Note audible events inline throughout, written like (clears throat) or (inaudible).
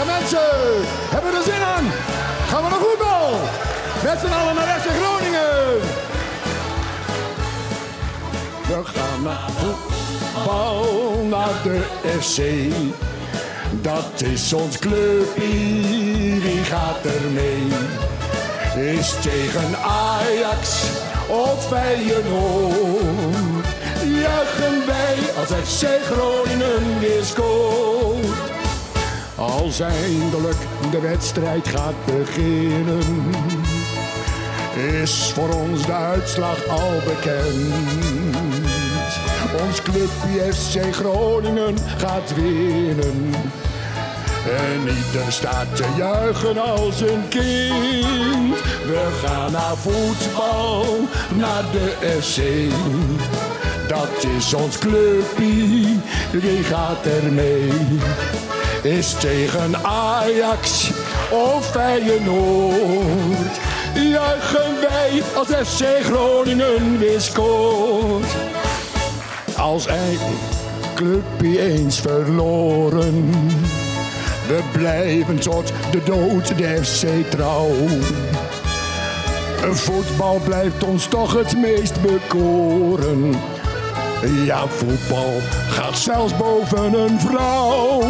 Ja mensen, hebben we er zin aan? Gaan we naar voetbal? Met z'n allen naar FC Groningen. We gaan naar voetbal, naar de FC. Dat is ons clubje, wie gaat er mee? Is tegen Ajax of Feyenoord? Juichen wij als FC Groningen weer scoort. Als eindelijk de wedstrijd gaat beginnen, is voor ons de uitslag al bekend. Ons clubje FC Groningen gaat winnen. En ieder staat te juichen als een kind. We gaan naar voetbal, naar de FC. Dat is ons clubje, wie gaat er mee? Is tegen Ajax of Feyenoord. Juichen wij als FC Groningen weer scoort. Als een clubje eens verloren. We blijven tot de dood de FC trouw. Voetbal blijft ons toch het meest bekoren. Ja, voetbal gaat zelfs boven een vrouw.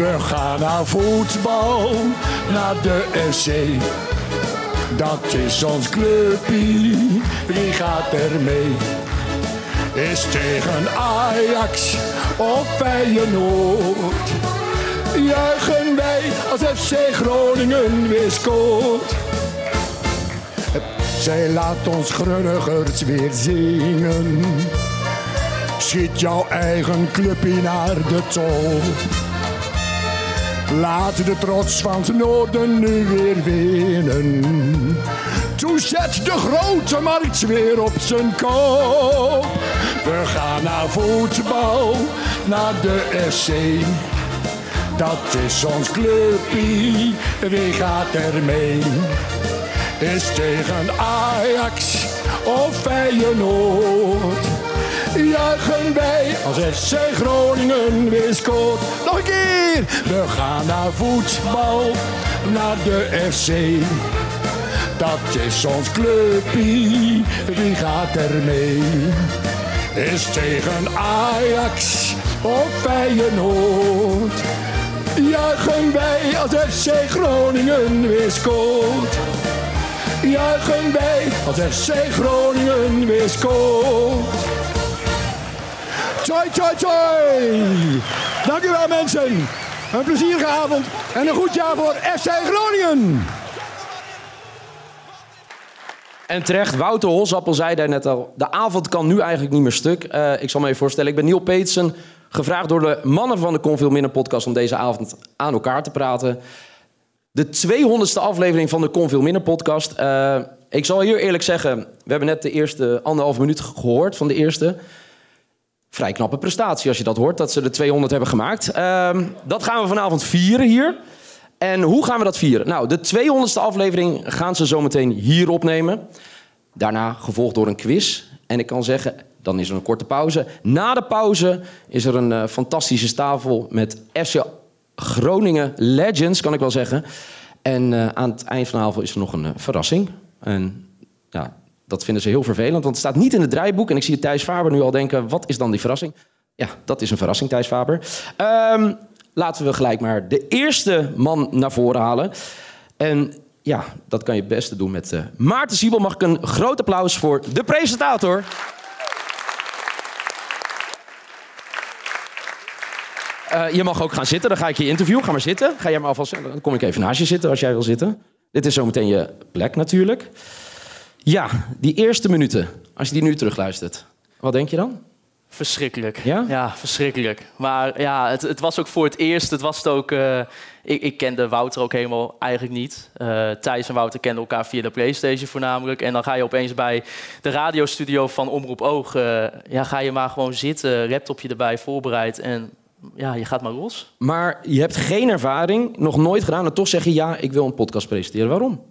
We gaan naar voetbal, naar de FC. Dat is ons clubje, wie gaat er mee? Is tegen Ajax of Feyenoord. Juichen wij als FC Groningen weer scoort. Zij laat ons grunnigers weer zingen. Schiet jouw eigen clubje naar de tol. Laat de trots van het noorden nu weer winnen. Toen zet de grote markt weer op zijn kop. We gaan naar voetbal, naar de FC. Dat is ons clubje, wie gaat er mee? Is tegen Ajax of Feyenoord. Juichen wij als FC Groningen weer scoort. Nog een keer! We gaan naar voetbal, naar de FC. Dat is ons clubje, wie gaat er mee? Is tegen Ajax of Feyenoord. Juichen wij als FC Groningen weer scoort. Juichen wij als FC Groningen weer scoort. Tjoi, tjoi, tjoi. Dank u wel mensen. Een plezierige avond en een goed jaar voor FC Groningen. En terecht, Wouter Holsappel zei daar net al... de avond kan nu eigenlijk niet meer stuk. Eh, ik zal me even voorstellen, ik ben Neil Peetsen... gevraagd door de mannen van de Kon Veel Minder podcast... om deze avond aan elkaar te praten. De 200ste aflevering van de Kon Veel Minder podcast. Eh, ik zal hier eerlijk zeggen... we hebben net de eerste anderhalf minuut gehoord van de eerste... Vrij knappe prestatie als je dat hoort, dat ze de 200 hebben gemaakt. Ehm, dat gaan we vanavond vieren hier. En hoe gaan we dat vieren? Nou, de 200ste aflevering gaan ze zometeen hier opnemen. Daarna gevolgd door een quiz. En ik kan zeggen, dan is er een korte pauze. Na de pauze is er een eh, fantastische tafel met FC Groningen Legends, kan ik wel zeggen. En eh, aan het eind van de avond is er nog een eh, verrassing. En ja, dat vinden ze heel vervelend, want het staat niet in het draaiboek. En ik zie Thijs Faber nu al denken, wat is dan die verrassing? Ja, dat is een verrassing, Thijs Faber. Ehm, laten we gelijk maar de eerste man naar voren halen. En ja, dat kan je het beste doen met uh, Maarten Siebel. Mag ik een groot applaus voor de presentator. Uh, je mag ook gaan zitten, dan ga ik je interviewen. Ga maar zitten. Ga jij maar alvast, dan kom ik even naast je zitten als jij wil zitten. Dit is zometeen je plek natuurlijk. Ja, die eerste minuten, als je die nu terugluistert, wat denk je dan? Verschrikkelijk. Ja? Ja, verschrikkelijk. Maar ja, het, het was ook voor het eerst. Het was het ook. Uh, ik, ik kende Wouter ook helemaal eigenlijk niet. Uh, Thijs en Wouter kenden elkaar via de PlayStation voornamelijk. En dan ga je opeens bij de radiostudio van Omroep Oog. Uh, ja, ga je maar gewoon zitten, laptopje erbij voorbereid. En ja, je gaat maar los. Maar je hebt geen ervaring, nog nooit gedaan. En toch zeg je ja, ik wil een podcast presenteren. Waarom?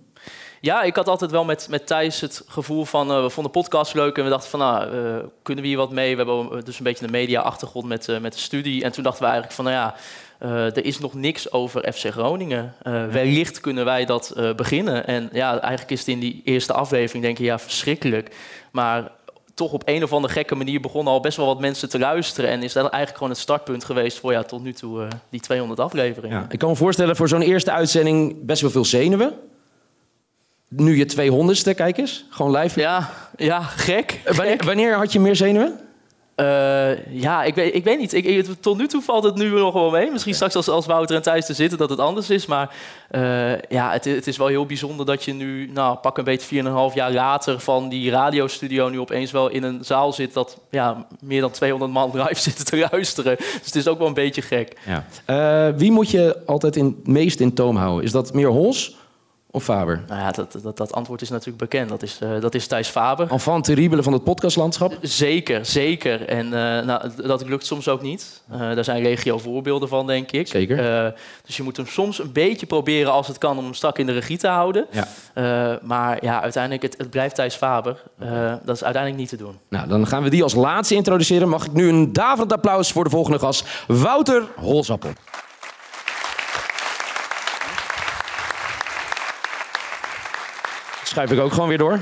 Ja, ik had altijd wel met, met Thijs het gevoel van... Uh, we vonden podcast leuk en we dachten van... Nou, uh, kunnen we hier wat mee? We hebben dus een beetje een media-achtergrond met, uh, met de studie. En toen dachten we eigenlijk van... Nou ja, eh, er is nog niks over FC Groningen. Uh, wellicht kunnen wij dat beginnen. En ja, eigenlijk is het in die eerste aflevering denk je, ja, verschrikkelijk. Maar toch op een of andere gekke manier begonnen al best wel wat mensen te luisteren. En is dat eigenlijk gewoon het startpunt geweest voor ja, tot nu toe die 200 afleveringen. Ja, ik kan me voorstellen voor zo'n eerste uitzending best wel veel zenuwen. Nu je 200ste, kijk eens. Gewoon live. Ja, ja gek. Wanneer, wanneer had je meer zenuwen? Uh, ja, ik weet, ik weet niet. Ik, tot nu toe valt het nu nog wel mee. Misschien straks als, als Wouter en Thijs er zitten dat het anders is. Maar uh, ja, het, het, is wel heel bijzonder dat je nu, nou, pak een beetje 4,5 jaar later van die radiostudio nu opeens wel in een zaal zit dat ja, meer dan 200 man live (laughs) zitten te luisteren. Dus het is ook wel een beetje gek. Ja. Uh, wie moet je altijd in, het meest in toom houden? Is dat meer Hols of Faber? Nou ja, dat, dat, dat antwoord is natuurlijk bekend. Dat is, uh, dat is Thijs Faber. Enfant terrible van het podcastlandschap? Zeker, zeker. En uh, nou, dat lukt soms ook niet. Uh, daar zijn regio voorbeelden van, denk ik. Zeker. dus je moet hem soms een beetje proberen, als het kan, om hem strak in de regie te houden. Ja. maar ja, uiteindelijk, het, het blijft Thijs Faber. dat is uiteindelijk niet te doen. Nou, dan gaan we die als laatste introduceren. Mag ik nu een daverend applaus voor de volgende gast, Wouter Holzappel. Schuif ik ook gewoon weer door.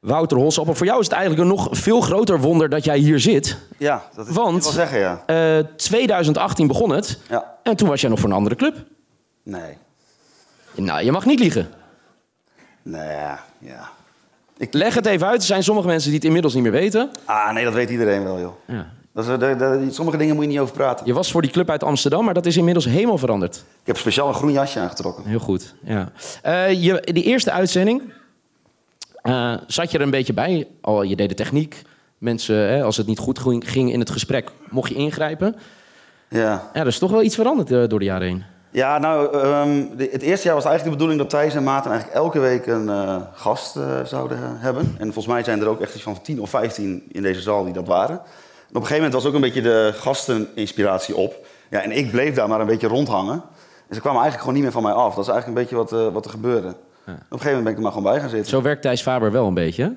Wouter Holsappel, voor jou is het eigenlijk een nog veel groter wonder dat jij hier zit. Ja, dat is Want, wel zeggen, ja. Uh, 2018 begon het. Ja. En toen was jij nog voor een andere club. Nee. Nou, je mag niet liegen. Nee, ja. ja. Ik... Leg het even uit. Er zijn sommige mensen die het inmiddels niet meer weten. Ah, nee, dat weet iedereen wel, joh. Ja. Dat is, de, de, sommige dingen moet je niet over praten. Je was voor die club uit Amsterdam, maar dat is inmiddels helemaal veranderd. Ik heb speciaal een groen jasje aangetrokken. Heel goed, ja. Uh, je, die eerste uitzending uh, zat je er een beetje bij. Al, je deed de techniek. Mensen, hè, als het niet goed ging in het gesprek, mocht je ingrijpen. Ja. Ja, er is toch wel iets veranderd uh, door de jaren heen. Ja, nou, um, de, het eerste jaar was eigenlijk de bedoeling dat Thijs en Maarten eigenlijk elke week een uh, gast uh, zouden hebben. En volgens mij zijn er ook echt iets van 10 of 15 in deze zaal die dat waren. Op een gegeven moment was ook een beetje de gasteninspiratie op. Ja, en ik bleef daar maar een beetje rondhangen. En ze kwamen eigenlijk gewoon niet meer van mij af. Dat is eigenlijk een beetje wat, uh, wat er gebeurde. Ja. Op een gegeven moment ben ik er maar gewoon bij gaan zitten. Zo werkt Thijs Faber wel een beetje,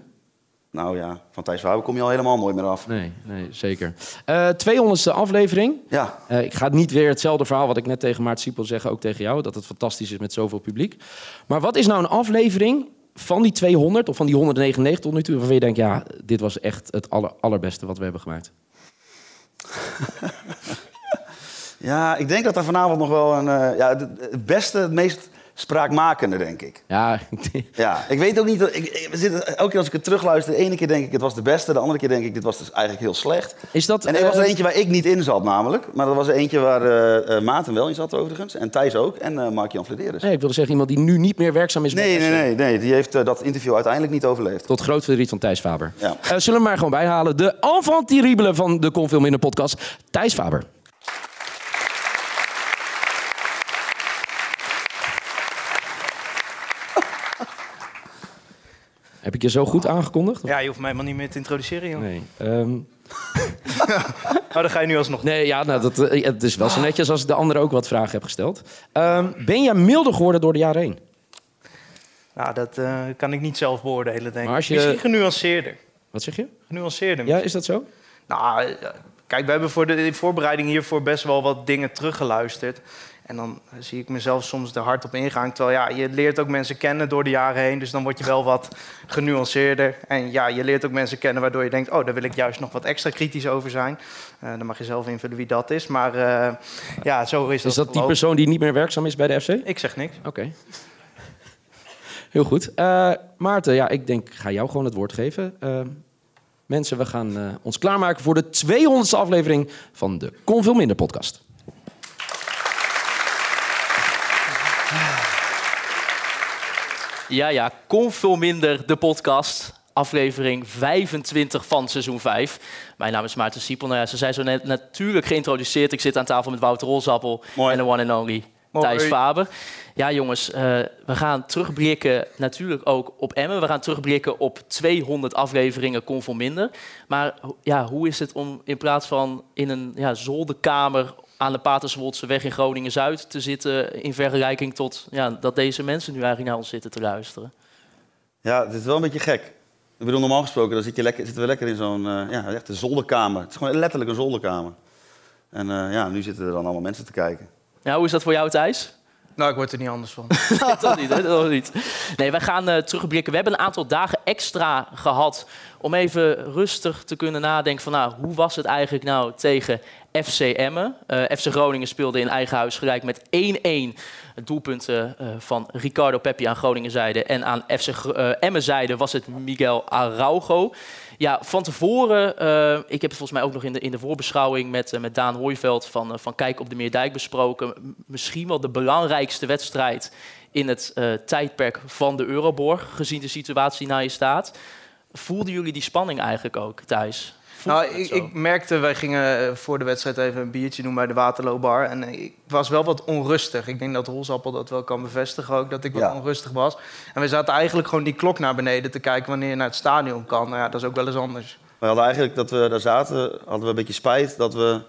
Nou ja, van Thijs Faber kom je al helemaal nooit meer af. Nee, nee zeker. Uh, 200ste aflevering. Ja. Uh, ik ga niet weer hetzelfde verhaal wat ik net tegen Maart Siepel zeggen, ook tegen jou. Dat het fantastisch is met zoveel publiek. Maar wat is nou een aflevering van die 200 of van die 199 tot nu toe... waarvan je denkt, ja, dit was echt het aller, allerbeste wat we hebben gemaakt? Ja, ik denk dat er vanavond nog wel een... Uh, ja, het beste, het meest spraakmakende, denk ik. Ja. (laughs) ja, ik weet ook niet... Ik, ik, elke keer als ik het terugluister, de ene keer denk ik het was de beste... de andere keer denk ik dit was dus eigenlijk heel slecht. Is dat, en er was er eentje waar ik niet in zat namelijk. Maar er was er eentje waar uh, uh, Maarten wel in zat overigens. En Thijs ook. En uh, Mark-Jan Flederis. Nee, ik wilde zeggen iemand die nu niet meer werkzaam is nee, Nee, nee, nee. Die heeft dat interview uiteindelijk niet overleefd. Tot groot verdriet van Thijs Faber. Ja. zullen we maar gewoon bijhalen. De enfant terrible van de Kon Veel Minder podcast. Thijs Faber. Heb ik je zo goed aangekondigd? Ja, je hoeft mij helemaal niet meer te introduceren, joh. Nee. Um... (laughs) oh, dan ga je nu alsnog. Nee, ja, nou, dat, het is wel zo netjes als ik de anderen ook wat vragen heb gesteld. Um, ben jij milder geworden door de jaren heen? Nou, dat uh, kan ik niet zelf beoordelen, denk ik. Je... Misschien genuanceerder. Wat zeg je? Genuanceerder. Ja, is dat zo? Nou, kijk, we hebben voor de voorbereiding hiervoor best wel wat dingen teruggeluisterd. En dan zie ik mezelf soms er hard op ingaan. Terwijl ja, je leert ook mensen kennen door de jaren heen. Dus dan word je wel wat genuanceerder. En ja, je leert ook mensen kennen waardoor je denkt... oh, daar wil ik juist nog wat extra kritisch over zijn. Uh, dan mag je zelf invullen wie dat is. Maar uh, ja, zo is, dat Is dat die persoon die niet meer werkzaam is bij de FC? Ik zeg niks. Oké. Okay. (laughs) Heel goed. Uh, Maarten, ja, ik denk, ik ga jou gewoon het woord geven. mensen, we gaan ons klaarmaken voor de 200ste aflevering van de Kon Veel Minder podcast. Ja, ja, kon veel minder de podcast. Aflevering 25 van seizoen 5. Mijn naam is Maarten Siepel. Nou ja, ze zijn zo net natuurlijk geïntroduceerd. Ik zit aan tafel met Wouter Rolzappel en de one and only Thijs Faber. Ja, jongens, uh, we gaan terugblikken natuurlijk ook op Emmen. We gaan terugblikken op 200 afleveringen Kon veel minder. Maar ja, hoe is het om in plaats van in een ja, zolderkamer aan de Paterswoldse weg in Groningen-Zuid te zitten... in vergelijking tot ja, dat deze mensen nu eigenlijk naar ons zitten te luisteren? Ja, het is wel een beetje gek. Ik bedoel, normaal gesproken dan zit je lekker, zitten we lekker in zo'n uh, ja, echt een zolderkamer. Het is gewoon letterlijk een zolderkamer. En eh, ja, nu zitten er dan allemaal mensen te kijken. Ja, hoe is dat voor jou, Thijs? Nou, ik word er niet anders van. (laughs) dat niet, hè? Dat niet. Nee, wij gaan eh, terugblikken. We hebben een aantal dagen extra gehad om even rustig te kunnen nadenken van, nou, hoe was het eigenlijk nou tegen FC Emmen? Eh, FC Groningen speelde in eigen huis gelijk met 1-1. Doelpunten eh, van Ricardo Peppi aan Groningen zijde en aan FC Emmen zijde was het Miguel Araujo. Ja, van tevoren, eh, ik heb het volgens mij ook nog in de, in de voorbeschouwing met, eh, met Daan Hooiveld van, eh, van Kijk op de Meerdijk besproken. Misschien wel de belangrijkste wedstrijd in het tijdperk van de Euroborg, gezien de situatie naar je staat. Voelden jullie die spanning eigenlijk ook, Thijs? Nou, ik, ik merkte, wij gingen eh, voor de wedstrijd even een biertje doen bij de Waterloobar. En eh, ik was wel wat onrustig. Ik denk dat Holzappel dat wel kan bevestigen ook, dat ik wat Ja. onrustig was. En we zaten eigenlijk gewoon die klok naar beneden te kijken wanneer je naar het stadion kan. Nou ja, dat is ook wel eens anders. We hadden eigenlijk dat we daar zaten, hadden we een beetje spijt dat we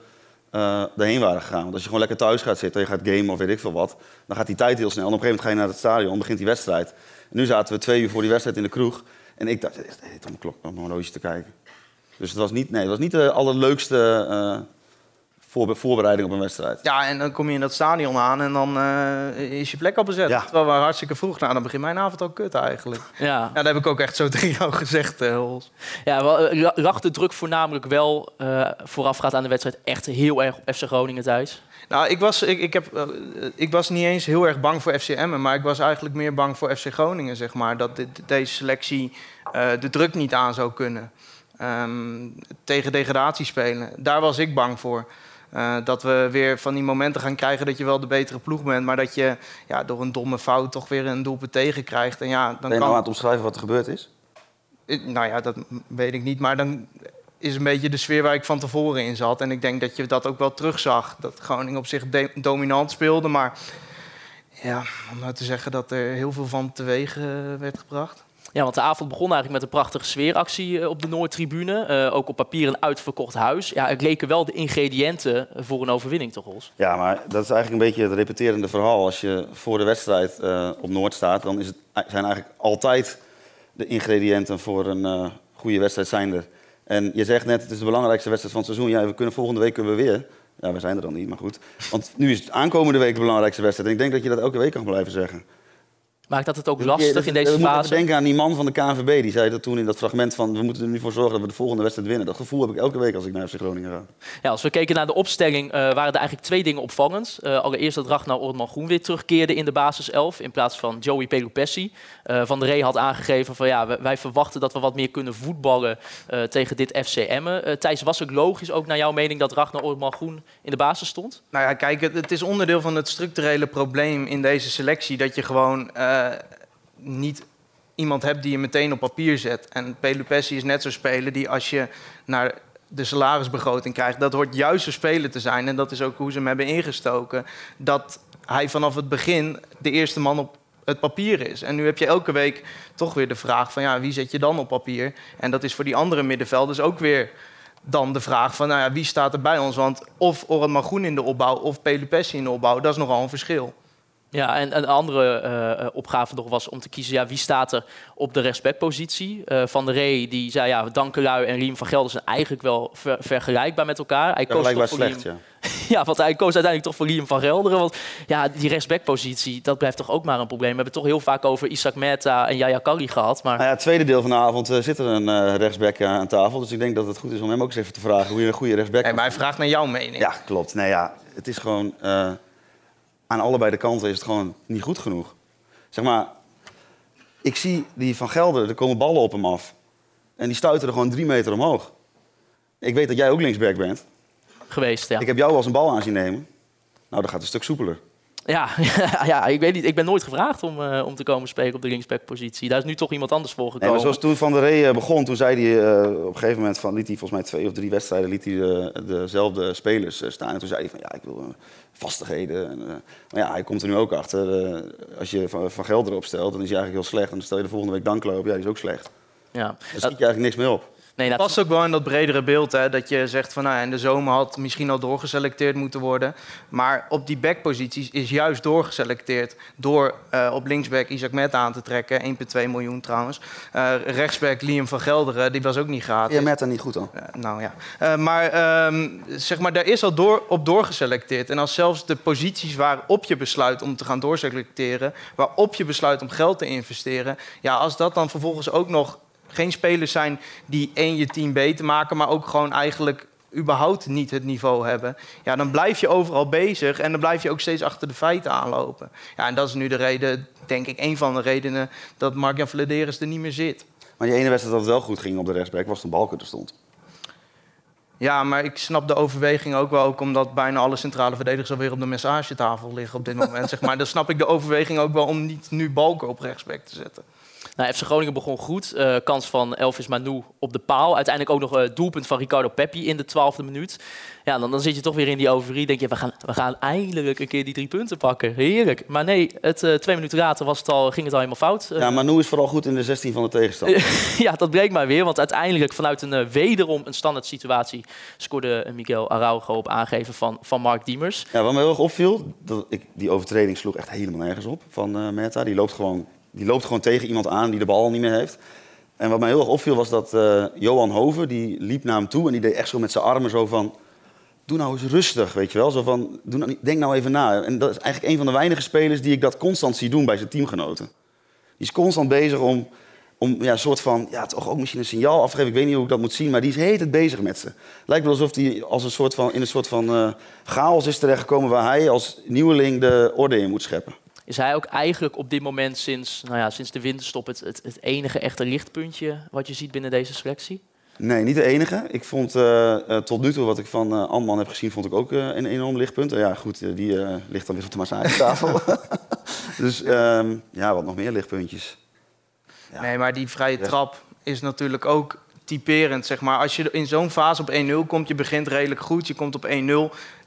eh erheen waren gegaan. Want als je gewoon lekker thuis gaat zitten, je gaat gamen of weet ik veel wat, dan gaat die tijd heel snel. En op een gegeven moment ga je naar het stadion, begint die wedstrijd. En nu zaten we twee uur voor die wedstrijd in de kroeg. En ik dacht, het is om mijn klok, om mijn horloge te kijken. Dus het was niet, nee, het was niet de allerleukste eh, voorbe- voorbereiding op een wedstrijd. Ja, en dan kom je in dat stadion aan en dan eh, is je plek al bezet. Ja. Terwijl we hartstikke vroeg, nou dan begint mijn avond al kut eigenlijk. (laughs) Ja. Ja, dat heb ik ook echt zo (laughs) tegen jou gezegd, eh, Hols. Ja, wel, lag de druk voornamelijk wel uh, voorafgaand aan de wedstrijd echt heel erg op FC Groningen thuis? Nou, ik was, ik, ik, heb, ik was niet eens heel erg bang voor FC Emmen, maar ik was eigenlijk meer bang voor FC Groningen, zeg maar. Dat dit- deze selectie eh, de druk niet aan zou kunnen. Ehm, tegen degradatie spelen. Daar was ik bang voor. Eh, dat we weer van die momenten gaan krijgen dat je wel de betere ploeg bent, maar dat je ja, door een domme fout toch weer een doelpunt tegenkrijgt. En ja, dan Ben je nou kan aan het omschrijven wat er gebeurd is? Nou ja, dat weet ik niet. Maar dan is een beetje de sfeer waar ik van tevoren in zat. En ik denk dat je dat ook wel terugzag. Dat Groningen op zich dominant speelde. Maar ja, om nou te zeggen dat er heel veel van teweeg eh, werd gebracht. Ja, want de avond begon eigenlijk met een prachtige sfeeractie eh, op de Noordtribune. Eh, ook op papier een uitverkocht huis. Ja, het leken wel de ingrediënten voor een overwinning, toch, Hols? Ja, maar dat is eigenlijk een beetje het repeterende verhaal. Als je voor de wedstrijd eh, op Noord staat, dan is het, zijn eigenlijk altijd de ingrediënten voor een eh, goede wedstrijd zijn er. En je zegt net, het is de belangrijkste wedstrijd van het seizoen. Ja, we kunnen volgende week kunnen we weer. Ja, we zijn er dan niet, maar goed. Want nu is het aankomende week de belangrijkste wedstrijd. En ik denk dat je dat elke week kan blijven zeggen. Maakt dat het ook Je- lastig in deze we moeten fase? denken aan die man van de KNVB. Die zei dat toen in dat fragment van... we moeten er nu voor zorgen dat we de volgende wedstrijd winnen. Dat gevoel heb ik elke week als ik naar FC Groningen ga. Ja, als we keken naar de opstelling, eh, waren er eigenlijk twee dingen opvallend. Eh, allereerst dat Ragnar Ortman Groen weer terugkeerde in de basiself in plaats van Joey Pelupessi. Eh, van der Rey had aangegeven van ja, we- wij verwachten dat we wat meer kunnen voetballen eh, tegen dit FC Emmen. Eh, Thijs, was het logisch ook naar jouw mening dat Ragnar Ortman Groen in de basis stond? Nou ja, kijk, het, het is onderdeel van het structurele probleem in deze selectie. Dat je gewoon eh, niet iemand hebt die je meteen op papier zet. En Pelupessi is net zo'n speler die als je naar de salarisbegroting krijgt... dat hoort juist een speler te zijn. En dat is ook hoe ze hem hebben ingestoken. Dat hij vanaf het begin de eerste man op het papier is. En nu heb je elke week toch weer de vraag van... ja, wie zet je dan op papier? En dat is voor die andere middenvelders ook weer dan de vraag van... Nou ja, wie staat er bij ons? Want of Orhan Magroen in de opbouw of Pelupessi in de opbouw... dat is nogal een verschil. Ja, en een andere eh, eh, opgave nog was om te kiezen, ja, wie staat er op de respectpositie. Eh, van der Rey die zei, ja, Dankelui en Riem van Gelder zijn eigenlijk wel ver- vergelijkbaar met elkaar. Hij koos Vergelijkbaar toch voor slecht, Riem- ja. (laughs) Ja, want hij koos uiteindelijk toch voor Liam van Gelderen. Want ja, die respectpositie, dat blijft toch ook maar een probleem. We hebben het toch heel vaak over Isaac Meta en Yaya Kari gehad. Maar Nou ja, het tweede deel van de avond eh, zit er een eh, rechtsback aan tafel. Dus ik denk dat het goed is om hem ook eens even te vragen hoe je een goede rechtsback En mij vraagt naar jouw mening. Ja, klopt. Nee, ja, het is gewoon... aan allebei de kanten is het gewoon niet goed genoeg. Zeg maar, ik zie die van Gelder, er komen ballen op hem af. En die stuiten er gewoon drie meter omhoog. Ik weet dat jij ook linksback bent. geweest, ja. Ik heb jou wel eens een bal aan zien nemen. Nou, dat gaat een stuk soepeler. Ja, (laughs) ja, ik weet niet. Ik ben nooit gevraagd om, eh, om te komen spelen op de linksbackpositie. Daar is nu toch iemand anders voor Nee, gekomen. maar zoals toen Van der Rey eh, begon, toen zei hij eh, op een gegeven moment van, liet hij volgens mij twee of drie wedstrijden liet hij eh, dezelfde spelers staan. En toen zei hij van ja, ik wil vastigheden. En, maar ja, hij komt er nu ook achter. als je van, van Gelder opstelt, dan is hij eigenlijk heel slecht. En dan stel je de volgende week Danklo op, ja, die is ook slecht. ja. Daar schiet je eigenlijk niks meer op. Nee, dat past ook wel in dat bredere beeld. Hè, dat je zegt van nou, ja, in de zomer had misschien al doorgeselecteerd moeten worden. Maar op die backposities is juist doorgeselecteerd. Door eh, op linksback Isaac Met aan te trekken. 1,2 miljoen trouwens. Eh, rechtsback Liam van Gelderen, die was ook niet gratis. Ja, met dan niet goed dan. Eh, nou ja. Eh, maar ehm, zeg maar, daar is al door, op doorgeselecteerd. En als zelfs de posities waarop je besluit om te gaan doorselecteren, waarop je besluit om geld te investeren, ja, als dat dan vervolgens ook nog geen spelers zijn die één je team beter maken, maar ook gewoon eigenlijk überhaupt niet het niveau hebben, ja, dan blijf je overal bezig en dan blijf je ook steeds achter de feiten aanlopen. Ja, en dat is nu de reden, denk ik, een van de redenen dat Mark-Jan Vladeris er niet meer zit. Maar die ene wedstrijd dat het wel goed ging op de rechtsback was toen Balken er stond. Ja, maar ik snap de overweging ook wel, ook omdat bijna alle centrale verdedigers alweer op de massagetafel liggen op dit moment. (laughs) zeg maar. Dan snap ik de overweging ook wel om niet nu Balken op rechtsback te zetten. Nou, FC Groningen begon goed. Eh, kans van Elvis Manu op de paal. Uiteindelijk ook nog uh, doelpunt van Ricardo Peppi in de twaalfde minuut. Ja, dan, dan zit je toch weer in die overie. Denk je, we gaan, we gaan eindelijk een keer die drie punten pakken. Heerlijk. Maar nee, het, uh, twee minuten later was het al, ging het al helemaal fout. Ja, Manu is vooral goed in de 16 van de tegenstander. (laughs) ja, dat bleek maar weer. Want uiteindelijk vanuit een wederom een standaard situatie... scoorde Miguel Araujo op aangeven van, van Mark Diemers. Ja, wat me heel erg opviel, dat ik, die overtreding sloeg echt helemaal nergens op van Meta. Die loopt gewoon die loopt gewoon tegen iemand aan die de bal niet meer heeft. En wat mij heel erg opviel was dat uh, Johan Hoven, die liep naar hem toe en die deed echt zo met zijn armen zo van... Doe nou eens rustig, weet je wel. Zo van, doe nou, denk nou even na. En dat is eigenlijk een van de weinige spelers die ik dat constant zie doen bij zijn teamgenoten. Die is constant bezig om, om ja, een soort van, ja, toch ook misschien een signaal af te geven. Ik weet niet hoe ik dat moet zien, maar die is heet het bezig met ze. Lijkt wel alsof hij als een soort van, in een soort van uh, chaos is terechtgekomen waar hij als nieuweling de orde in moet scheppen is hij ook eigenlijk op dit moment sinds, nou ja, sinds de winterstop het, het, het enige echte lichtpuntje wat je ziet binnen deze selectie? Nee, niet de enige. Ik vond uh, uh, tot nu toe wat ik van uh, Alman heb gezien, vond ik ook een enorm lichtpunt. ja, goed, die ligt dan weer op de massagetafel. (laughs) (laughs) dus um, ja, wat nog meer lichtpuntjes. Ja. Nee, maar die vrije trap is natuurlijk ook typerend, zeg maar. Als je in zo'n fase op 1-0 komt, je begint redelijk goed, je komt op 1-0.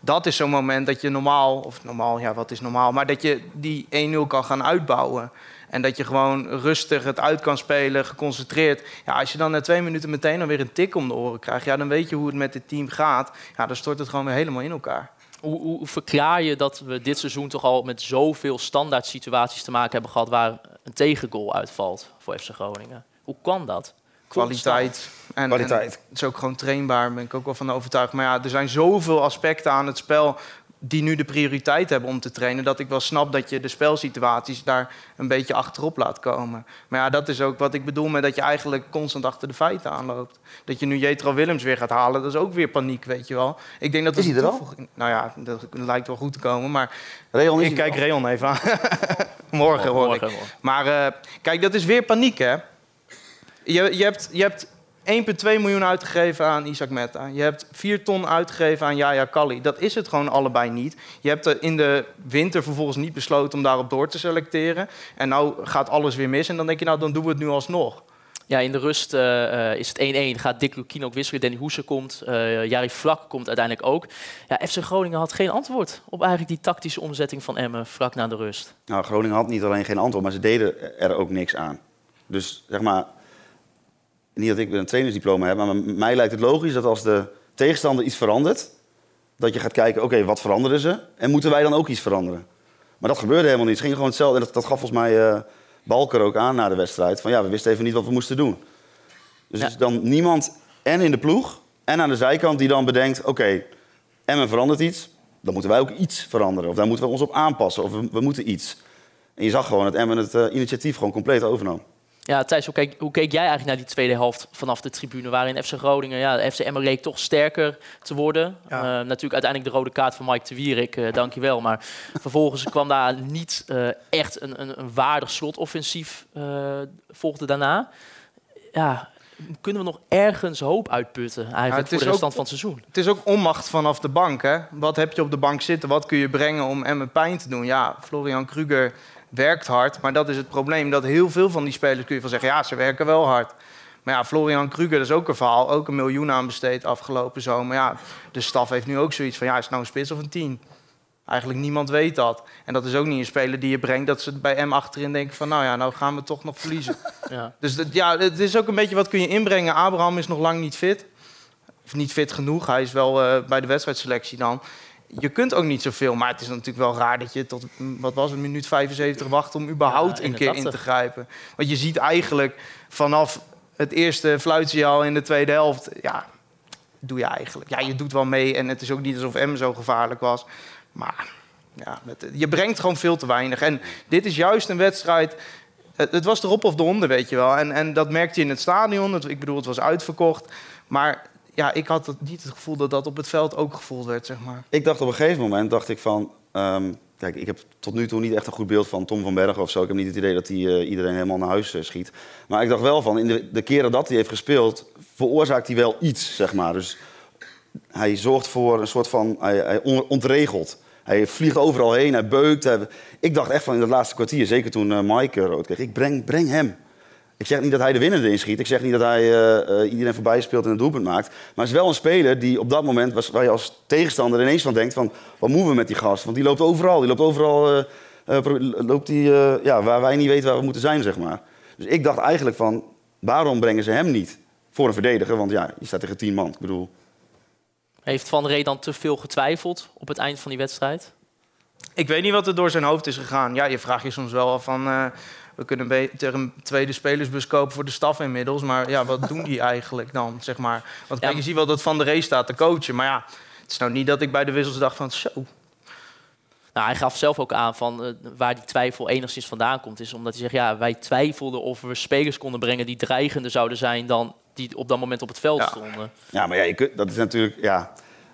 Dat is zo'n moment dat je normaal, of normaal, ja, wat is normaal, maar dat je die 1-0 kan gaan uitbouwen. En dat je gewoon rustig het uit kan spelen, geconcentreerd. Ja, als je dan na twee minuten meteen dan weer een tik om de oren krijgt, ja, dan weet je hoe het met het team gaat. Ja, dan stort het gewoon weer helemaal in elkaar. Hoe, hoe verklaar je dat we dit seizoen toch al met zoveel standaard situaties te maken hebben gehad waar een tegengoal uitvalt voor FC Groningen? Hoe kan dat? kwaliteit. En, kwaliteit. En het is ook gewoon trainbaar, daar ben ik ook wel van overtuigd. Maar ja, er zijn zoveel aspecten aan het spel die nu de prioriteit hebben om te trainen, dat ik wel snap dat je de spelsituaties daar een beetje achterop laat komen. Maar ja, dat is ook wat ik bedoel met dat je eigenlijk constant achter de feiten aanloopt. Dat je nu Jetro Willems weer gaat halen, dat is ook weer paniek, weet je wel. Ik denk dat is hij er al? Nou ja, dat lijkt wel goed te komen, maar Reon is ik kijk Reon even aan. (laughs) morgen hoor morgen, ik. morgen. Maar uh, kijk, dat is weer paniek, hè? Je, je hebt, je hebt 1,2 miljoen uitgegeven aan Isaac Metta. Je hebt 4 ton uitgegeven aan Yaya Kali. Dat is het gewoon allebei niet. Je hebt er in de winter vervolgens niet besloten om daarop door te selecteren. En nou gaat alles weer mis. En dan denk je, nou, dan doen we het nu alsnog. Ja, in de rust uh, is het 1-1. Gaat Dick Lukien ook wisselen. Danny Hoese komt. Uh, Jari Vlak komt uiteindelijk ook. Ja, FC Groningen had geen antwoord op eigenlijk die tactische omzetting van Emmen vlak na de rust. Nou, Groningen had niet alleen geen antwoord, maar ze deden er ook niks aan. Dus zeg maar, niet dat ik een trainersdiploma heb, maar mij lijkt het logisch dat als de tegenstander iets verandert, dat je gaat kijken, oké, okay, wat veranderen ze? En moeten wij dan ook iets veranderen? Maar dat gebeurde helemaal niet. Het ging gewoon hetzelfde. En dat, dat gaf volgens mij uh, Balker ook aan na de wedstrijd. Van ja, we wisten even niet wat we moesten doen. Dus ja. is dan niemand en in de ploeg en aan de zijkant die dan bedenkt, oké, okay, Emmen verandert iets. Dan moeten wij ook iets veranderen. Of daar moeten we ons op aanpassen. Of we, we moeten iets. En je zag gewoon dat Emmen het uh, initiatief gewoon compleet overnam. Ja, Thijs, hoe keek, hoe keek jij eigenlijk naar die tweede helft vanaf de tribune? Waarin FC Groningen, ja, de FC Emmen leek toch sterker te worden. Ja. Uh, natuurlijk uiteindelijk de rode kaart van Mike de Wierik, uh, dankjewel. Maar (laughs) vervolgens kwam daar niet uh, echt een, een, een, waardig slotoffensief volgde daarna. Ja, kunnen we nog ergens hoop uitputten eigenlijk ja, voor de restant van het seizoen? Het is ook onmacht vanaf de bank. Hè? Wat heb je op de bank zitten? Wat kun je brengen om Emmen pijn te doen? Ja, Florian Kruger werkt hard. Maar dat is het probleem. Dat heel veel van die spelers kun je van zeggen, ja, ze werken wel hard. Maar ja, Florian Kruger, dat is ook een verhaal. Ook een miljoen aan besteed afgelopen zomer. Ja, de staf heeft nu ook zoiets van, ja, is het nou een spits of een tien? Eigenlijk niemand weet dat. En dat is ook niet een speler die je brengt dat ze bij M achterin denken van nou ja, nou gaan we toch nog verliezen. (laughs) Ja. dus dat, ja, het is ook een beetje wat kun je inbrengen. Abraham is nog lang niet fit. Of niet fit genoeg. Hij is wel eh, bij de wedstrijdselectie dan. Je kunt ook niet zoveel, maar het is natuurlijk wel raar dat je tot, wat was het, minuut 75 wacht om überhaupt Ja, een keer in te 81. grijpen. Want je ziet eigenlijk vanaf het eerste fluitsignaal in de tweede helft, ja, doe je eigenlijk. Ja, je doet wel mee en het is ook niet alsof M zo gevaarlijk was. Maar ja, je brengt gewoon veel te weinig. En dit is juist een wedstrijd. Het, het was erop of de onder, weet je wel. En, en dat merkte je in het stadion. Het- ik bedoel, het was uitverkocht. Maar ja, ik had het, niet het gevoel dat dat op het veld ook gevoeld werd, zeg maar. Ik dacht op een gegeven moment, dacht ik van... ehm, kijk, ik heb tot nu toe niet echt een goed beeld van Tom van Bergen of zo. Ik heb niet het idee dat hij eh, iedereen helemaal naar huis eh, schiet. Maar ik dacht wel van, in de, de keren dat hij heeft gespeeld... veroorzaakt hij wel iets, zeg maar. Dus hij zorgt voor een soort van... Hij, hij on- ontregelt. Hij vliegt overal heen, hij beukt. ik dacht echt van in dat laatste kwartier, zeker toen eh, Mike rood kreeg... ik breng, breng hem. Ik zeg niet dat hij de winnende inschiet. Ik zeg niet dat hij eh, eh, iedereen voorbij speelt en een doelpunt maakt. Maar hij is wel een speler die op dat moment, was, waar je als tegenstander ineens van denkt van... wat moeten we met die gast? Want die loopt overal. Die loopt overal eh, loopt die, eh, ja, waar wij niet weten waar we moeten zijn, zeg maar. Dus ik dacht eigenlijk van, waarom brengen ze hem niet voor een verdediger? Want ja, je staat tegen tien man. Ik bedoel, Heeft Van Rey dan te veel getwijfeld op het eind van die wedstrijd? Ik weet niet wat er door zijn hoofd is gegaan. Ja, je vraagt je soms wel af van... we kunnen beter een tweede spelersbus kopen voor de staf inmiddels. Maar ja, wat doen die eigenlijk dan, zeg maar? Want kijk, je ziet wel dat Van der Rey staat te coachen. Maar ja, het is nou niet dat ik bij de wissels dacht van... Zo, Nou, hij gaf zelf ook aan van eh, waar die twijfel enigszins vandaan komt. Is omdat hij zegt, ja, wij twijfelden of we spelers konden brengen die dreigender zouden zijn dan die op dat moment op het veld Ja. stonden. Ja, maar ja, je kunt, dat is natuurlijk. Ja.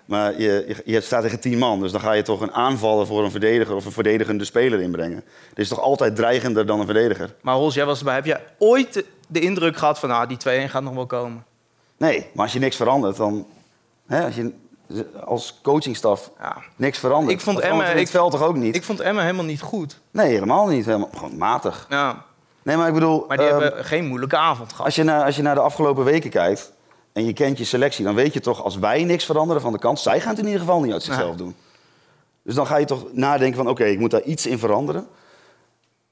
Maar je, je, staat tegen tien man, dus dan ga je toch een aanvaller voor een verdediger of een verdedigende speler inbrengen. Dit is toch altijd dreigender dan een verdediger? Maar Hols, jij was erbij. Heb jij ooit de, indruk gehad van... Ah, die 2-1 gaat nog wel komen? Nee, maar als je niks verandert, dan. Hè, als je als coachingstaf Ja. niks verandert. Ik vond Emma- veld toch ook niet? Ik vond Emma helemaal niet goed. Nee, helemaal niet. Helemaal, gewoon matig. Ja, Nee, maar ik bedoel. maar die ehm, hebben geen moeilijke avond gehad. Als je, naar, als je naar de afgelopen weken kijkt en je kent je selectie, dan weet je toch, als wij niks veranderen van de kant, zij gaan het in ieder geval niet uit zichzelf doen. Dus dan ga je toch nadenken van, oké, ik moet daar iets in veranderen.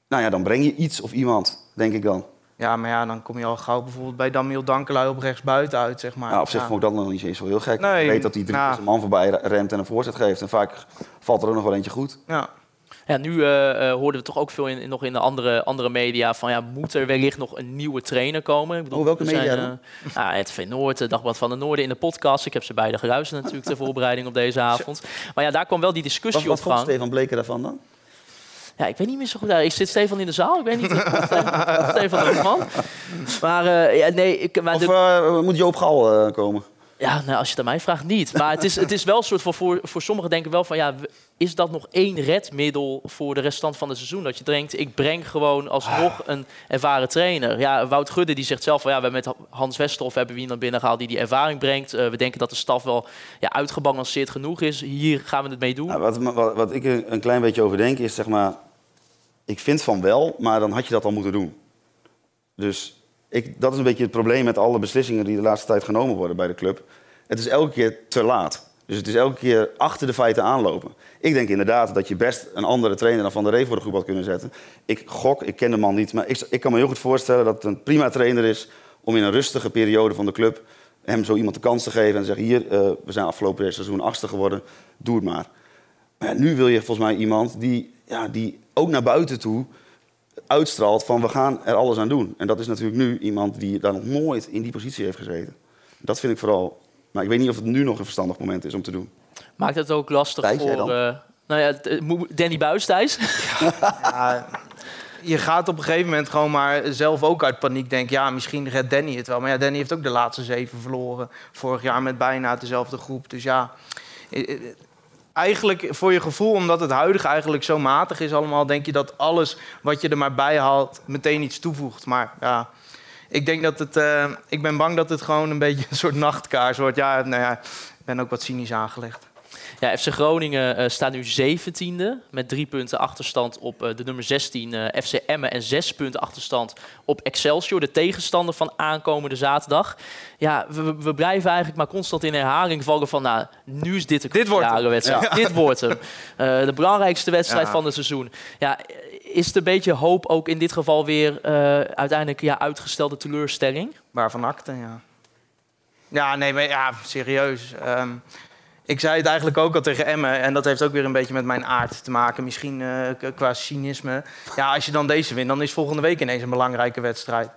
Nou ja, dan breng je iets of iemand, denk ik dan. Ja, maar ja, dan kom je al gauw bijvoorbeeld bij Damiel Dankelui op rechts buiten uit, zeg maar. Nou, op zich Ja. vond ik dat nog niet eens zo heel gek. Nee, ik weet dat hij drie nou. zijn man voorbij rent en een voorzet geeft. En vaak valt er ook nog wel eentje goed. Ja. Ja, nu eh, eh, hoorden we toch ook veel in, nog in de andere, andere media van ja, moet er wellicht nog een nieuwe trainer komen? Ik bedoel, Oh, welke zijn, media eh, nou, het RTV Noord, Dagblad van de Noorden in de podcast. Ik heb ze beide geluisterd natuurlijk ter (laughs) voorbereiding op deze avond. Maar ja, daar kwam wel die Wat, discussie wat op vond gang. Stefan Bleker daarvan dan? Ja, ik weet niet meer zo goed. Ja, Ik zit Stefan in de zaal. Ik weet niet. of Stefan- Stefan de man. Maar eh, ja, nee, ik, maar Of de- eh, moet Joop Gal eh, komen? Ja, nou, als je het aan mij vraagt, niet. Maar het is, het is wel een soort van voor, voor sommigen denken wel van ja, is dat nog één redmiddel voor de restant van het seizoen? Dat je denkt, ik breng gewoon alsnog een ervaren trainer. Ja, Wout Gudde die zegt zelf van ja, we hebben met Hans Westerhof hebben we iemand binnengehaald die die ervaring brengt. Eh, we denken dat de staf wel ja, uitgebalanceerd genoeg is. Hier gaan we het mee doen. Nou, wat, wat, wat ik een klein beetje over denk is, zeg maar... Ik vind van wel, maar dan had je dat al moeten doen. Dus ik, dat is een beetje het probleem met alle beslissingen die de laatste tijd genomen worden bij de club. Het is elke keer te laat. Dus het is elke keer achter de feiten aanlopen. Ik denk inderdaad dat je best een andere trainer dan Van der Ree voor de groep had kunnen zetten. Ik gok, ik ken de man niet, maar ik, ik kan me heel goed voorstellen dat het een prima trainer is om in een rustige periode van de club hem zo iemand de kans te geven en te zeggen: Hier, eh, we zijn afgelopen seizoen achtste geworden, doe het maar. Maar nu wil je volgens mij iemand die, ja, die ook naar buiten toe uitstraalt van we gaan er alles aan doen. En dat is natuurlijk nu iemand die daar nog nooit in die positie heeft gezeten. Dat vind ik vooral. Maar ik weet niet of het nu nog een verstandig moment is om te doen. Maakt het ook lastig Thijs, voor... eh, nou ja, het- eh, moet- Danny Buis, Thijs? (laughs) Ja, je gaat op een gegeven moment gewoon maar zelf ook uit paniek denken... ja, misschien redt Danny het wel. Maar ja, Danny heeft ook de laatste zeven verloren. Vorig jaar met bijna dezelfde groep. Dus ja, eh, eigenlijk voor je gevoel, omdat het huidige eigenlijk zo matig is allemaal... denk je dat alles wat je er maar bij haalt meteen iets toevoegt. Maar ja, ik denk dat het... eh, ik ben bang dat het gewoon een beetje een soort nachtkaars wordt. Ja, nou ja, ik ben ook wat cynisch aangelegd. Ja, FC Groningen eh, staat nu 17e met drie punten achterstand op eh, de nummer 16 eh, FC Emmen en zes punten achterstand op Excelsior, de tegenstander van aankomende zaterdag. Ja, we, we- blijven eigenlijk maar constant in herhaling vallen van, nou, nu is dit de Dit wordt hem. wedstrijd. Dit wordt hem. De belangrijkste wedstrijd Ja. van het seizoen. Ja, is het een beetje hoop ook in dit geval weer uiteindelijk ja, uitgestelde teleurstelling? Waarvan akte, ja. Ja, nee, maar ja, serieus. Ehm, ik zei het eigenlijk ook al tegen Emmen. En dat heeft ook weer een beetje met mijn aard te maken. Misschien eh, qua cynisme. Ja, als je dan deze wint, dan is volgende week ineens een belangrijke wedstrijd.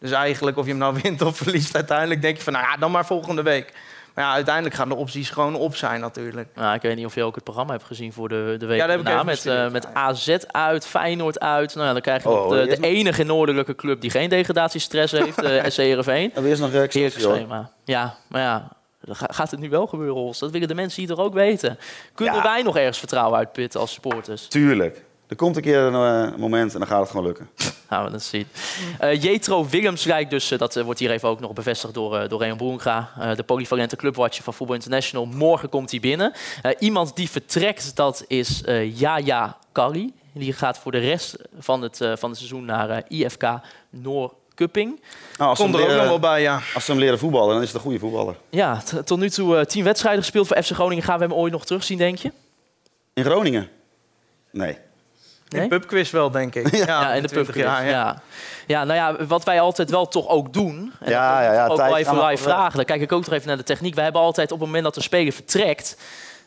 Dus eigenlijk, of je hem nou (laughs) wint of verliest, uiteindelijk denk je van... nou ja, dan maar volgende week. Maar ja, uiteindelijk gaan de opties gewoon op zijn natuurlijk. Nou, ik weet niet of je ook het programma hebt gezien voor de, de week Ja, daarna. Met, eh, bestudeerd, met AZ uit, Feyenoord uit. Nou, ja, dan krijg je Oh, nog de, nog- enige noordelijke club die geen degradatiestress heeft. (laughs) eh SC Heerenveen. Hebben we eerst nog eh, Heerlijk Excelsior? schema. Ja, maar ja, gaat het nu wel gebeuren, Hols? Dat willen de mensen hier toch ook weten. Kunnen Ja. wij nog ergens vertrouwen uitputten als supporters? Tuurlijk. Er komt een keer een eh, moment en dan gaat het gewoon lukken. (laughs) Gaan we dat zien. Eh Jetro Willems lijkt dus, eh, dat wordt hier even ook nog bevestigd door, uh, door eh, de polyvalente clubwatcher van Voetbal International. Morgen komt hij binnen. Iemand die vertrekt, dat is Yaya Kali. Die gaat voor de rest van het, van het seizoen naar IFK Noorcupping. Nou, als, ze Komt hem er ook nog leren, wel bij, ja. als ze hem leren voetballen, dan is het een goede voetballer. Ja, tot nu toe eh, tien wedstrijden gespeeld voor FC Groningen. Gaan we hem ooit nog terugzien, denk je? In Groningen? Nee. Nee? In pubquiz wel, denk ik. (laughs) Ja, Ja, in de 20 pubquiz. jaar, Ja, ja. ja, nou ja, wat wij altijd wel toch ook doen. En Ja, dat ja, ja, Ook wel even live vragen. Dan kijk ik ook nog even naar de techniek. Wij hebben altijd op het moment dat de speler vertrekt.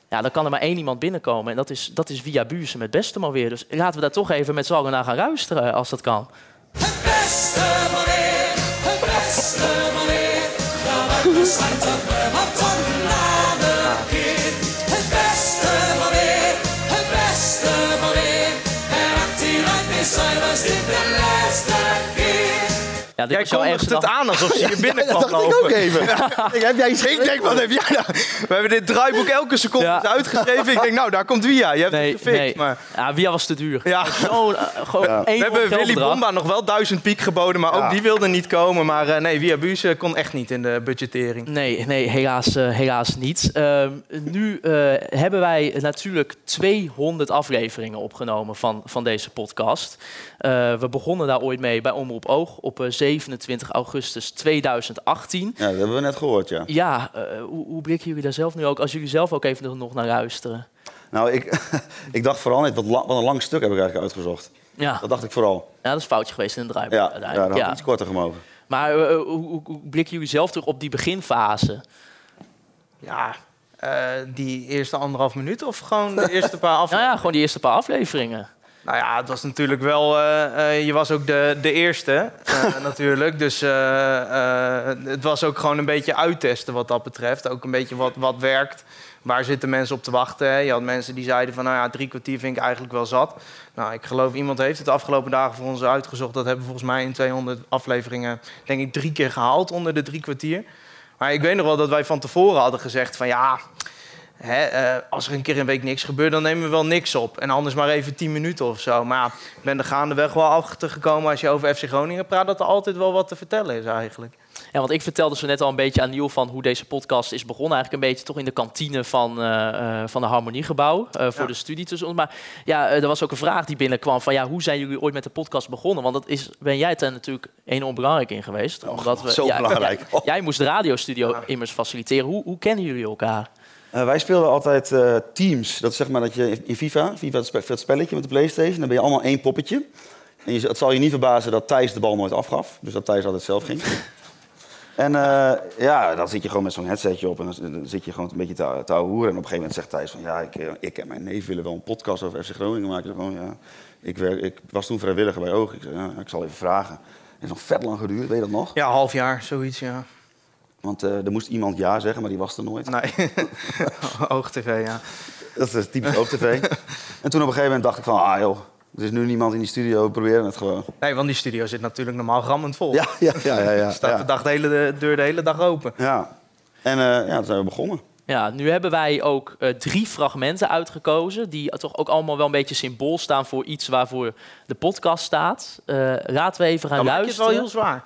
Ja, dan kan er maar één iemand binnenkomen. En dat is, dat is via Buurse met beste maar weer. Dus laten we daar toch even met z'n allen naar gaan luisteren, als dat kan. Het beste van weer, het beste van weer. Gaan we besluiten, wat Ja, dit Jij kondigt het aan alsof ze hier (laughs) binnen kwam dat dacht ik ook even. (laughs) ik, heb jij iets Ik denk, wat heb jij nou? We hebben dit draaiboek elke seconde Ja. uitgeschreven. Ik denk, nou, daar komt Via. Je hebt Nee, het gefixt. nee. Maar Ja, Via was te duur. Ja. Zo, eh, gewoon Ja. één we hebben Willy. Bomba nog wel duizend piek geboden, maar Ja. ook die wilde niet komen. Maar eh, nee, Via Buus kon echt niet in de budgettering. Nee, nee helaas, eh, helaas niet. Ehm, nu eh, hebben wij natuurlijk 200 afleveringen opgenomen van, van deze podcast. Eh, we begonnen daar ooit mee bij Omroep Oog op eh, 27 augustus 2018. Ja, dat hebben we net gehoord, ja. Ja, eh, hoe, hoe blikken jullie daar zelf nu ook, als jullie zelf ook even nog naar luisteren? Nou, ik, (laughs) ik dacht vooral net, wat, la- wat een lang stuk heb ik eigenlijk uitgezocht. Ja, Dat dacht ik vooral. ja dat is een foutje geweest in de draaiboek Ja, ja dat uiteindelijk. had Ja. iets korter gemogen. Maar eh, hoe, hoe, hoe blikken jullie zelf terug op die beginfase? Ja, eh, die eerste anderhalf minuut of gewoon de eerste paar (laughs) Nou afleveringen? ja, gewoon die eerste paar afleveringen. Nou ja, het was natuurlijk wel... eh, eh, je was ook de, de eerste, eh, (laughs) natuurlijk. Dus het was ook gewoon een beetje uittesten wat dat betreft. Ook een beetje wat, wat werkt. Waar zitten mensen op te wachten? Hè? Je had mensen die zeiden van... nou ja, drie kwartier vind ik eigenlijk wel zat. Nou, ik geloof iemand heeft het de afgelopen dagen voor ons uitgezocht. Dat hebben we volgens mij in 200 afleveringen... denk ik drie keer gehaald onder de drie kwartier. Maar ik weet nog wel dat wij van tevoren hadden gezegd van... ja, Hè, eh, als er een keer een week niks gebeurt, dan nemen we wel niks op. En anders maar even 10 minuten of zo. Maar ja, ik ben er gaandeweg wel achter gekomen als je over FC Groningen praat, dat er altijd wel wat te vertellen is eigenlijk. Ja, want ik vertelde zo net al een beetje aan Niel van hoe deze podcast is begonnen. Eigenlijk een beetje toch in de kantine van, eh, van de Harmoniegebouw voor Ja. de studie tussen ons. Maar ja, er was ook een vraag die binnenkwam van ja, hoe zijn jullie ooit met de podcast begonnen? Want dat is, ben jij er natuurlijk enorm belangrijk in geweest. omdat we, zo ja, belangrijk. ja, (laughs) jij moest de radiostudio immers faciliteren. Hoe, hoe kennen jullie elkaar? Eh, wij speelden altijd eh, teams. Dat is zeg maar dat je in FIFA, FIFA het, spe- het spelletje met de Playstation, dan ben je allemaal één poppetje. En je, het zal je niet verbazen dat Thijs de bal nooit afgaf. Dus dat Thijs altijd zelf ging. (laughs) En eh, ja, dan zit je gewoon met zo'n headsetje op en dan, dan zit je gewoon een beetje te, te ouwehoeren. En op een gegeven moment zegt Thijs van, ja, ik, ik en mijn neef willen wel een podcast over FC Groningen maken. Gewoon, ja, ik, werk, ik was toen vrijwilliger bij Oog. Ik zei, ja, ik zal even vragen. Het is nog vet lang geduurd, weet je dat nog? Ja, half jaar, zoiets, ja. Want eh, er moest iemand ja zeggen, maar die was er nooit. Nee, (laughs) Oog-tv, ja. Dat is typisch ook tv. (laughs) en toen op een gegeven moment dacht ik van, ah joh, er is nu niemand in die studio, we proberen het gewoon. Nee, want die studio zit natuurlijk normaal rammend vol. Ja, ja, ja, ja. ja, (laughs) Staat de, dag de, hele, de deur de hele dag open. ja. En eh, ja, toen zijn we begonnen. Ja, nu hebben wij ook eh, drie fragmenten uitgekozen. Die toch ook allemaal wel een beetje symbool staan voor iets waarvoor de podcast staat. Eh, laten we even gaan Dan maak je het wel luisteren. heel zwaar.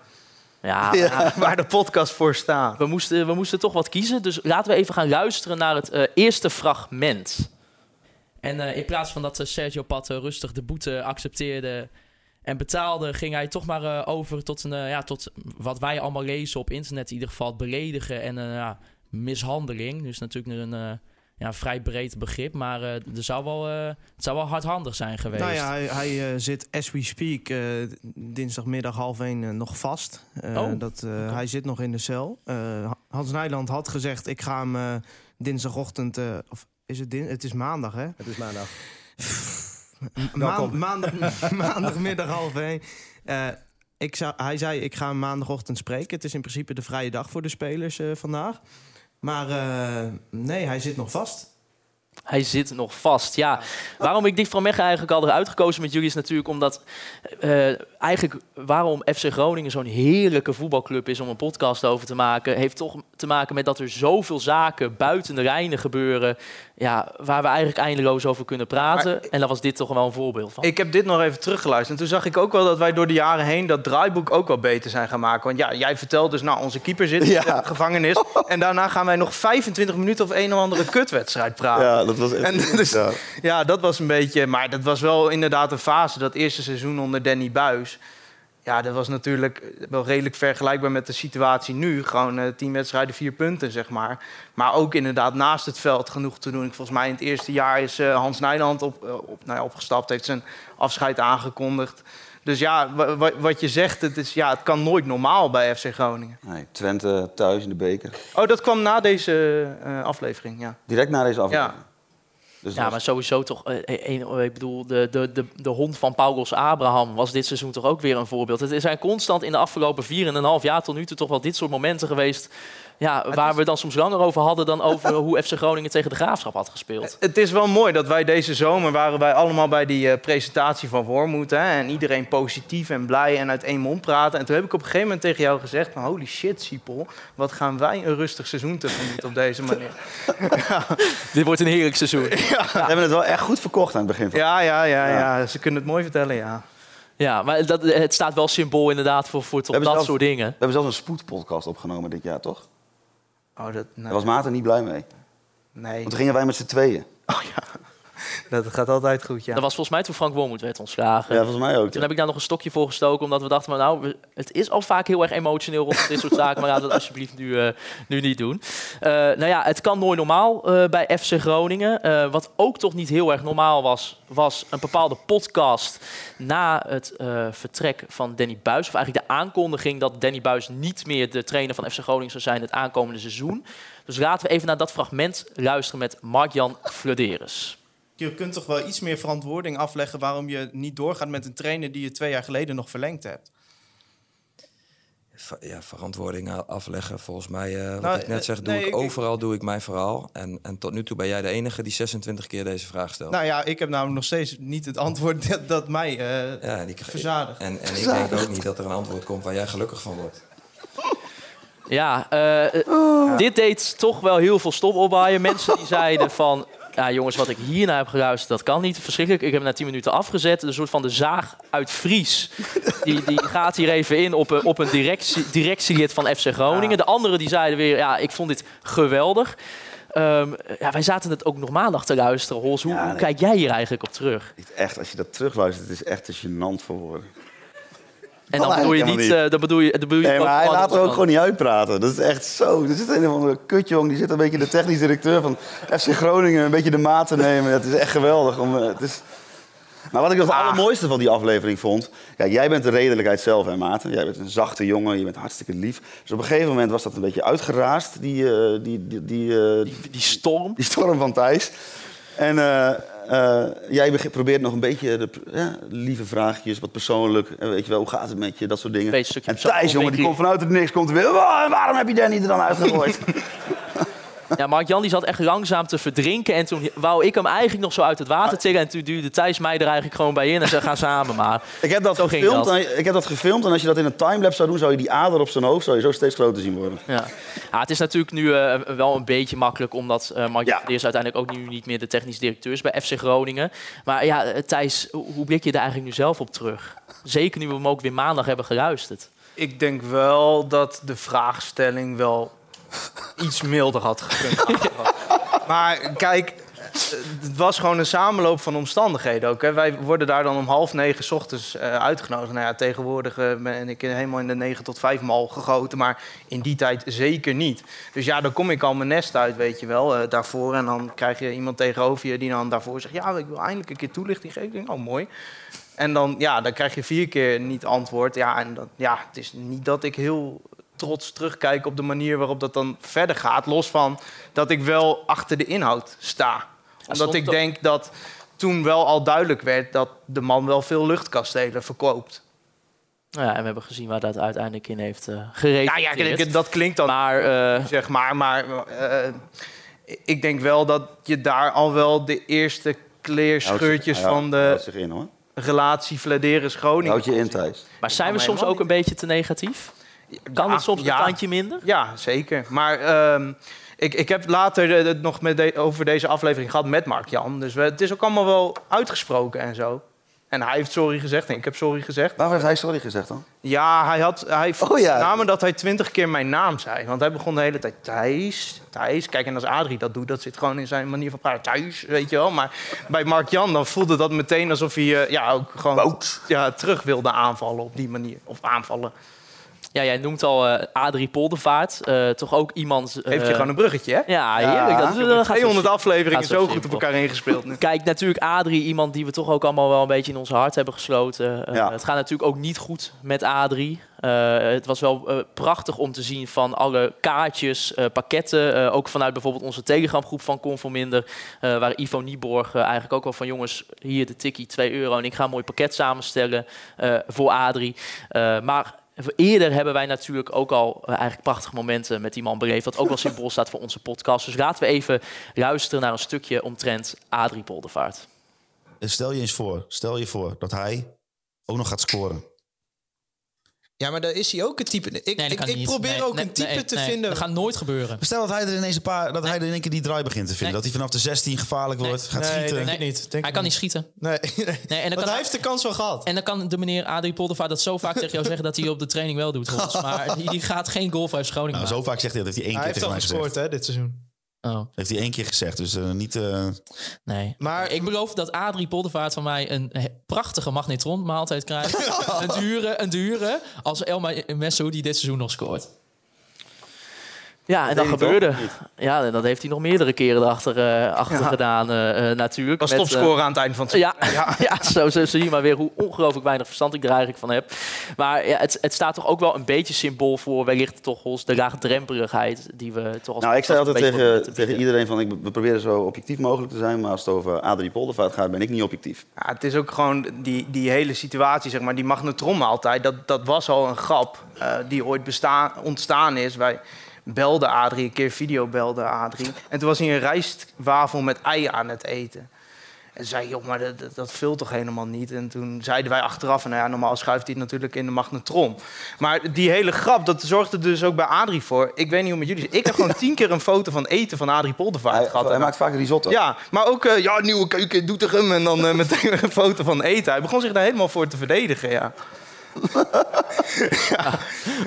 Ja, (laughs) Ja, waar de podcast voor staat. we, moesten, we moesten toch wat kiezen. Dus laten we even gaan luisteren naar het eh, eerste fragment. En eh, in plaats van dat eh, Sergio Pat rustig de boete accepteerde en betaalde, ging hij toch maar eh, over tot, een, ja, tot wat wij allemaal lezen op internet, in ieder geval het beledigen en ja, mishandeling. Dus natuurlijk een eh, ja, vrij breed begrip, maar eh, er zou wel, eh, het zou wel hardhandig zijn geweest. Nou ja, hij, hij eh, zit as we speak eh, dinsdagmiddag half één nog vast. Eh, Oh, dat, eh, Hij zit nog in de cel. Eh, Hans Nijland had gezegd, ik ga hem eh, dinsdagochtend... eh, of is het, din het is maandag, hè? Het is maandag. Maan, Welkom. maandag, (laughs) maandagmiddag half één. Eh, ik zou, hij zei, ik ga hem maandagochtend spreken. Het is in principe de vrije dag voor de spelers eh, vandaag. Maar eh, nee, hij zit nog vast. Hij zit nog vast. Ja, waarom ik Dick van Mechelen eigenlijk al eruit gekozen met jullie is natuurlijk omdat eh, eigenlijk waarom FC Groningen zo'n heerlijke voetbalclub is om een podcast over te maken, heeft toch te maken met dat er zoveel zaken buiten de lijnen gebeuren, ja, waar we eigenlijk eindeloos over kunnen praten. en daar was dit toch wel een voorbeeld van. Ik heb dit nog even teruggeluisterd. En toen zag ik ook wel dat wij door de jaren heen dat draaiboek ook wel beter zijn gaan maken. Want ja, jij vertelt dus, nou, onze keeper zit Ja. in de gevangenis. (laughs) En daarna gaan wij nog 25 minuten of een of andere kutwedstrijd praten. Ja, dat was echt... En (laughs) dus- ja. Ja, dat was een beetje... Maar dat was wel inderdaad een fase, dat eerste seizoen onder Danny Buis. Ja, dat was natuurlijk wel redelijk vergelijkbaar met de situatie nu. Gewoon eh, tien wedstrijden, vier punten, zeg maar. Maar ook inderdaad naast het veld genoeg te doen. Volgens mij in het eerste jaar is eh, Hans Nijland op, eh, op, nou ja, opgestapt. Heeft zijn afscheid aangekondigd. Dus ja, wa- wa- wat je zegt, het, is, ja, het kan nooit normaal bij FC Groningen. Nee, Twente thuis in de beker. Oh, dat kwam na deze eh, aflevering, ja. Direct na deze aflevering. Ja. Dus ja, maar sowieso toch. eh, een- ik bedoel, de, de, de, de hond van Paulus Abraham was dit seizoen toch ook weer een voorbeeld. Het zijn constant in de afgelopen 4,5 jaar tot nu toe toch wel dit soort momenten geweest. Ja, waar we dan soms langer over hadden dan over (laughs) hoe FC Groningen tegen de graafschap had gespeeld. Het is wel mooi dat wij deze zomer waren wij allemaal bij die eh, presentatie van Wormoed. Hè, en iedereen positief en blij en uit één mond praten. En toen heb ik op een gegeven moment tegen jou gezegd: van, Holy shit, Siepel, wat gaan wij een rustig seizoen tegemoet op deze manier. (laughs) Dit wordt een heerlijk seizoen. We hebben het wel echt goed verkocht aan het begin van Ja, ja, ja, Ja. ja. Ze kunnen het mooi vertellen, ja. Ja, maar dat, het staat wel symbool inderdaad voor, voor dat zelfs- soort dingen. We hebben zelfs een spoedpodcast opgenomen dit jaar, toch? Oh, dat, Daar was Maarten niet blij mee. nee. Want toen gingen wij met z'n tweeën. Oh ja, (laughs) dat gaat altijd goed, ja. Dat was volgens mij toen Frank Wormoed werd ontslagen. Ja, volgens mij ook. Toen heb ik daar nog een stokje voor gestoken, omdat we dachten, van, nou, het is al vaak heel erg emotioneel rond dit soort zaken, maar laten we het alsjeblieft nu, eh, nu niet doen. Eh, nou ja, het kan nooit normaal eh, bij FC Groningen. Eh, wat ook toch niet heel erg normaal was, was een bepaalde podcast na het eh, vertrek van Danny Buis, of eigenlijk de aankondiging dat Danny Buis niet meer de trainer van FC Groningen zou zijn het aankomende seizoen. Dus laten we even naar dat fragment luisteren met Mark-Jan Flederis. Je kunt toch wel iets meer verantwoording afleggen waarom je niet doorgaat met een trainer die je twee jaar geleden nog verlengd hebt. Ja, verantwoording afleggen. Volgens mij, eh, wat Nou, ik net eh, zeg, doe nee, ik ik- overal doe ik mijn verhaal. En, en tot nu toe ben jij de enige die 26 keer deze vraag stelt. Nou ja, ik heb namelijk nog steeds niet het antwoord dat, dat mij eh ja, die, verzadigt. en, en ik denk ook niet dat er een antwoord komt waar jij gelukkig van wordt. Ja, eh, eh, dit deed toch wel heel veel stop opwaaien. Mensen die zeiden van... Ja, jongens, wat ik hierna heb geluisterd, dat kan niet. Verschrikkelijk. Ik heb na 10 minuten afgezet. Een soort van de zaag uit Fries. Die, die gaat hier even in op een, op een directie, directielid van FC Groningen. De anderen die zeiden weer, ja, ik vond dit geweldig. Ehm, ja, wij zaten het ook nog maandag te luisteren. Hols, hoe, Ja, hoe kijk jij hier eigenlijk op terug? Echt, als je dat terugluistert, het is echt te gênant voor woorden. En dan Oh, bedoel je niet... niet. eh, dan bedoel je, bedoel je Nee, maar hij laat er ook gewoon niet uitpraten. Dat is echt zo. Er zit een of andere kutjong, die zit een beetje de technisch directeur van FC Groningen een beetje de maat te nemen. Het is echt geweldig. Om, eh, het is... Maar wat ik nog het allermooiste van die aflevering vond... Ja, jij bent de redelijkheid zelf, hè, Maarten? Jij bent een zachte jongen, je bent hartstikke lief. Dus op een gegeven moment was dat een beetje uitgeraasd, die, eh, die, die, die, Die, die storm. die storm van Thijs. En eh, jij probeert nog een beetje de, ja, lieve vraagjes, wat persoonlijk. En weet je wel, hoe gaat het met je, dat soort dingen. Een en Thijs, jongen, die komt vanuit het niks, komt er weer. "Wa- waarom heb je Danny er dan uitgegooid? (laughs) Ja, Mark-Jan die zat echt langzaam te verdrinken. En toen wou ik hem eigenlijk nog zo uit het water tillen. En toen duwde Thijs mij er eigenlijk gewoon bij in. En ze gaan samen maar. ik, heb dat Zo gefilmd, dat. en- ik heb dat gefilmd en als je dat in een timelapse zou doen, zou je die ader op zijn hoofd zou je zo steeds groter zien worden. Ja. Ja, het is natuurlijk nu eh, wel een beetje makkelijk. Omdat eh Mark-Jan Ja. Verdeers uiteindelijk ook nu niet meer de technisch directeur is bij FC Groningen. Maar ja, eh, Thijs, hoe hoe blik je daar eigenlijk nu zelf op terug? Zeker nu we hem ook weer maandag hebben geluisterd. Ik denk wel dat de vraagstelling wel iets milder had gekund. (laughs) maar kijk, het was gewoon een samenloop van omstandigheden ook. Hè. Wij worden daar dan om half negen ochtends eh, uitgenodigd. Nou ja, tegenwoordig eh, ben ik helemaal in de negen tot vijf mal gegoten. Maar in die tijd zeker niet. Dus ja, dan kom ik al mijn nest uit, weet je wel, eh, daarvoor. En dan krijg je iemand tegenover je die dan daarvoor zegt... ja, ik wil eindelijk een keer toelichting geven. Ik denk, oh, mooi. En dan, ja, dan krijg je vier keer niet antwoord. Ja, en dat, ja, het is niet dat ik heel trots terugkijk op de manier waarop dat dan verder gaat. Los van dat ik wel achter de inhoud sta. Omdat ik denk dat toen wel al duidelijk werd dat de man wel veel luchtkastelen verkoopt. Nou ja, en we hebben gezien waar dat uiteindelijk in heeft uh, gereden. Nou ja, dat klinkt dan Maar eh, zeg maar. Maar eh, ik denk wel dat je daar al wel de eerste kleerscheurtjes zich- van de in hoor. relatie Vladeris Groningen. Houd je in, Thijs. Maar zijn we soms ook een beetje te negatief? Kan het soms ja. een tandje minder? Ja, zeker. Maar ehm, ik, ik heb later eh, het nog met de- over deze aflevering gehad met Mark Jan. Dus we, het is ook allemaal wel uitgesproken en zo. En hij heeft sorry gezegd en ik heb sorry gezegd. Waarom heeft hij sorry gezegd dan? Ja, hij had hij Oh ja. namen dat hij twintig keer mijn naam zei. Want hij begon de hele tijd Thijs, Thijs. Kijk, en als Adrie dat doet, dat zit gewoon in zijn manier van praten. Thijs, weet je wel. Maar bij Mark Jan dan voelde dat meteen alsof hij eh, ja, ook gewoon ja, terug wilde aanvallen op die manier. Of aanvallen. Ja, jij noemt al eh, Adrie Poldervaart. eh, toch ook iemand... eh, Heeft je gewoon een bruggetje, hè? Ja, heerlijk. Dat, Ik dat heb gaat 200 zo- afleveringen zo zo goed op elkaar ingespeeld nu. Kijk, natuurlijk Adrie, iemand die we toch ook allemaal wel een beetje in ons hart hebben gesloten. Eh, Ja. Het gaat natuurlijk ook niet goed met Adrie. Eh, het was wel eh, prachtig om te zien van alle kaartjes, eh, pakketten. eh, ook vanuit bijvoorbeeld onze telegramgroep van Conforminder. eh waar Ivo Nieborg eh, eigenlijk ook wel van... jongens, hier de tikkie, 2 euro... en ik ga een mooi pakket samenstellen eh, voor Adrie. Eh, maar... Eerder hebben wij natuurlijk ook al eh, eigenlijk prachtige momenten met die man beleefd. Dat ook wel symbool staat voor onze podcast. Dus laten we even luisteren naar een stukje omtrent Adrie Poldervaart. Stel je eens voor, stel je voor dat hij ook nog gaat scoren. Ja, maar daar is hij ook een type. Ik, Nee, ik, probeer Nee, ook nee, een type nee, te nee, vinden. Dat gaat nooit gebeuren. Stel dat hij er ineens een paar, dat hij er in één keer die draai begint te vinden. Nee. Dat hij vanaf de 16 gevaarlijk wordt, gaat Nee, schieten. denk ik niet. Denk hij ik kan niet schieten. Nee, nee. En dan Want kan, hij heeft de kans wel gehad. en dan kan de meneer Adrie Poldervaart dat zo vaak tegen jou zeggen dat hij op de training wel doet. Volgens. (laughs) Maar die, die gaat geen golf uit Groningen Nou, zo vaak zegt hij dat. Heeft hij één hij keer heeft tegen mij gescoord hè, dit seizoen. Oh, Heeft hij één keer gezegd. Dus eh, niet... eh, nee. Maar- ik beloof dat Adrie Poldervaart van mij een prachtige magnetronmaaltijd krijgt. (laughs) een dure, een dure, als Elma Messo die dit seizoen nog scoort. Ja, en dat gebeurde. Ja, en dat heeft hij nog meerdere keren erachter eh, achter Ja. gedaan eh, eh, natuurlijk. Eh, topscorer aan het einde van het Ja, (laughs) ja. zo, zo zie je maar weer hoe ongelooflijk weinig verstand ik er eigenlijk van heb. Maar ja, het, het staat toch ook wel een beetje symbool voor wellicht toch ons de laagdrempeligheid die we toch als Nou, ik zei altijd tegen, te tegen iedereen van, ik, we proberen zo objectief mogelijk te zijn, maar als het over Adrie Poldervaart gaat, ben ik niet objectief. Ja, het is ook gewoon die, die hele situatie, zeg maar, die magnetronmaaltijd, dat, dat was al een grap eh, die ooit bestaan, ontstaan is. Wij belden Adrie, een keer video belde Adrie. En toen was hij een rijstwafel met ei aan het eten. En zei, joh, maar dat, dat, dat vult toch helemaal niet? En toen zeiden wij achteraf, nou ja, normaal schuift hij het natuurlijk in de magnetron. Maar die hele grap, dat zorgde dus ook bij Adrie voor. Ik weet niet hoe met jullie is. Ik heb gewoon (laughs) tien keer een foto van eten van Adrie Poldervaart Hij, gehad. hij maakt vaak risotto. Ja, maar ook, eh, ja, nieuwe keuken, Doetinchem. En dan eh, meteen een foto van eten. Hij begon zich daar helemaal voor te verdedigen, ja.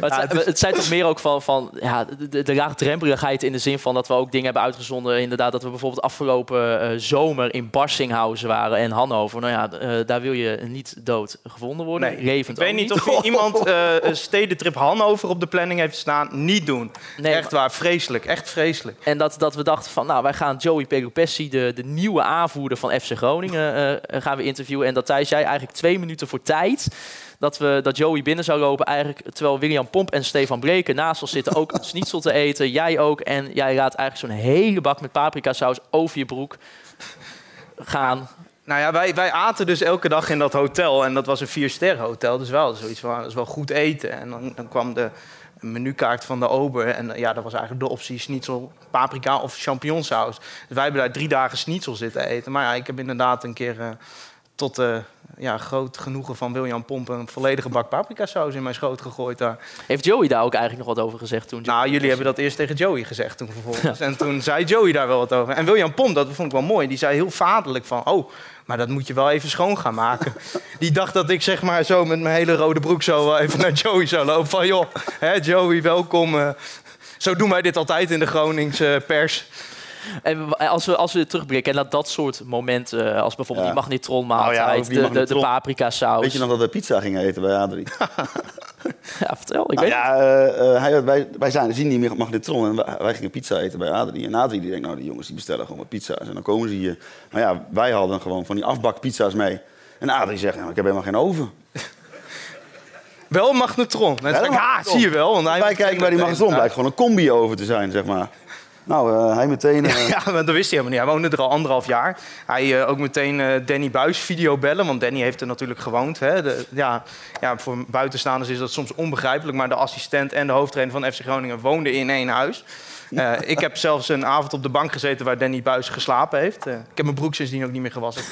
Maar het, zijn- het zijn toch meer ook van, van ja, de, de, laagdrempeligheid in de zin van dat we ook dingen hebben uitgezonden. Inderdaad, dat we bijvoorbeeld afgelopen eh, zomer in Barsinghausen waren en Hannover. Nou ja, eh, daar wil je niet dood gevonden worden. Nee, Levend ik weet niet of iemand (laughs) eh, een stedentrip Hannover op de planning heeft staan. Niet doen. Nee, echt waar, vreselijk. Echt vreselijk. En dat, dat we dachten van, nou, wij gaan Joey Pelupessi, de, de nieuwe aanvoerder van FC Groningen, gaan we interviewen. En dat Thijs jij eigenlijk twee minuten voor tijd dat, we, dat Joey binnen zou lopen. Eigenlijk, terwijl William Pomp en Stefan Breken naast ons zitten ook een (laughs) schnitzel te eten. Jij ook. En jij laat eigenlijk zo'n hele bak met paprika saus over je broek gaan. Nou ja, wij, wij aten dus elke dag in dat hotel. En dat was een viersterren hotel. Dus wel zoiets van, dat is wel goed eten. En dan, dan kwam de menukaart van de ober. En eh, ja, dat was eigenlijk de optie schnitzel, paprika of champignonsaus. Dus wij hebben daar drie dagen schnitzel zitten eten. Maar ja, ik heb inderdaad een keer... eh, tot eh, ja, groot genoegen van William Pomp een volledige bak paprika saus in mijn schoot gegooid daar. Heeft Joey daar ook eigenlijk nog wat over gezegd toen? Nou, jullie hebben dat eerst tegen Joey gezegd toen vervolgens. En toen zei Joey daar wel wat over. En William Pomp, dat vond ik wel mooi, die zei heel vaderlijk van... oh, maar dat moet je wel even schoon gaan maken. (laughs) Die dacht dat ik zeg maar zo met mijn hele rode broek zo even naar Joey zou lopen. Van joh, hè, Joey, welkom. eh. zo doen wij dit altijd in de Groningse pers. En als we, als we terugblikken en dat dat soort momenten, eh, als bijvoorbeeld Ja. die magnetron Nou ja, over de, de, de magnetron. paprika saus. Weet je nog dat we pizza gingen eten bij Adrie? (laughs) Ja, vertel. Ik Nou weet ja, eh, eh, hij, wij, wij zijn, zien niet meer magnetron en wij, wij gingen pizza eten bij Adrie. En Adrie die denkt, nou die jongens die bestellen gewoon wat pizza's en dan komen ze hier. Maar ja, wij hadden gewoon van die afbakpizza's mee. En Adrie zegt, nou, ik heb helemaal geen oven. (laughs) Wel een magnetron. Ik, ah, magnetron. zie je wel. Want hij wij kijken bij die magnetron, blijkt gewoon een combi oven te zijn, zeg maar. Nou, eh, hij meteen... eh, (laughs) Ja, maar dat wist hij helemaal niet. Hij woonde er al anderhalf jaar. Hij eh, ook meteen eh, Danny Buis video bellen, want Danny heeft er natuurlijk gewoond. Hè. De, ja, ja, voor buitenstaanders is dat soms onbegrijpelijk, maar de assistent en de hoofdtrainer van FC Groningen woonden in één huis. Eh, (laughs) ik heb zelfs een avond op de bank gezeten waar Danny Buis geslapen heeft. Eh, ik heb mijn broek sindsdien ook niet meer gewassen.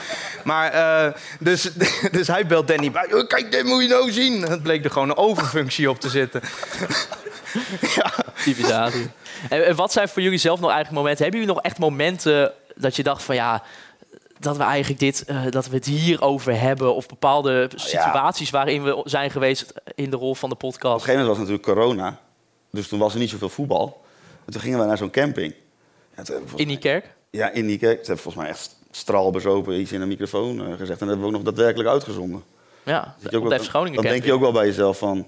(laughs) maar, eh, dus, dus hij belt Danny Buis. "Oh, Kijk, dit moet je nou zien. Het bleek er gewoon een overfunctie op te zitten. Typisch Adrie. En, en wat zijn voor jullie zelf nog eigenlijk momenten? Hebben jullie nog echt momenten dat je dacht van ja, dat we eigenlijk dit, eh, dat we het hierover hebben of bepaalde situaties waarin we zijn geweest in de rol van de Op een podcast? gegeven moment was het natuurlijk corona. Dus toen was er niet zoveel voetbal. En toen gingen we naar zo'n camping. Ja, In die kerk? Ja, in die kerk. Ze hebben volgens mij echt straal bezopen iets in een microfoon eh, gezegd. En dat hebben we ook nog daadwerkelijk uitgezonden. Ja, ook op de Groningen Dan denk je ook wel bij jezelf van,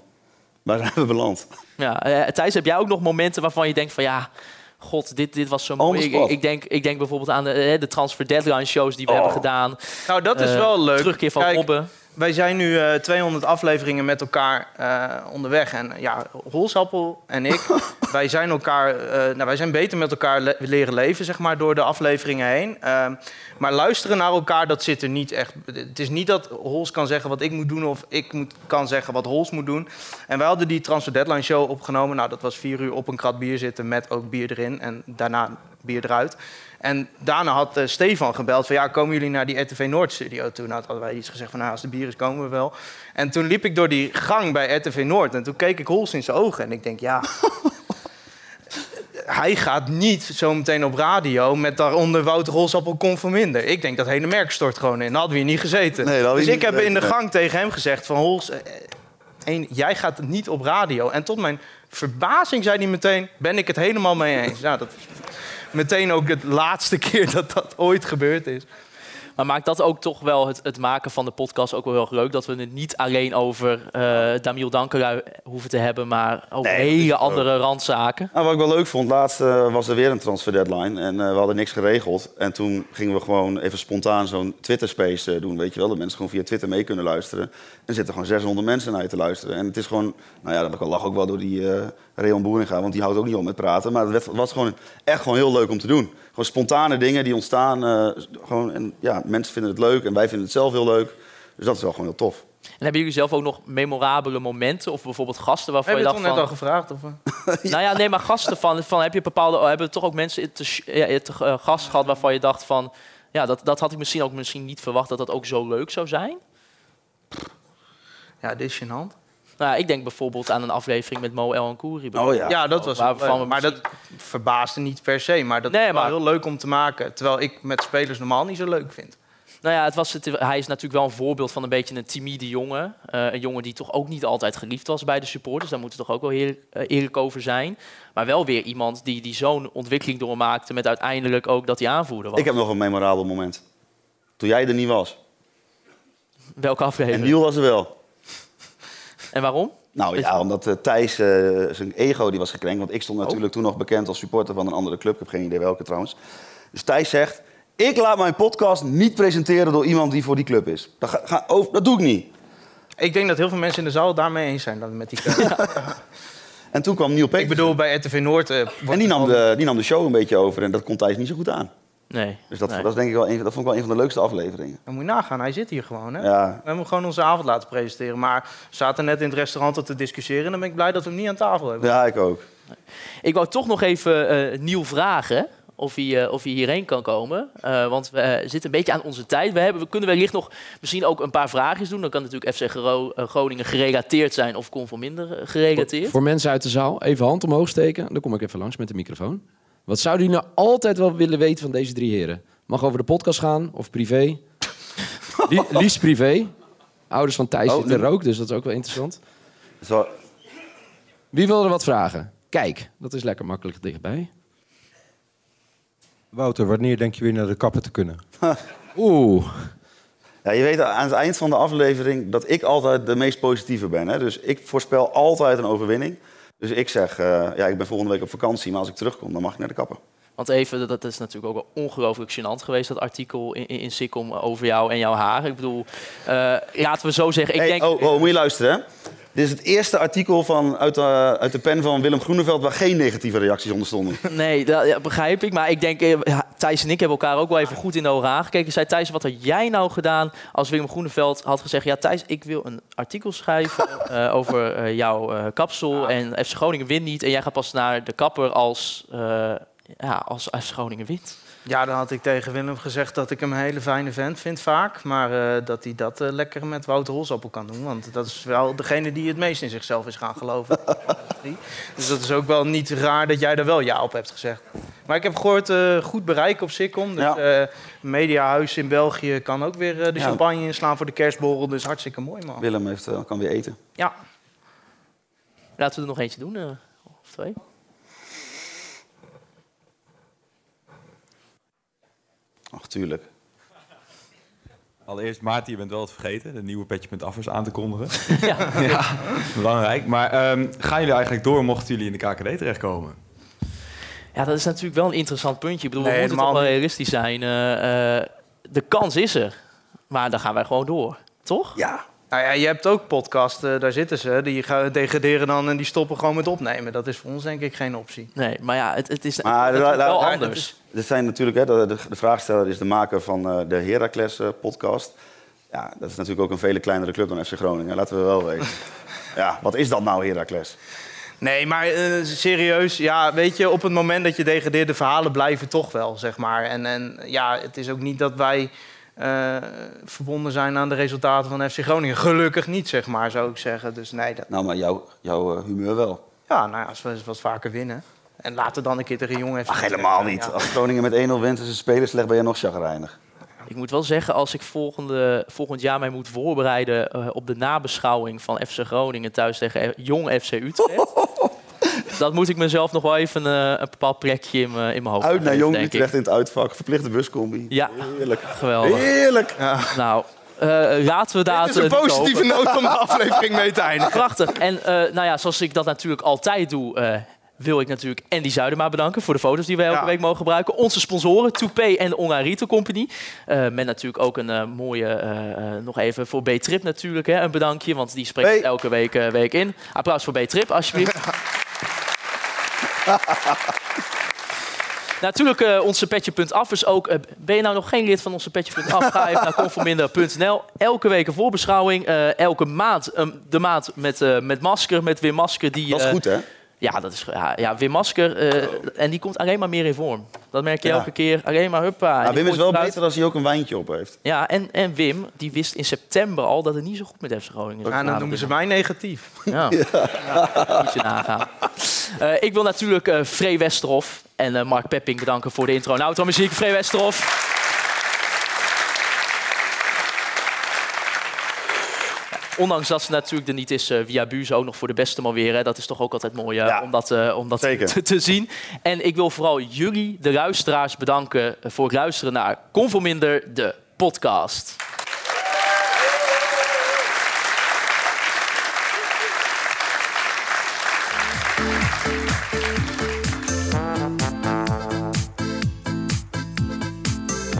waar zijn (laughs) we beland? Ja, eh, Thijs, heb jij ook nog momenten waarvan je denkt van ja, god, dit, dit was zo mooi. Ik, denk, ik denk bijvoorbeeld aan de, eh, de transfer deadline shows die we Oh. hebben gedaan. Nou, dat is Eh, wel leuk. Terugkeer van Kijk, Robben. Wij zijn nu eh 200 afleveringen met elkaar eh, onderweg. En ja, Holsappel en ik, (laughs) wij zijn elkaar, eh, nou, wij zijn beter met elkaar le- leren leven, zeg maar, door de afleveringen heen. Ehm, maar luisteren naar elkaar, dat zit er niet echt. Het is niet dat Hols kan zeggen wat ik moet doen of ik moet, kan zeggen wat Hols moet doen. En wij hadden die Transfer Deadline show opgenomen. Nou, dat was vier uur op een krat bier zitten met ook bier erin en daarna bier eruit. En daarna had eh, Stefan gebeld van ja, komen jullie naar die RTV Noord studio toe? Nou, toen hadden wij iets gezegd van nou, als de bier is, komen we wel. En toen liep ik door die gang bij RTV Noord en toen keek ik Hols in zijn ogen en ik denk ja... (laughs) Hij gaat niet zo meteen op radio met daaronder Wouter Holsappel conforminder. Ik denk dat hele merk stort gewoon in. Dat hadden we hier niet gezeten. Nee, dus ik heb in de gang tegen hem gezegd van Hols, eh, één, jij gaat niet op radio. En tot mijn verbazing zei hij meteen, ben ik het helemaal mee eens. Nou, dat meteen ook het laatste keer dat dat ooit gebeurd is. Maar maakt dat ook toch wel het, het maken van de podcast ook wel heel erg leuk? Dat we het niet alleen over eh Damiel Dankerui hoeven te hebben, maar over Nee, hele andere randzaken. Nou, wat ik wel leuk vond, laatst eh, was er weer een transfer deadline en eh, we hadden niks geregeld. En toen gingen we gewoon even spontaan zo'n Twitter-space eh, doen, weet je wel. Dat mensen gewoon via Twitter mee kunnen luisteren. En er zitten gewoon 600 mensen naar je te luisteren. En het is gewoon, nou ja, dat lag ook wel door die Reon Boeringa, want die houdt ook niet op met praten. Maar het was gewoon echt gewoon heel leuk om te doen. Gewoon spontane dingen die ontstaan. eh, gewoon, en ja, mensen vinden het leuk en wij vinden het zelf heel leuk. Dus dat is wel gewoon heel tof. En hebben jullie zelf ook nog memorabele momenten of bijvoorbeeld gasten waarvan Heb je je dacht het toch van... net al gevraagd? Of, eh? (laughs) Nou ja, nee, maar gasten van, van heb je bepaalde, hebben toch ook mensen te, ja, te eh, gast gehad waarvan je dacht van, ja, dat, dat had ik misschien ook misschien niet verwacht dat dat ook zo leuk zou zijn. Ja, dit is gênant. Nou, ik denk bijvoorbeeld aan een aflevering met Mo El Kouri. Oh ja. Ja, dat was wel leuk. Maar dat verbaasde niet per se. Maar dat Nee, maar- heel leuk om te maken. Terwijl ik met spelers normaal niet zo leuk vind. Nou ja, het was het, hij is natuurlijk wel een voorbeeld van een beetje een timide jongen. Eh, een jongen die toch ook niet altijd geliefd was bij de supporters. Daar moeten we toch ook wel heer- eh, eerlijk over zijn. Maar wel weer iemand die, die zo'n ontwikkeling doormaakte... met uiteindelijk ook dat hij aanvoerder was. Ik heb nog een memorabel moment. Toen jij er niet was. Welke aflevering? En Niel was er wel. En waarom? Nou ja, omdat eh, Thijs eh, zijn ego die was gekrenkt. Want ik stond natuurlijk toen nog bekend als supporter van een andere club. Ik heb geen idee welke trouwens. Dus Thijs zegt, ik laat mijn podcast niet presenteren door iemand die voor die club is. Dat, ga, ga- over- dat doe ik niet. Ik denk dat heel veel mensen in de zaal daarmee eens zijn dan met die. (laughs) En toen kwam Niel Peek. Ik bedoel, bij RTV Noord... eh, En die nam, de, die nam de show een beetje over. En dat kon Thijs niet zo goed aan. Nee. Dus dat, nee. dat, is denk ik wel een, dat vond ik wel een van de leukste afleveringen. Dan moet je nagaan, hij zit hier gewoon. Hè? Ja. We hebben hem gewoon onze avond laten presenteren. Maar we zaten net in het restaurant om te discussiëren. En dan ben ik blij dat we hem niet aan tafel hebben. Ja, ik ook. Ik wou toch nog even eh Niel vragen... of hij, eh, of hij hierheen kan komen. Eh, want we zitten een beetje aan onze tijd. We, hebben, we kunnen wellicht nog misschien ook een paar vraagjes doen. Dan kan natuurlijk FC Gro- Groningen gerelateerd zijn of Conforminder gerelateerd. Voor mensen uit de zaal, even hand omhoog steken. Dan kom ik even langs met de microfoon. Wat zouden jullie nou altijd wel willen weten van deze drie heren? Mag over de podcast gaan of privé? Lie- liefst privé. Ouders van Thijs Oh, zitten nu- er ook, dus dat is ook wel interessant. Zo, Wie wil er wat vragen? Kijk, dat is lekker makkelijk dichtbij. Wouter, wanneer denk je weer naar de kapper te kunnen? (laughs) Oeh, Ja, je weet aan het eind van de aflevering dat ik altijd de meest positieve ben. Hè? Dus ik voorspel altijd een overwinning. Dus ik zeg, eh, ja, ik ben volgende week op vakantie, maar als ik terugkom, dan mag ik naar de kapper. Want even, dat- is natuurlijk ook wel ongelooflijk gênant geweest, dat artikel in, in, in Sikkom over jou en jouw haar. Ik bedoel, eh, laten we zo zeggen. Ik Hey, denk, oh, oh, moet je luisteren, hè? Dit is het eerste artikel van, uit, de, uit de pen van Willem Groeneveld... waar geen negatieve reacties onder stonden. (laughs) Nee, dat ja, begrijp ik. Maar ik denk, eh, ja, Thijs en ik hebben elkaar ook wel even goed in de ogen aangekeken. Zei Thijs, wat had jij nou gedaan als Willem Groeneveld had gezegd... ja, Thijs, ik wil een artikel schrijven (laughs) eh, over eh, jouw eh, kapsel... en FC Groningen wint niet en jij gaat pas naar de kapper als, eh, ja, als FC Groningen wint. Ja, dan had ik tegen Willem gezegd dat ik hem een hele fijne vent vind vaak. Maar eh, dat hij dat eh, lekker met Wouter Holsappel kan doen. Want dat is wel degene die het meest in zichzelf is gaan geloven. (laughs) dus dat is ook wel niet raar dat jij er wel ja op hebt gezegd. Maar ik heb gehoord, eh, goed bereik op Sikkom. Dus Ja. eh, Mediahuis in België kan ook weer de Ja. champagne inslaan voor de kerstborrel. Dus hartstikke mooi, man. Willem heeft, kan weer eten. Ja. Laten we er nog eentje doen, eh, of twee. Ach, tuurlijk. Allereerst, Maarten, je bent wel het vergeten. De nieuwe Petje.affers aan te kondigen. (laughs) (laughs) ja. belangrijk. Maar ehm, gaan jullie eigenlijk door mochten jullie in de KKD terechtkomen? Ja, dat is natuurlijk wel een interessant puntje. Ik bedoel, Nee, we moeten toch wel realistisch zijn. Eh, eh, de kans is er. Maar dan gaan wij gewoon door. Toch? Ja. Nou ja, je hebt ook podcasten, daar zitten ze. Die gaan degraderen dan en die stoppen gewoon met opnemen. Dat is voor ons denk ik geen optie. Nee, maar ja, het, het is, Maar is wel anders. Dit zijn natuurlijk, hè, de, de, vraagsteller is de maker van eh, de Heracles eh, podcast. Ja, dat is natuurlijk ook een vele kleinere club dan FC Groningen, laten we wel weten. (laughs) ja, wat is dat nou, Heracles? Nee, maar eh, serieus, ja, weet je, op het moment dat je degradeert, de verhalen blijven toch wel, zeg maar. En, en ja, het is ook niet dat wij verbonden zijn aan de resultaten van FC Groningen. Gelukkig niet, zeg maar, zou ik zeggen. Dus nee, dat, Nou, maar jouw, jouw humeur wel. ja, nou ja, als we wat vaker winnen. En later dan een keer tegen jong FC. Ach, helemaal niet. Ja. Als Groningen met 1-0 wint en ze spelen slecht, ben je nog chagrijnig. Ik moet wel zeggen, als ik volgende, volgend jaar mij moet voorbereiden eh, op de nabeschouwing van FC Groningen thuis tegen Jong FC Utrecht. (laughs) dat moet ik mezelf nog wel even eh, een bepaald plekje in mijn in mijn hoofd Uit naar Jong. Utrecht in het uitvak, verplichte buscombi. Ja, Heerlijk. geweldig. Heerlijk. Nou, eh, laten we daar... Dit is een positieve noot om de aflevering mee te eindigen. Prachtig. En eh, nou ja, zoals ik dat natuurlijk altijd doe, eh, wil ik natuurlijk Andy Zuidema bedanken voor de foto's die wij elke Ja. week mogen gebruiken. Onze sponsoren, Toupee en de Online Retail Company. Eh, met natuurlijk ook een eh, mooie, eh, nog even voor B-Trip natuurlijk, hè, een bedankje, want die spreekt Hey. elke week, week in. Applaus voor B-Trip, alsjeblieft. (laughs) Natuurlijk, eh, onze petje.af is ook. ben je nou nog geen lid van onze petje.af? Ga even naar (laughs) conforminder.nl. Elke week een voorbeschouwing. elke maand eh, de maand met, met masker, met Wim Masker. Die, Dat is goed, hè? Ja, dat is, ja, ja, Wim Masker. eh, en die komt alleen maar meer in vorm. Dat merk je Ja. elke keer. Alleen maar huppa. Maar Wim is wel eruit. beter als hij ook een wijntje op heeft. Ja, en, en Wim, die wist in september al dat het niet zo goed met FC Groningen is. Ja, dan noemen ze mij negatief. (laughs) Ja. Moet je nagaan. Eh, ik wil natuurlijk eh Free Westerhof en eh, Mark Pepping bedanken voor de intro en outro muziek. Free Westerhof. Ondanks dat ze natuurlijk er niet is eh, via Buze ook nog voor de beste man weer. Hè. Dat is toch ook altijd mooi eh, Ja. om dat, eh, om dat te, te zien. En ik wil vooral jullie, de luisteraars, bedanken voor het luisteren naar Conforminder, de podcast.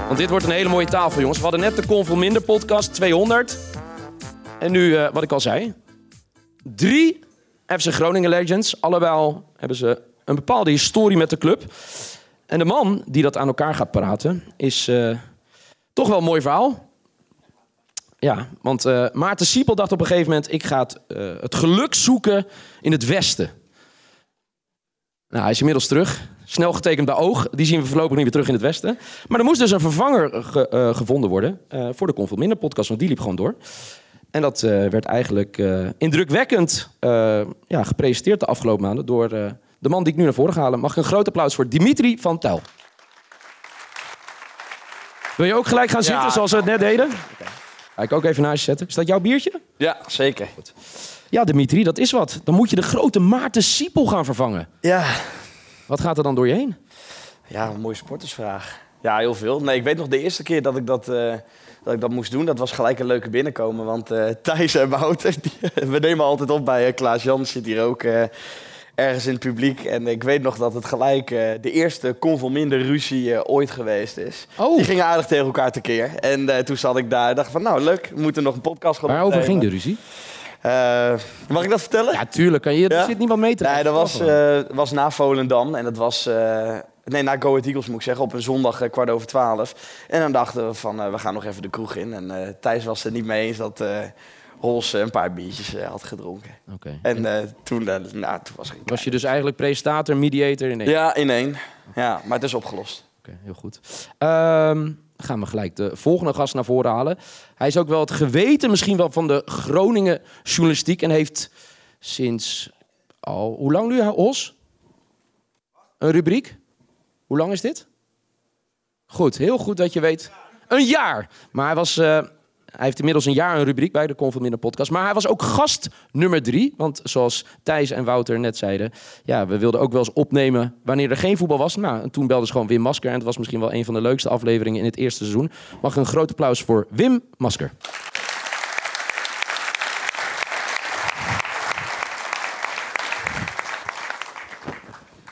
Want dit wordt een hele mooie tafel, jongens. We hadden net de Convol Minder podcast 200. En nu, eh, wat ik al zei, drie FC Groningen Legends. Allebei hebben ze een bepaalde historie met de club. En de man die dat aan elkaar gaat praten, is eh, toch wel een mooi verhaal. Ja, want eh, Maarten Siepel dacht op een gegeven moment... ik ga het, geluk zoeken in het westen. Nou, hij is inmiddels terug. Snel getekend bij Oog. Die zien we voorlopig niet meer terug in het Westen. Maar er moest dus een vervanger ge- gevonden worden voor de Convil Minder podcast, want die liep gewoon door. En dat eh, werd eigenlijk eh, indrukwekkend eh, ja, gepresenteerd de afgelopen maanden door eh, de man die ik nu naar voren ga halen. Mag ik een groot applaus voor Dimitri van Tel. Wil je ook gelijk gaan zitten Ja. zoals we het net deden? Ga ik ook even naast je zetten. Is dat jouw biertje? Ja, zeker. Ja, Dimitri, dat is wat. Dan moet je de grote Maarten Siepel gaan vervangen. Ja. Wat gaat er dan door je heen? Ja, een mooie sportersvraag. Ja, heel veel. Nee, ik weet nog de eerste keer dat ik dat, eh, dat, ik dat moest doen. Dat was gelijk een leuke binnenkomen. Want eh, Thijs en Wouter, (laughs) die, we nemen altijd op bij eh, Klaas Jan. Zit hier ook eh, ergens in het publiek. En ik weet nog dat het gelijk de eerste convol minder ruzie ooit geweest is. Oh. Die gingen aardig tegen elkaar tekeer. En toen zat ik daar en dacht van, nou leuk, we moeten nog een podcast gaan Waarover opnemen. ging de ruzie? Mag ik dat vertellen? Ja, tuurlijk. Kan je, er Ja? zit niemand mee te Nee, dat was, eh, was na Volendam. En dat was... nee, na Go Ahead Eagles moet ik zeggen. Op een zondag eh, kwart over twaalf. En dan dachten we van, eh, we gaan nog even de kroeg in. En eh, Thijs was het niet mee eens dat Hols een paar biertjes had gedronken. Oké. En toen, nou, toen was ik... Was je dus eigenlijk presentator, mediator in één? Ja, in één. Ja, maar het is opgelost. Oké, heel goed. Ehm, gaan we gelijk de volgende gast naar voren halen. Hij is ook wel het geweten misschien wel van de Groningen journalistiek. En heeft sinds al... Hoe lang nu, Os? Een rubriek? Hoe lang is dit? Goed, heel goed dat je weet. Een jaar! Maar hij was... eh, hij heeft inmiddels een jaar een rubriek bij de Minder podcast. Maar hij was ook gast nummer drie. Want zoals Thijs en Wouter net zeiden... Ja, we wilden ook wel eens opnemen wanneer er geen voetbal was. Nou, en toen belde ze gewoon Wim Masker. En het was misschien wel een van de leukste afleveringen in het eerste seizoen. Mag een groot applaus voor Wim Masker.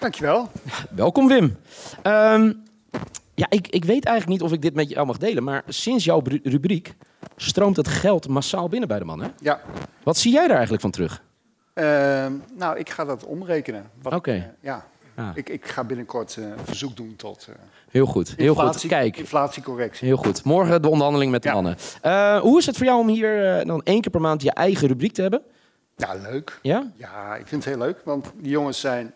Dankjewel. Welkom Wim. Ehm, ja, ik, ik weet eigenlijk niet of ik dit met jou mag delen. Maar sinds jouw rubriek stroomt het geld massaal binnen bij de man. Hè? Ja. Wat zie jij daar eigenlijk van terug? Ehm, nou, ik ga dat omrekenen. Oké. eh, ja. Ah. Ik, ik ga binnenkort eh, een verzoek doen tot eh, Heel goed, heel goed. Kijk, inflatiecorrectie. heel goed. Morgen de onderhandeling met de mannen. Eh, hoe is het voor jou om hier eh, dan één keer per maand je eigen rubriek te hebben? Ja, leuk. Ja? Ja, ik vind het heel leuk, want die jongens zijn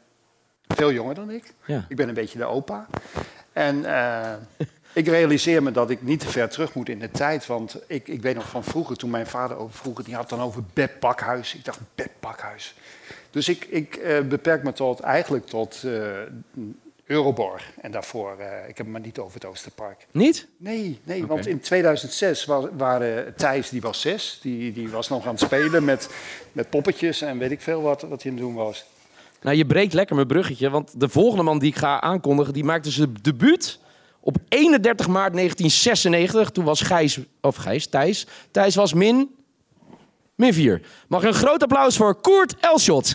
veel jonger dan ik. Ja. Ik ben een beetje de opa. En eh, (laughs) ik realiseer me dat ik niet te ver terug moet in de tijd. Want ik, ik weet nog van vroeger, toen mijn vader over vroeger, die had dan over bedpakhuis. Ik dacht, bedpakhuis. Dus ik, ik eh, beperk me tot, eigenlijk tot eh, Euroborg. En daarvoor, eh, ik heb het maar niet over het Oosterpark. Niet? Nee, nee want in 2006 was, waren Thijs, die was zes, die, die was nog aan het spelen met, met poppetjes en weet ik veel wat, wat hij aan het doen was. Nou, je breekt lekker mijn bruggetje. Want de volgende man die ik ga aankondigen, die maakte zijn debuut op 31 maart 1996. Toen was Gijs, of Gijs, Thijs. Thijs was min, min 4. Mag een groot applaus voor Koert Elschot.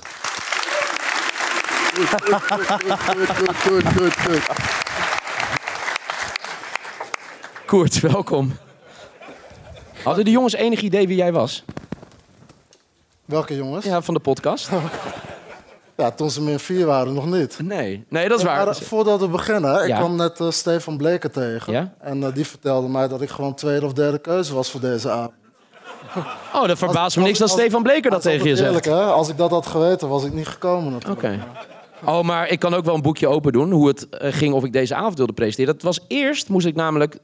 Koert, welkom. Hadden de jongens enig idee wie jij was? Welke jongens? Ja, van de podcast. (laughs) Ja, toen ze min 4 waren, nog niet. Nee, nee dat is Maar, waar. eh, voordat we beginnen, ik Ja. kwam net eh, Stefan Bleker tegen. Ja? En eh, die vertelde mij dat ik gewoon tweede of derde keuze was voor deze avond. (laughs) Oh, dat verbaast me niks dat Stefan Bleker dat tegen je zegt. eerlijk, hè? Als ik dat had geweten, was ik niet gekomen natuurlijk. Oké. Oh, maar ik kan ook wel een boekje open doen hoe het eh, ging of ik deze avond wilde presenteren. Dat was eerst, moest ik namelijk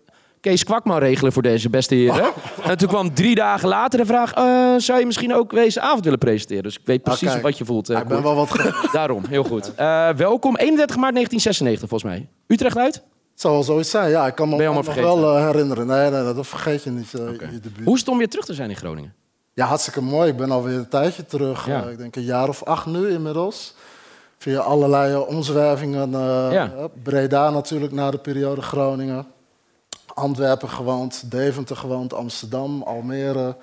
Kees Kwakman regelen voor deze beste heren. En toen kwam drie dagen later de vraag, eh, zou je misschien ook deze avond willen presenteren? Dus ik weet precies kijk. wat je voelt. eh, ik ben wel wat (laughs) Daarom, heel goed. Eh, welkom, 31 maart 1996 volgens mij. Utrecht uit? Het zou wel zoiets zijn, ja. Ik kan me nog wel herinneren. Nee, nee, dat vergeet je niet, je debuut. Hoe is het om weer terug te zijn in Groningen? Ja, hartstikke mooi. Ik ben alweer een tijdje terug. Ja. Ik denk een jaar of acht nu inmiddels. Via allerlei omzwervingen. Ja. Breda natuurlijk na de periode Groningen. Antwerpen gewoond, Deventer gewoond, Amsterdam, Almere.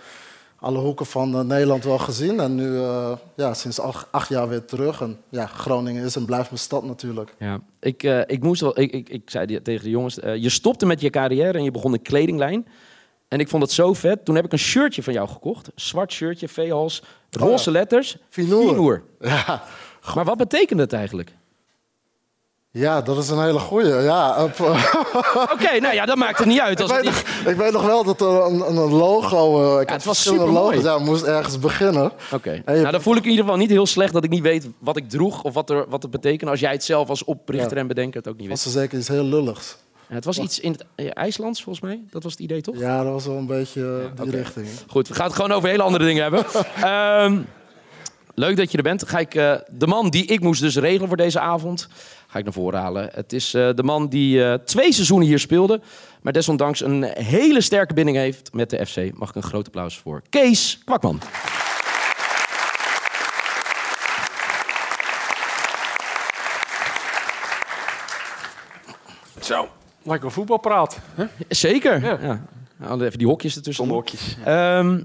Alle hoeken van eh, Nederland wel gezien. En nu eh, ja, sinds acht, acht jaar weer terug. En ja, Groningen is en blijft mijn stad natuurlijk. Ja, ik, eh, ik moest wel. Ik, ik, ik zei tegen de jongens: je stopte met je carrière en je begon een kledinglijn. En ik vond het zo vet. Toen heb ik een shirtje van jou gekocht. Zwart shirtje, V-hals, roze letters. Finoer. Finoer. Ja. Maar wat betekent het eigenlijk? Ja, dat is een hele goeie. Ja, (laughs) Oké, nou ja, dat maakt het niet uit. Als ik, het weet niet- nog, ik weet nog wel dat er een, een logo... eh ik het was supermooi. logos. Ja, we moesten ergens beginnen. Oké. Je- Nou, dan voel ik in ieder geval niet heel slecht dat ik niet weet wat ik droeg of wat, er, wat het betekent. Als jij het zelf als oprichter Ja. en bedenker het ook niet was wist. er zeker iets heel lulligs. Ja, het was iets in het eh, IJslands, volgens mij. Dat was het idee, toch? Ja, dat was wel een beetje eh, die richting. Goed, we gaan het gewoon over hele andere dingen hebben. (laughs) Ehm, leuk dat je er bent. Ga ik de man die ik moest dus regelen voor deze avond, ga ik naar voren halen. Het is eh, de man die eh, twee seizoenen hier speelde, maar desondanks een hele sterke binding heeft met de FC. Mag ik een groot applaus voor Kees Kwakman. Zo, lekker voetbalpraat. Hè? Zeker. Ja. Ja. Even die hokjes ertussen. Zonder hokjes. Ehm,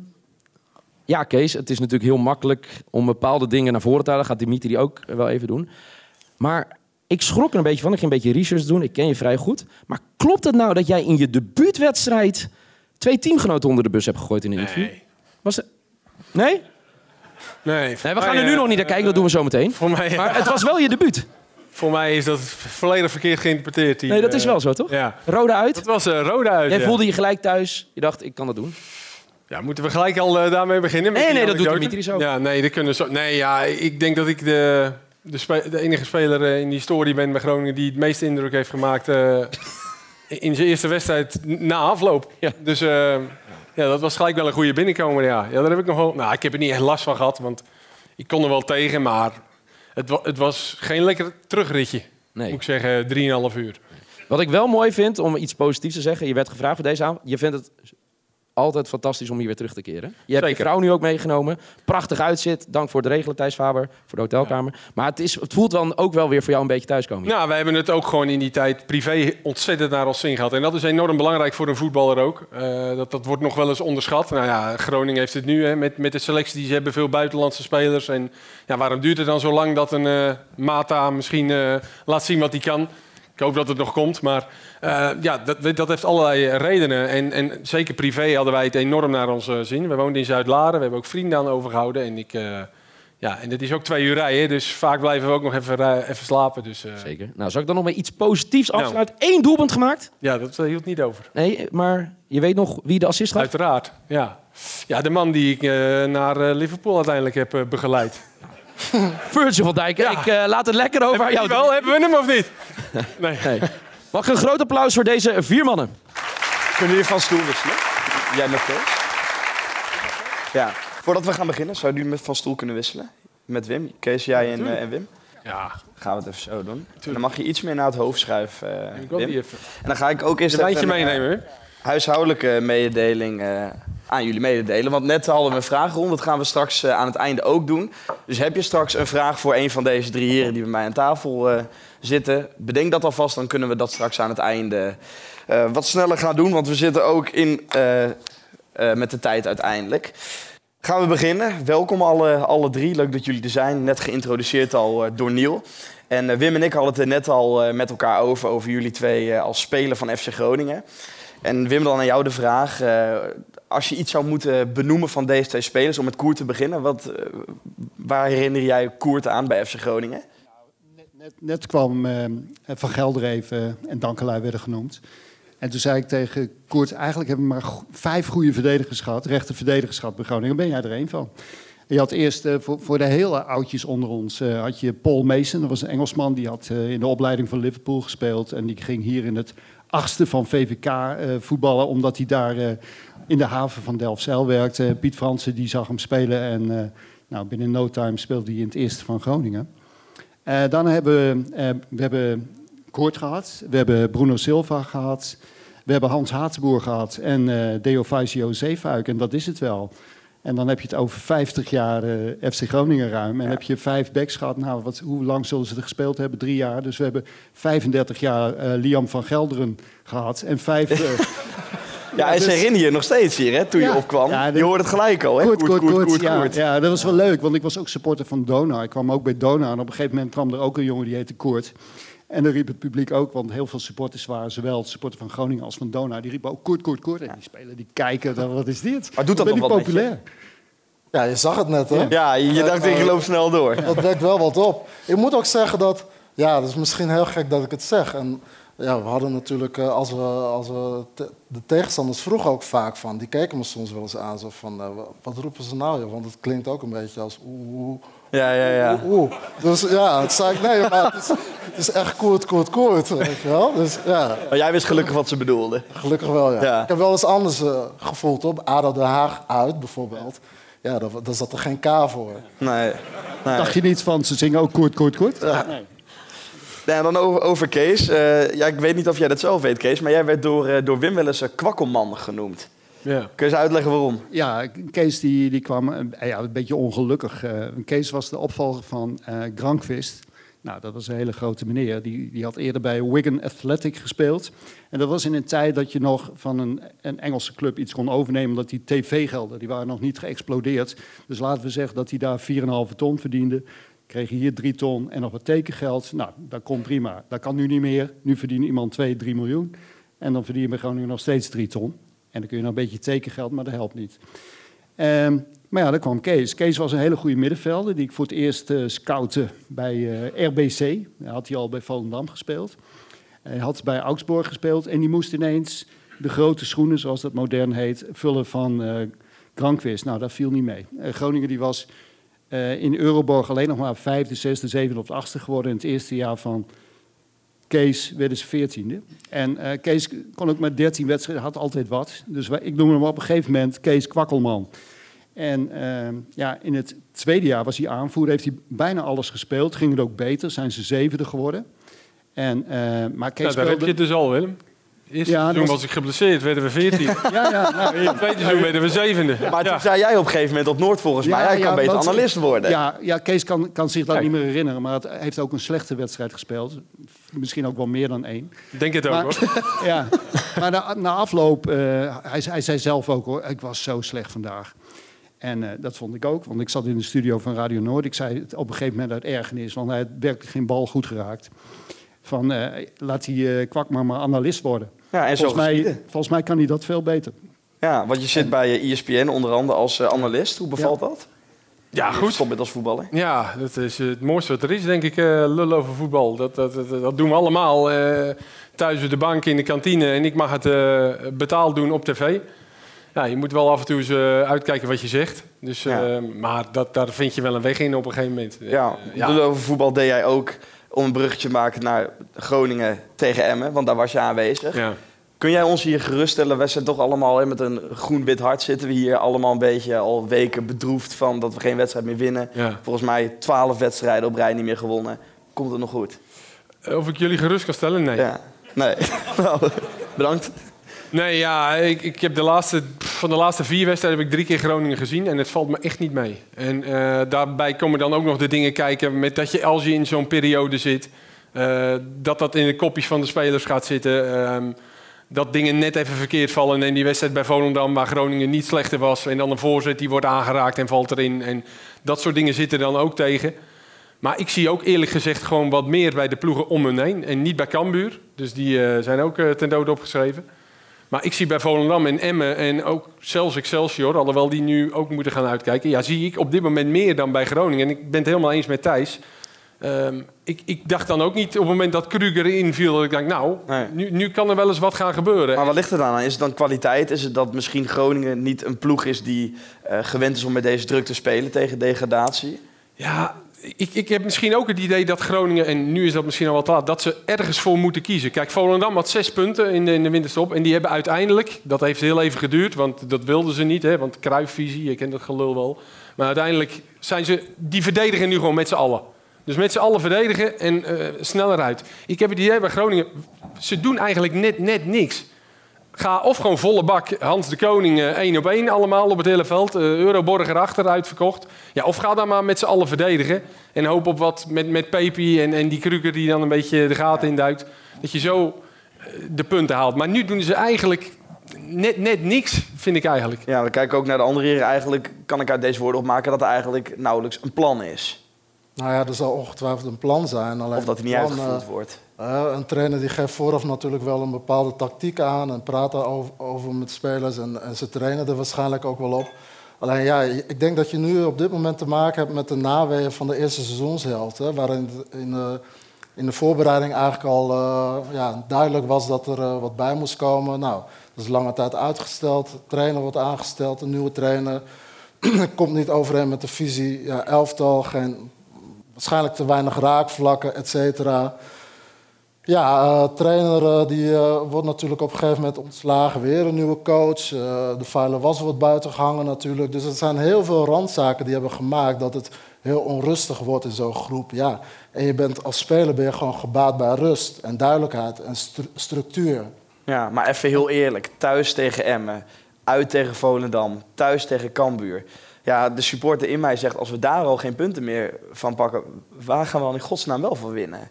ja, Kees, het is natuurlijk heel makkelijk om bepaalde dingen naar voren te halen. gaat Dimitri ook wel even doen. Maar ik schrok er een beetje van. Ik ging een beetje research doen. Ik ken je vrij goed. Maar klopt het nou dat jij in je debuutwedstrijd twee teamgenoten onder de bus hebt gegooid in een interview? Was het... Nee? Nee, Nee, we gaan er nu nog niet naar kijken. Dat doen we zo meteen. Voor mij, Maar het was wel je debuut. Voor mij is dat volledig verkeerd geïnterpreteerd. die, Nee, dat is eh, wel zo, toch? Ja. Rode uit. Dat was eh rode uit. Jij ja. voelde je gelijk thuis. Je dacht, ik kan dat doen. Ja, moeten we gelijk al eh, daarmee beginnen? met Nee, nee, dat doet anekdote? Dimitri zo. Ja, nee, dat kunnen zo. Nee, ja, ik denk dat ik de, de, spe- de enige speler eh, in die historie ben bij Groningen die het meeste indruk heeft gemaakt eh, (laughs) in zijn eerste wedstrijd na afloop. Dus eh, ja, dat was gelijk wel een goede binnenkomer. Ja. ja, daar heb ik nog wel. Nou, ik heb er niet echt last van gehad, want ik kon er wel tegen, maar het, wa- het was geen lekker terugritje. Nee. Moet ik zeggen, 3,5 uur. Wat ik wel mooi vind, om iets positiefs te zeggen. Je werd gevraagd voor deze avond. Je vindt het altijd fantastisch om hier weer terug te keren. Je hebt je Zeker. vrouw nu ook meegenomen. Prachtig uitzit. Dank voor het regelen, Thijs Faber. Voor de hotelkamer. Maar het, is, het voelt dan ook wel weer voor jou een beetje thuiskomen. Nou, wij hebben het ook gewoon in die tijd privé ontzettend naar ons zin gehad. En dat is enorm belangrijk voor een voetballer ook. Eh, dat, dat wordt nog wel eens onderschat. Nou ja, Groningen heeft het nu hè, met, met de selectie. Ze hebben veel buitenlandse spelers. En ja, waarom duurt het dan zo lang dat een eh, Mata misschien eh, laat zien wat hij kan? Ik hoop dat het nog komt. Maar eh, ja, dat, dat heeft allerlei redenen. En, en zeker privé hadden wij het enorm naar ons eh, zin. We woonden in Zuid-Laren. We hebben ook vrienden aan overgehouden. En ik... eh, ja, en het is ook twee uur rijden, dus vaak blijven we ook nog even, even slapen. Dus, eh, Zeker. Nou, zal ik dan nog met iets positiefs Nou. afsluiten? Eén doelpunt gemaakt? Ja, dat eh, hield niet over. Nee, maar je weet nog wie de assist gaf? Uiteraard, ja. Ja, de man die ik eh, naar eh, Liverpool uiteindelijk heb eh, begeleid. (laughs) Virgil van Dijk. Ik eh, laat het lekker over aan jou. Wel, hebben we hem of niet? Nee. Nee. Mag ik een groot applaus voor deze vier mannen? Kunnen jullie van stoel wisselen? Jij met Kees? Ja. Voordat we gaan beginnen, zou jullie met van stoel kunnen wisselen? Met Wim. Kees, jij en, eh, en Wim. Ja. Gaan we het even zo doen. En dan mag je iets meer naar het hoofd schuiven, eh, Ik wil Wim. die even. En dan ga ik ook eerst Een lijntje even een, meenemen, huishoudelijke mededeling eh, aan jullie mededelen. Want net hadden we een vragenronde. Dat gaan we straks eh, aan het einde ook doen. Dus heb je straks een vraag voor een van deze drie heren die bij mij aan tafel eh, zitten? Bedenk dat alvast, dan kunnen we dat straks aan het einde eh, wat sneller gaan doen. Want we zitten ook in, met de tijd uiteindelijk. Gaan we beginnen. Welkom alle, alle drie. Leuk dat jullie er zijn. Net geïntroduceerd al door Niel. En Wim en ik hadden het er net al met elkaar over, over jullie twee als speler van FC Groningen. En Wim, dan aan jou de vraag. Als je iets zou moeten benoemen van deze twee spelers, om met Koert te beginnen, wat, eh, waar herinner jij Koert aan bij FC Groningen? Net, net kwam eh, Van Gelder even en Dankelui werden genoemd. En toen zei ik tegen Koert, eigenlijk hebben we maar vijf goede verdedigers gehad, rechte verdedigers gehad bij Groningen. Ben jij er één van. Je had eerst eh, voor, de hele oudjes onder ons, eh, had je Paul Mason. Dat was een Engelsman, die had in de opleiding van Liverpool gespeeld. En die ging hier in het achtste van VVK eh, voetballen, omdat hij daar eh, in de haven van Delfzijl werkte. Piet Fransen, die zag hem spelen en eh, nou, binnen no time speelde hij in het eerste van Groningen. Dan hebben we, we hebben Koort gehad, we hebben Bruno Silva gehad, we hebben Hans Hatenboer gehad en Deo Faisio Zeefuik. En dat is het wel. En dan heb je het over 50 jaar eh, FC Groningen ruim. En heb je vijf backs gehad. Nou, wat, hoe lang zullen ze er gespeeld hebben? Drie jaar. Dus we hebben 35 jaar eh, Liam van Gelderen gehad. En vijf... eh, (laughs) Ja, en ze dus- je nog steeds hier, hè, toen je opkwam. Ja, je hoort het gelijk al, hè? Koert, Koert, Koert, Koert, ja, Koert. ja, dat was wel leuk, want ik was ook supporter van Dona. Ik kwam ook bij Dona en op een gegeven moment kwam er ook een jongen die heette Koert. En dan riep het publiek ook, want heel veel supporters waren zowel supporter van Groningen als van Dona. Die riepen ook Koert, Koert, Koert. En die spelen, die kijken, dan, wat is dit? Maar doet dat ben nog je? populair. Ja, je zag het net, hè? Ja, je dacht ik loop snel door. Dat wekt wel wat op. Ik moet ook zeggen dat Ja, dat is misschien heel gek dat ik het zeg. En ja, we hadden natuurlijk, eh, als we, als we te- de tegenstanders vroegen ook vaak van, die keken me soms wel eens aan, zo van, eh, wa- wat roepen ze nou? joh? Want het klinkt ook een beetje als oeh, oeh, Ja, ja, ja. oeh, oeh. Dus ja, het zei ik, nee, maar het is, het is echt koert, koert, koert, weet je wel. Dus ja, Maar jij wist gelukkig wat ze bedoelden. gelukkig wel, ja. Ja. Ik heb wel eens anders eh, gevoeld, op ADO Den Haag uit bijvoorbeeld. Ja, daar, daar zat er geen K voor. Nee. nee. Dacht je niet van, ze zingen ook kort, kort, kort? Ja, en dan over, over Kees. Eh, ja, ik weet niet of jij dat zelf weet, Kees, maar jij werd door, eh, door Wim wel eens een kwakkelman genoemd. Ja. Kun je eens uitleggen waarom? Ja, Kees die, die kwam eh, ja, een beetje ongelukkig. eh. Kees was de opvolger van eh Granqvist. Nou, dat was een hele grote meneer. Die, die had eerder bij Wigan Athletic gespeeld. En dat was in een tijd dat je nog van een, een Engelse club iets kon overnemen... omdat die tv-gelden, die waren nog niet geëxplodeerd. Dus laten we zeggen dat hij daar 4,5 ton verdiende. Kreeg hij hier 3 ton en nog wat tekengeld. Nou, dat komt prima. Dat kan nu niet meer. Nu verdient iemand 2, 3 miljoen. En dan verdien je bij Groningen nog steeds 3 ton. En dan kun je nog een beetje tekengeld, maar dat helpt niet. Ehm, maar ja, daar kwam Kees. Kees was een hele goede middenvelder die ik voor het eerst eh scoutte bij eh, RBC. Daar had hij al bij Volendam gespeeld. Hij had bij Augsburg gespeeld en die moest ineens de grote schoenen, zoals dat modern heet, vullen van Granqvist. Nou, dat viel niet mee. Groningen die was eh, in Euroborg alleen nog maar vijfde, zesde, zevende of achtste geworden in het eerste jaar van Kees werden ze veertiende. En eh, Kees kon ook met 13 wedstrijden, had altijd wat. Dus wij, ik noemde hem op een gegeven moment Kees Kwakkelman. En eh, ja, in het tweede jaar was hij aanvoerder, heeft hij bijna alles gespeeld. Ging het ook beter, zijn ze zevende geworden. En, eh, maar Kees Nou, daar heb je het dus al, Willem. Eerste Ja, seizoen was- was ik geblesseerd, werden we 14. (laughs) Ja, ja, nou, (laughs) In het tweede seizoen werden we zevende. Maar toen zei jij op een gegeven moment op Noord volgens mij, hij kan beter want- analist worden. Ja, ja Kees kan, kan zich dat Kijk. niet meer herinneren, maar het heeft ook een slechte wedstrijd gespeeld. Misschien ook wel meer dan één. Denk het ook, Maar- hoor. (laughs) ja, maar na, na afloop, eh, hij, hij zei zelf ook hoor, ik was zo slecht vandaag. En eh, dat vond ik ook, want ik zat in de studio van Radio Noord. Ik zei het op een gegeven moment uit ergernis, want hij had werkelijk geen bal goed geraakt. Van eh, laat die eh, kwak maar maar analist worden. Ja, en zo volgens, mij, geschieden. volgens mij kan hij dat veel beter. Ja, want je zit bij eh, ESPN onder andere als eh, analist. Hoe bevalt dat? Ja, goed. Stop met als voetballer. Ja, dat is het mooiste wat er is, denk ik, eh lullen over voetbal. Dat, dat, dat, dat doen we allemaal eh, thuis op de bank, in de kantine. En ik mag het eh, betaald doen op tv. Ja, je moet wel af en toe eens uitkijken wat je zegt. Dus, eh, Maar dat, daar vind je wel een weg in op een gegeven moment. Ja, ja. lullen over voetbal deed jij ook om een bruggetje te maken naar Groningen tegen Emmen. Want daar was je aanwezig. Ja. Kun jij ons hier geruststellen? Wij zijn toch allemaal hè, met een groen-wit hart zitten we hier allemaal een beetje al weken bedroefd van dat we geen wedstrijd meer winnen. Ja. Volgens mij twaalf wedstrijden op rij niet meer gewonnen. Komt het nog goed? Of ik jullie gerust kan stellen? Nee. Ja. Nee. (laughs) Nou, bedankt. Nee, ja, ik, ik heb de laatste, van de laatste vier wedstrijden heb ik drie keer Groningen gezien en het valt me echt niet mee. En eh, daarbij komen dan ook nog de dingen kijken met dat je als je in zo'n periode zit, eh, dat dat in de kopjes van de spelers gaat zitten. ehm, dat dingen net even verkeerd vallen en die wedstrijd bij Volendam waar Groningen niet slechter was en dan een voorzet die wordt aangeraakt en valt erin. En dat soort dingen zitten dan ook tegen. Maar ik zie ook eerlijk gezegd gewoon wat meer bij de ploegen om hun heen en niet bij Cambuur. Dus die eh, zijn ook ten dode opgeschreven. Maar ik zie bij Volendam en Emmen en ook zelfs Excelsior, alhoewel die nu ook moeten gaan uitkijken, ja, zie ik op dit moment meer dan bij Groningen. En ik ben het helemaal eens met Thijs. Ehm, ik, ik dacht dan ook niet op het moment dat Kruger inviel, dat ik dacht, nou, nu, nu kan er wel eens wat gaan gebeuren. Maar wat ligt er dan aan? Is het dan kwaliteit? Is het dat misschien Groningen niet een ploeg is die eh, gewend is om met deze druk te spelen tegen degradatie? Ja, ik, ik heb misschien ook het idee dat Groningen, en nu is dat misschien al wat laat, dat ze ergens voor moeten kiezen. Kijk, Volendam had zes punten in de, in de winterstop. En die hebben uiteindelijk, dat heeft heel even geduurd, want dat wilden ze niet. Hè, want kruifvisie, je kent dat gelul wel. Maar uiteindelijk zijn ze, die verdedigen nu gewoon met z'n allen. Dus met z'n allen verdedigen en eh, sneller uit. Ik heb het idee bij Groningen, ze doen eigenlijk net, net niks. Ga of gewoon volle bak Hans de Koning eh, één op één allemaal op het hele veld. eh Euroborger achter uitverkocht. Ja, of ga dan maar met z'n allen verdedigen. En hoop op wat met, met Pepi en, en die Kruger die dan een beetje de gaten induikt. Dat je zo eh, de punten haalt. Maar nu doen ze eigenlijk net, net niks, vind ik eigenlijk. Ja, dan kijk ik ook naar de andere heren. Eigenlijk kan ik uit deze woorden opmaken dat er eigenlijk nauwelijks een plan is. Nou ja, er zal ongetwijfeld een plan zijn. Alleen Of dat hij niet plan, uitgevoerd eh, wordt. eh, een trainer die geeft vooraf natuurlijk wel een bepaalde tactiek aan en praat daarover over met spelers en, en ze trainen er waarschijnlijk ook wel op. Alleen ja, ik denk dat je nu op dit moment te maken hebt met de naweeën van de eerste seizoenshelft. Hè, waarin in, eh, in de voorbereiding eigenlijk al eh, ja, duidelijk was dat er wat bij moest komen. Nou, dat is lange tijd uitgesteld. De trainer wordt aangesteld, een nieuwe trainer. (clears throat) Komt niet overeen met de visie. Ja, elftal, geen, waarschijnlijk te weinig raakvlakken, et cetera. Ja, eh, trainer eh, die eh, wordt natuurlijk op een gegeven moment ontslagen. Weer een nieuwe coach. De vuile was wordt buiten gehangen natuurlijk. Dus het zijn heel veel randzaken die hebben gemaakt dat het heel onrustig wordt in zo'n groep. Ja. En je bent als speler ben je gewoon gebaat bij rust en duidelijkheid en stru- structuur. Ja, maar even heel eerlijk. Thuis tegen Emmen, uit tegen Volendam, thuis tegen Cambuur. Ja, de supporter in mij zegt, als we daar al geen punten meer van pakken... waar gaan we dan in godsnaam wel voor winnen?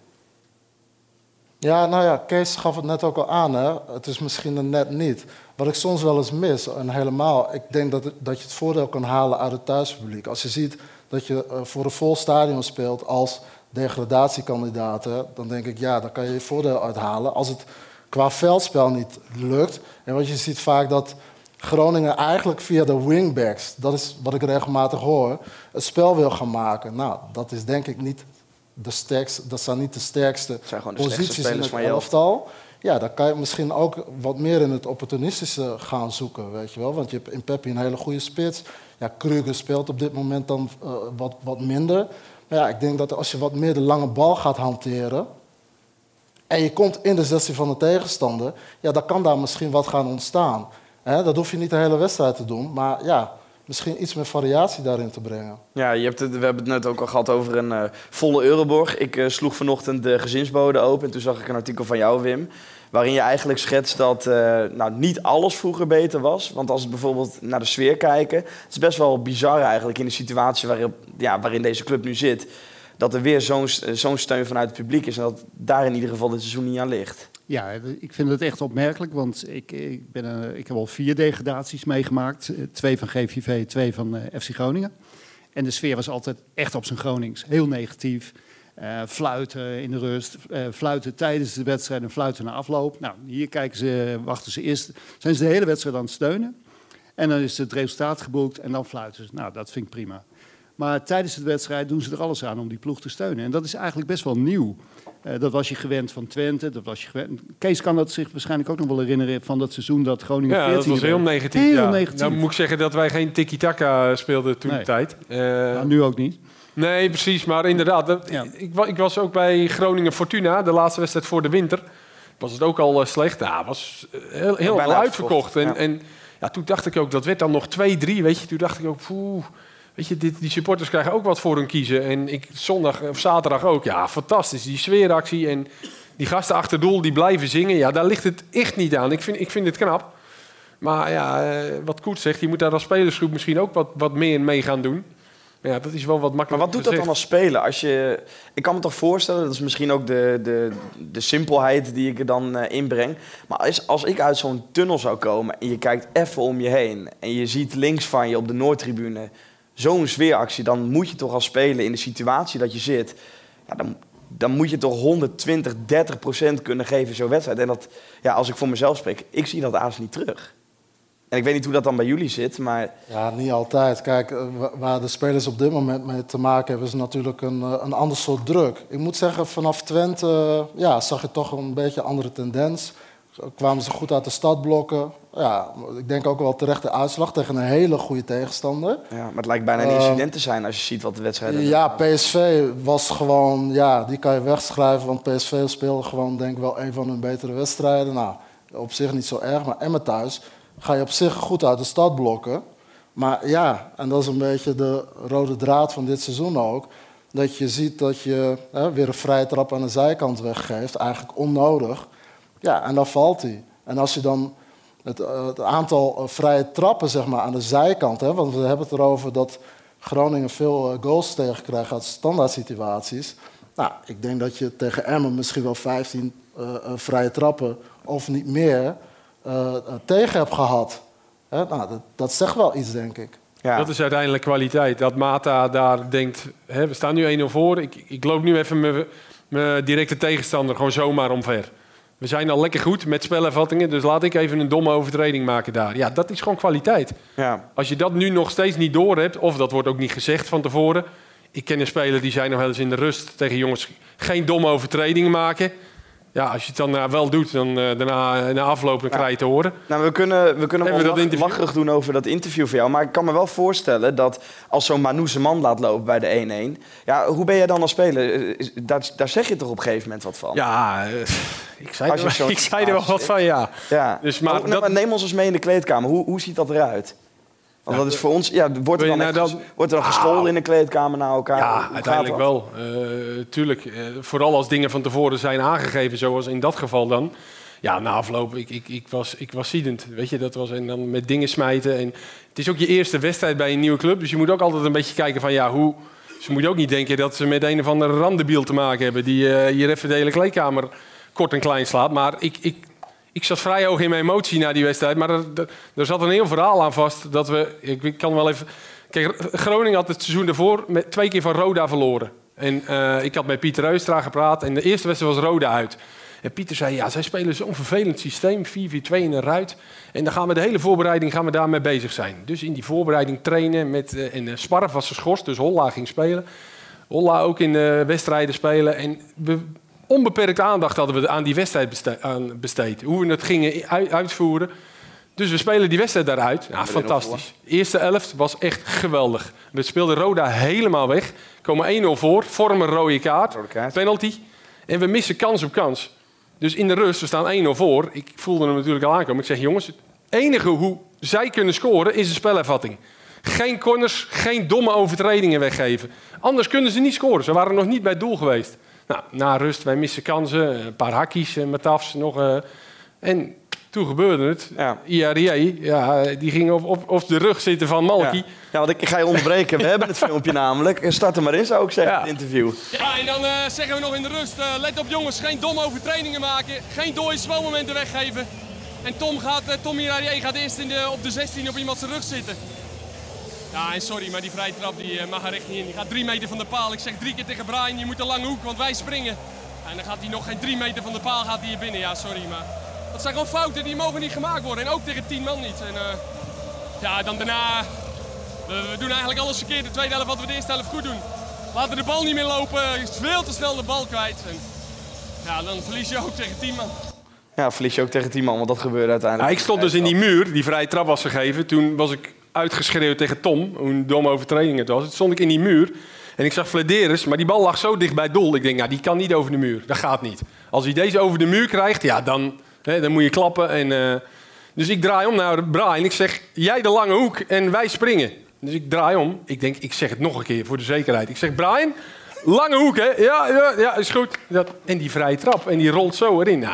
Ja, nou ja, Kees gaf het net ook al aan. Hè? Het is misschien een net niet. Wat ik soms wel eens mis, en helemaal, ik denk dat, dat je het voordeel kan halen uit het thuispubliek. Als je ziet dat je eh, voor een vol stadion speelt als degradatiekandidaat, hè, dan denk ik, ja, dan kan je je voordeel uithalen. Als het qua veldspel niet lukt, en want je ziet vaak dat Groningen eigenlijk via de wingbacks, dat is wat ik regelmatig hoor, het spel wil gaan maken. Nou, dat is denk ik niet de sterkste, dat zijn niet de sterkste de posities in het elftal. Ja, dan kan je misschien ook wat meer in het opportunistische gaan zoeken, weet je wel. Want je hebt in Peppi een hele goede spits. Ja, Kruger speelt op dit moment dan eh, wat, wat minder. Maar ja, ik denk dat als je wat meer de lange bal gaat hanteren... en je komt in de 16 van de tegenstander... ja, dan kan daar misschien wat gaan ontstaan. Dat hoef je niet de hele wedstrijd te doen. Maar ja, misschien iets meer variatie daarin te brengen. Ja, je hebt het, we hebben het net ook al gehad over een eh, volle Euroborg. Ik eh, sloeg vanochtend de gezinsbode open en toen zag ik een artikel van jou, Wim. Waarin je eigenlijk schetst dat eh, nou, niet alles vroeger beter was. Want als we bijvoorbeeld naar de sfeer kijken... Het is best wel bizar eigenlijk in de situatie waarin, ja, waarin deze club nu zit... dat er weer zo'n zo'n steun vanuit het publiek is... en dat daar in ieder geval dit seizoen niet aan ligt. Ja, ik vind het echt opmerkelijk, want ik, ik, ben, eh, ik heb al vier degradaties meegemaakt. Eh, Twee van GVV, twee van eh, FC Groningen. En de sfeer was altijd echt op zijn Gronings. Heel negatief. Eh, fluiten in de rust, eh, fluiten tijdens de wedstrijd en fluiten na afloop. Nou, hier kijken ze, wachten ze eerst, zijn ze de hele wedstrijd aan het steunen. En dan is het resultaat geboekt en dan fluiten ze. Nou, dat vind ik prima. Maar tijdens de wedstrijd doen ze er alles aan om die ploeg te steunen. En dat is eigenlijk best wel nieuw. Eh, dat was je gewend van Twente. Dat was je gewend. Kees kan dat zich waarschijnlijk ook nog wel herinneren van dat seizoen dat Groningen Ja, dat 14 was heel negatief. Heel ja. negatief. Nou moet ik zeggen dat wij geen tiki-taka speelden toen Nee. de tijd. Eh, Nou, nu ook niet. Nee, precies. Maar inderdaad, dat, ik, ik was ook bij Groningen Fortuna, de laatste wedstrijd voor de winter. Was het ook al eh, slecht? Ja, was heel, heel uitverkocht. En, ja. en ja, toen dacht ik ook, dat werd dan nog 2-3, weet je. Toen dacht ik ook, poeh, weet je, dit, die supporters krijgen ook wat voor hun kiezen. En ik, zondag of zaterdag ook, ja, fantastisch. Die sfeeractie en die gasten achter doel, die blijven zingen. Ja, daar ligt het echt niet aan. Ik vind, ik vind het knap. Maar ja, eh, wat Koet zegt, je moet daar als spelersgroep misschien ook wat, wat meer mee gaan doen. Maar ja, dat is wel wat makkelijk Maar wat doet dat dan als speler? Als je, ik kan me toch voorstellen, dat is misschien ook de, de, de simpelheid die ik er dan eh, inbreng. Maar als, als ik uit zo'n tunnel zou komen en je kijkt even om je heen... en je ziet links van je op de Noordtribune zo'n sfeeractie... dan moet je toch als speler in de situatie dat je zit... Ja, dan, dan moet je toch 120, 30 procent kunnen geven zo'n wedstrijd. En dat, ja, als ik voor mezelf spreek, ik zie dat aas niet terug. En ik weet niet hoe dat dan bij jullie zit, maar... Ja, niet altijd. Kijk, eh, wa- waar de spelers op dit moment mee te maken hebben, is natuurlijk een, eh, een ander soort druk. Ik moet zeggen, vanaf Twente ja, zag je toch een beetje een andere tendens. Zo kwamen ze goed uit de stadblokken. Ja, ik denk ook wel terecht de uitslag tegen een hele goede tegenstander. Ja, maar het lijkt bijna een Eh, incident te zijn als je ziet wat de wedstrijden... Ja, PSV was gewoon, ja, die kan je wegschrijven, want PSV speelde gewoon, denk ik wel, een van hun betere wedstrijden. Nou, op zich niet zo erg, maar Emmen thuis ga je op zich goed uit de stad blokken. Maar ja, en dat is een beetje de rode draad van dit seizoen ook, dat je ziet dat je hè, weer een vrije trap aan de zijkant weggeeft, eigenlijk onnodig. Ja, en dan valt hij. En als je dan het, eh, het aantal eh, vrije trappen zeg maar, aan de zijkant, hè, want we hebben het erover dat Groningen veel eh, goals tegenkrijgt uit standaard situaties. Nou, ik denk dat je tegen Emmen misschien wel 15 eh, eh, vrije trappen of niet meer tegen hebt gehad. Hè, nou, dat, dat zegt wel iets, denk ik. Dat is uiteindelijk kwaliteit. Dat Mata daar denkt, hè, we staan nu 1-0 voor. Ik, ik loop nu even mijn- mijn directe tegenstander gewoon zomaar omver. We zijn al lekker goed met spelervattingen, dus laat ik even een domme overtreding maken daar. Ja, dat is gewoon kwaliteit. Ja. Als je dat nu nog steeds niet door hebt, of dat wordt ook niet gezegd van tevoren. ik ken een speler die zei nog wel eens in de rust tegen jongens... geen domme overtredingen maken. Ja, als je het dan eh, wel doet, dan eh, daarna na afloop dan krijg je te horen. Nou, we kunnen, we kunnen we wel interview? lacherig doen over dat interview van jou. Maar ik kan me wel voorstellen dat als zo'n zijn man laat lopen bij de 1-1... Ja, hoe ben jij dan als speler? Eh, Daar, daar zeg je toch op een gegeven moment wat van? Ja, eh, ik zei, er, (laughs) ik zei er wel wat van, ja. Ja. Dus, maar, maar nou, dat- maar neem ons eens mee in de kleedkamer. Hoe, hoe ziet dat eruit? Want dat is voor ons... Ja, wordt er dan, je echt nou wordt er dan gescholden in de kleedkamer naar elkaar? Ja, uiteindelijk wel. Eh, tuurlijk. eh, vooral als dingen van tevoren zijn aangegeven, zoals in dat geval dan. Ja, na afloop, ik, ik, ik, was, ik was ziedend. Weet je, dat was en dan met dingen smijten. En het is ook je eerste wedstrijd bij een nieuwe club. Dus je moet ook altijd een beetje kijken van ja, hoe. Ze moeten ook niet denken dat ze met een of andere randebiel te maken hebben. die eh, hier even de hele kleedkamer kort en klein slaat. Maar ik, ik, ik zat vrij hoog in mijn emotie na die wedstrijd. Maar er, er, zat een heel verhaal aan vast. Dat we, ik, ik kan wel even. Kijk, Groningen had het seizoen daarvoor met twee keer van Roda verloren. En eh, ik had met Pieter Reustra gepraat. En de eerste wedstrijd was Roda uit. En Pieter zei, ja, zij spelen zo'n vervelend systeem. 4-4-2 in een ruit. En dan gaan we de hele voorbereiding gaan we daarmee bezig zijn. Dus in die voorbereiding trainen. Met, eh, en eh, Sparf was geschorst, dus Holla ging spelen. Holla ook in de wedstrijden spelen. En we, onbeperkt aandacht hadden we aan die wedstrijd aan besteed. Hoe we het gingen uitvoeren. Dus we spelen die wedstrijd daaruit. Ja, fantastisch. De eerste elft was echt geweldig. We speelden Roda helemaal weg. Komen 1-0 voor, vormen een rode kaart, penalty. En we missen kans op kans. Dus in de rust, we staan 1-0 voor. Ik voelde hem natuurlijk al aankomen. Ik zeg, jongens, het enige hoe zij kunnen scoren is een spelervatting. Geen corners, geen domme overtredingen weggeven. Anders kunnen ze niet scoren. Ze waren nog niet bij het doel geweest. Nou, na rust, wij missen kansen. Een paar hakkies, eh, met tafs nog. eh, en toen gebeurde het. Ja. Ja, die ging op, op, op de rug zitten van Malky. Ja. ja, want ik ga je onderbreken. We hebben het filmpje namelijk. Start er maar in, zou ik zeggen, het interview. Ja, en dan eh, zeggen we nog in de rust, eh, let op jongens, geen domme overtredingen maken, geen dode zwalmomenten weggeven. En Tom gaat, eh, Tom gaat eerst in de, op de 16 op iemand zijn rug zitten. Ja, en sorry, maar die vrije trap die, eh, mag er echt niet in. Die gaat drie meter van de paal. Ik zeg drie keer tegen Brian, je moet een lange hoek, want wij springen. En dan gaat hij nog geen drie meter van de paal gaat hij hier binnen. Ja, sorry, maar dat zijn gewoon fouten die mogen niet gemaakt worden. En ook tegen tien man niet. En eh, ja, dan daarna, we, we doen eigenlijk alles verkeerd. De tweede helft wat we de eerste helft goed doen. Laten de bal niet meer lopen, is veel te snel de bal kwijt. En, ja, dan verlies je ook tegen tien man. Ja, verlies je ook tegen 10 man, want dat gebeurde uiteindelijk. Ja, ik stond dus in die muur, die vrije trap was gegeven. Toen was ik uitgeschreeuwd tegen Tom, hoe een domme overtreding het was. Toen stond ik in die muur en ik zag Flederis, maar die bal lag zo dicht bij het doel. Ik denk, nou, die kan niet over de muur. Dat gaat niet. Als hij deze over de muur krijgt, ja, dan, hè, dan moet je klappen. En, eh, dus ik draai om naar Brian. Ik zeg, jij de lange hoek en wij springen. Dus ik draai om. Ik denk, ik zeg het nog een keer voor de zekerheid. Ik zeg, Brian, lange hoek, hè? Ja, ja, ja is goed. Dat, en die vrije trap. En die rolt zo erin. (laughs)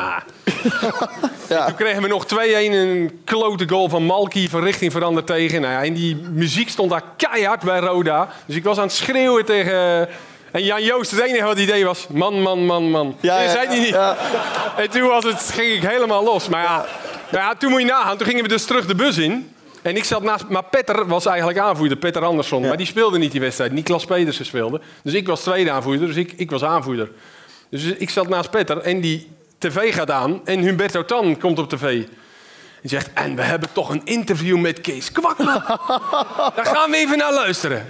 En Toen kregen we nog 2-1 een klote goal van Malky van richting veranderd tegen. Nou ja, en die muziek stond daar keihard bij Roda. Dus ik was aan het schreeuwen tegen... En Jan Joost, het enige wat idee was, man, man, man, man. Ja, ja, zei hij niet. En toen was het, ging ik helemaal los. Maar ja, nou ja, toen moet je nagaan. Toen gingen we dus terug de bus in. En ik zat naast... Maar Petter was eigenlijk aanvoerder, Petter Andersson. Maar die speelde niet die wedstrijd. Niklas Pedersen speelde. Dus ik was tweede aanvoerder, dus ik, ik was aanvoerder. Dus ik zat naast Petter en die tv gaat aan. En Humberto Tan komt op tv. Die zegt, en we hebben toch een interview met Kees Kwakman. (laughs) Daar gaan we even naar luisteren.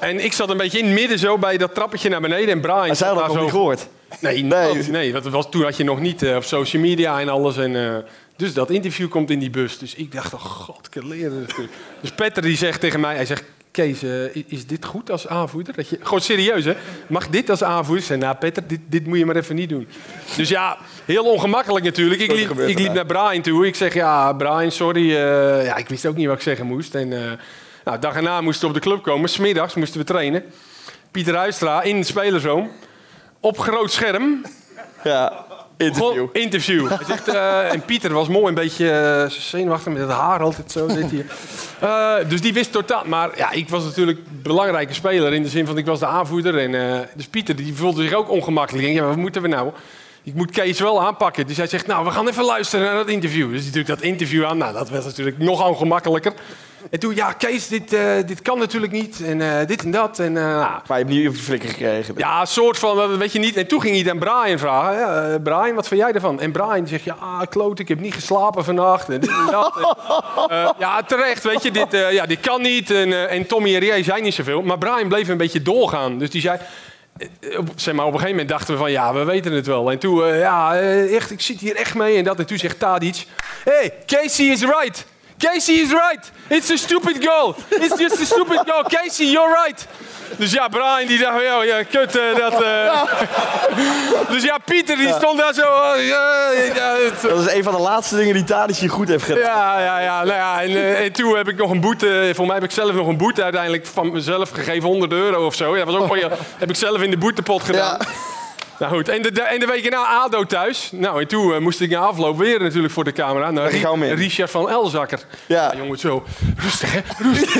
En ik zat een beetje in het midden zo bij dat trappetje naar beneden. En Brian Hij zei dat nog zo- niet gehoord. Nee, nee. nee dat was, toen had je nog niet eh, op social media en alles. En, eh, dus dat interview komt in die bus. Dus ik dacht, oh god, ik leren. Dus Petter die zegt tegen mij, hij zegt... Kees, eh, is dit goed als aanvoerder? Dat je, gewoon serieus, hè? Mag dit als aanvoerder? Ik zei, nou Petter, dit, dit moet je maar even niet doen. Dus ja, heel ongemakkelijk natuurlijk. Ik liep, ik liep naar Brian toe. Ik zeg, ja, Brian, sorry. eh, ja, ik wist ook niet wat ik zeggen moest. En, eh, nou, dag erna moesten we op de club komen. Smiddags moesten we trainen. Pieter Huistra in de spelersroom. Op groot scherm. Ja, interview. interview. Hij zegt, eh, en Pieter was mooi een beetje eh, zenuwachtig met het haar altijd zo. Dit hier. Eh, dus die wist totaal. Maar ja, ik was natuurlijk belangrijke speler in de zin van ik was de aanvoerder. En, dus Pieter die voelde zich ook ongemakkelijk. Ja, wat moeten we nou? Ik moet Kees wel aanpakken. Dus hij zegt, nou, we gaan even luisteren naar dat interview. Dus doet dat interview aan. Nou, dat was natuurlijk nog ongemakkelijker. En toen, ja, Kees, dit, eh, dit kan natuurlijk niet. En eh, dit en dat. En, eh, Maar je hebt niet op je flikker gekregen. ja, een soort van, dat weet je niet. En toen ging hij aan Brian vragen. Ja, Brian, wat vind jij ervan? En Brian zegt, ja, ah, kloot, ik heb niet geslapen vannacht. En dit en dat. En, ja, terecht, weet je, dit, ja, dit kan niet. En, en Tommy en Rie zei niet zoveel. Maar Brian bleef een beetje doorgaan. Dus die zei... op- Zeg maar, op een gegeven moment dachten we van, ja, we weten het wel. En toen, ja, echt, ik zit hier echt mee. En dat. En toen zegt Tadic, hey, Casey is right. Casey is right. It's a stupid goal. It's just a stupid goal. (laughs) Casey, you're right. Dus ja, Brian die dacht, ja, ja kut, eh, dat... eh. (laughs) dus ja, Pieter die Ja. stond daar zo... het- Dat is een van de laatste dingen die Tadic hier goed heeft gedaan. ja, ja, ja. Nou ja en, eh, en toen heb ik nog een boete. Voor mij heb ik zelf nog een boete uiteindelijk van mezelf gegeven, 100 euro of zo. Ja, dat was ook wel, (laughs) heb ik zelf in de boetepot gedaan. Nou goed, en de, en de week na ADO thuis. Nou, en toen eh, moest ik na afloop weer natuurlijk voor de camera. Naar mee. Richard van Elzakker. Ja. jongen, zo. Rustig, hè? Rustig.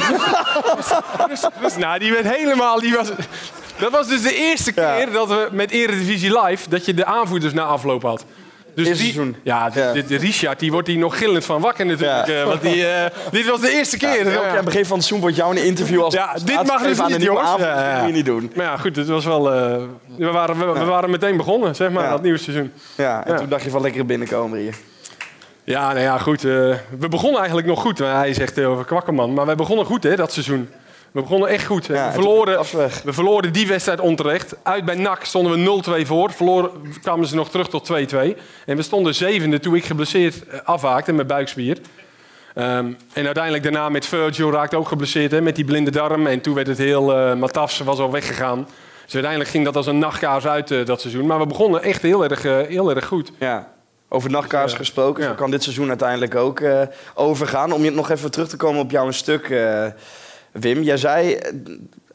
rustig, (laughs) rustig, rustig. Nou, die werd helemaal... Die was, dat was dus de eerste keer dat we met Eredivisie Live... dat je de aanvoerders na afloop had. Dus Eerste die, seizoen. Ja, de, de- de Richard die wordt hier nog gillend van wakker natuurlijk. eh, want die, eh, dit was de eerste keer. Ja, aan het begin van het seizoen wordt jou een interview als Ja, dit mag dus niet, jongens. avond. Ja, ja. Dat moet je niet doen. Maar ja, goed, het was wel... eh, we, waren, we, we waren meteen begonnen, zeg maar, Ja. dat nieuwe seizoen. Ja, en Ja. toen dacht je van lekker binnenkomen hier. Ja, nou ja, goed. eh, we begonnen eigenlijk nog goed. Hij zegt over Kwakkerman. Maar wij begonnen goed, hè, dat seizoen. We begonnen echt goed. Ja, we, en verloren, we verloren die wedstrijd onterecht. Uit bij NAC stonden we 0-2 voor. Verloren, kwamen ze nog terug tot 2-2. En we stonden zevende toen ik geblesseerd eh, afhaakte met buikspier. Ehm, en uiteindelijk daarna met Virgil raakte ook geblesseerd hè, met die blinde darm. En toen werd het heel... eh Matafs was al weggegaan. Dus uiteindelijk ging dat als een nachtkaars uit eh, dat seizoen. Maar we begonnen echt heel erg, heel erg goed. Ja. Over nachtkaars gesproken, zo kan dit seizoen uiteindelijk ook overgaan. Om je nog even terug te komen op jouw stuk, Wim. Jij zei, eh,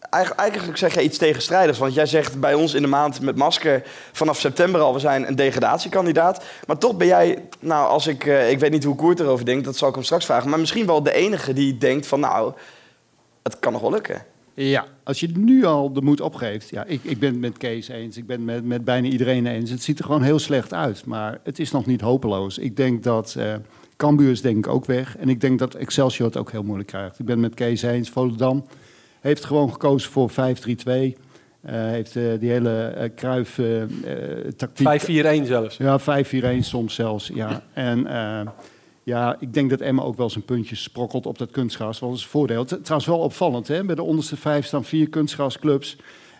eigen- eigenlijk zeg jij iets tegenstrijdigs. Want jij zegt bij ons in de maand met masker vanaf september al, we zijn een degradatiekandidaat. Maar toch ben jij, nou als ik, eh, ik weet niet hoe Koert erover denkt, dat zal ik hem straks vragen. Maar misschien wel de enige die denkt van nou, het kan nog wel lukken. Ja, als je nu al de moed opgeeft. Ja, ik, ik ben het met Kees eens. Ik ben het met, met bijna iedereen eens. Het ziet er gewoon heel slecht uit. Maar het is nog niet hopeloos. Ik denk dat uh, Cambuur is denk ik ook weg. En ik denk dat Excelsior het ook heel moeilijk krijgt. Ik ben met Kees eens. Volendam heeft gewoon gekozen voor 5-3-2. Uh, heeft uh, die hele uh, Kruif tactiek... 5-4-1 zelfs. Ja, 5-4-1 soms zelfs. Ja. En ja, ik denk dat Emma ook wel zijn puntjes sprokkelt op dat kunstgras. Dat is een voordeel. Het, trouwens wel opvallend, hè? bij de onderste vijf staan vier kunstgrasclubs.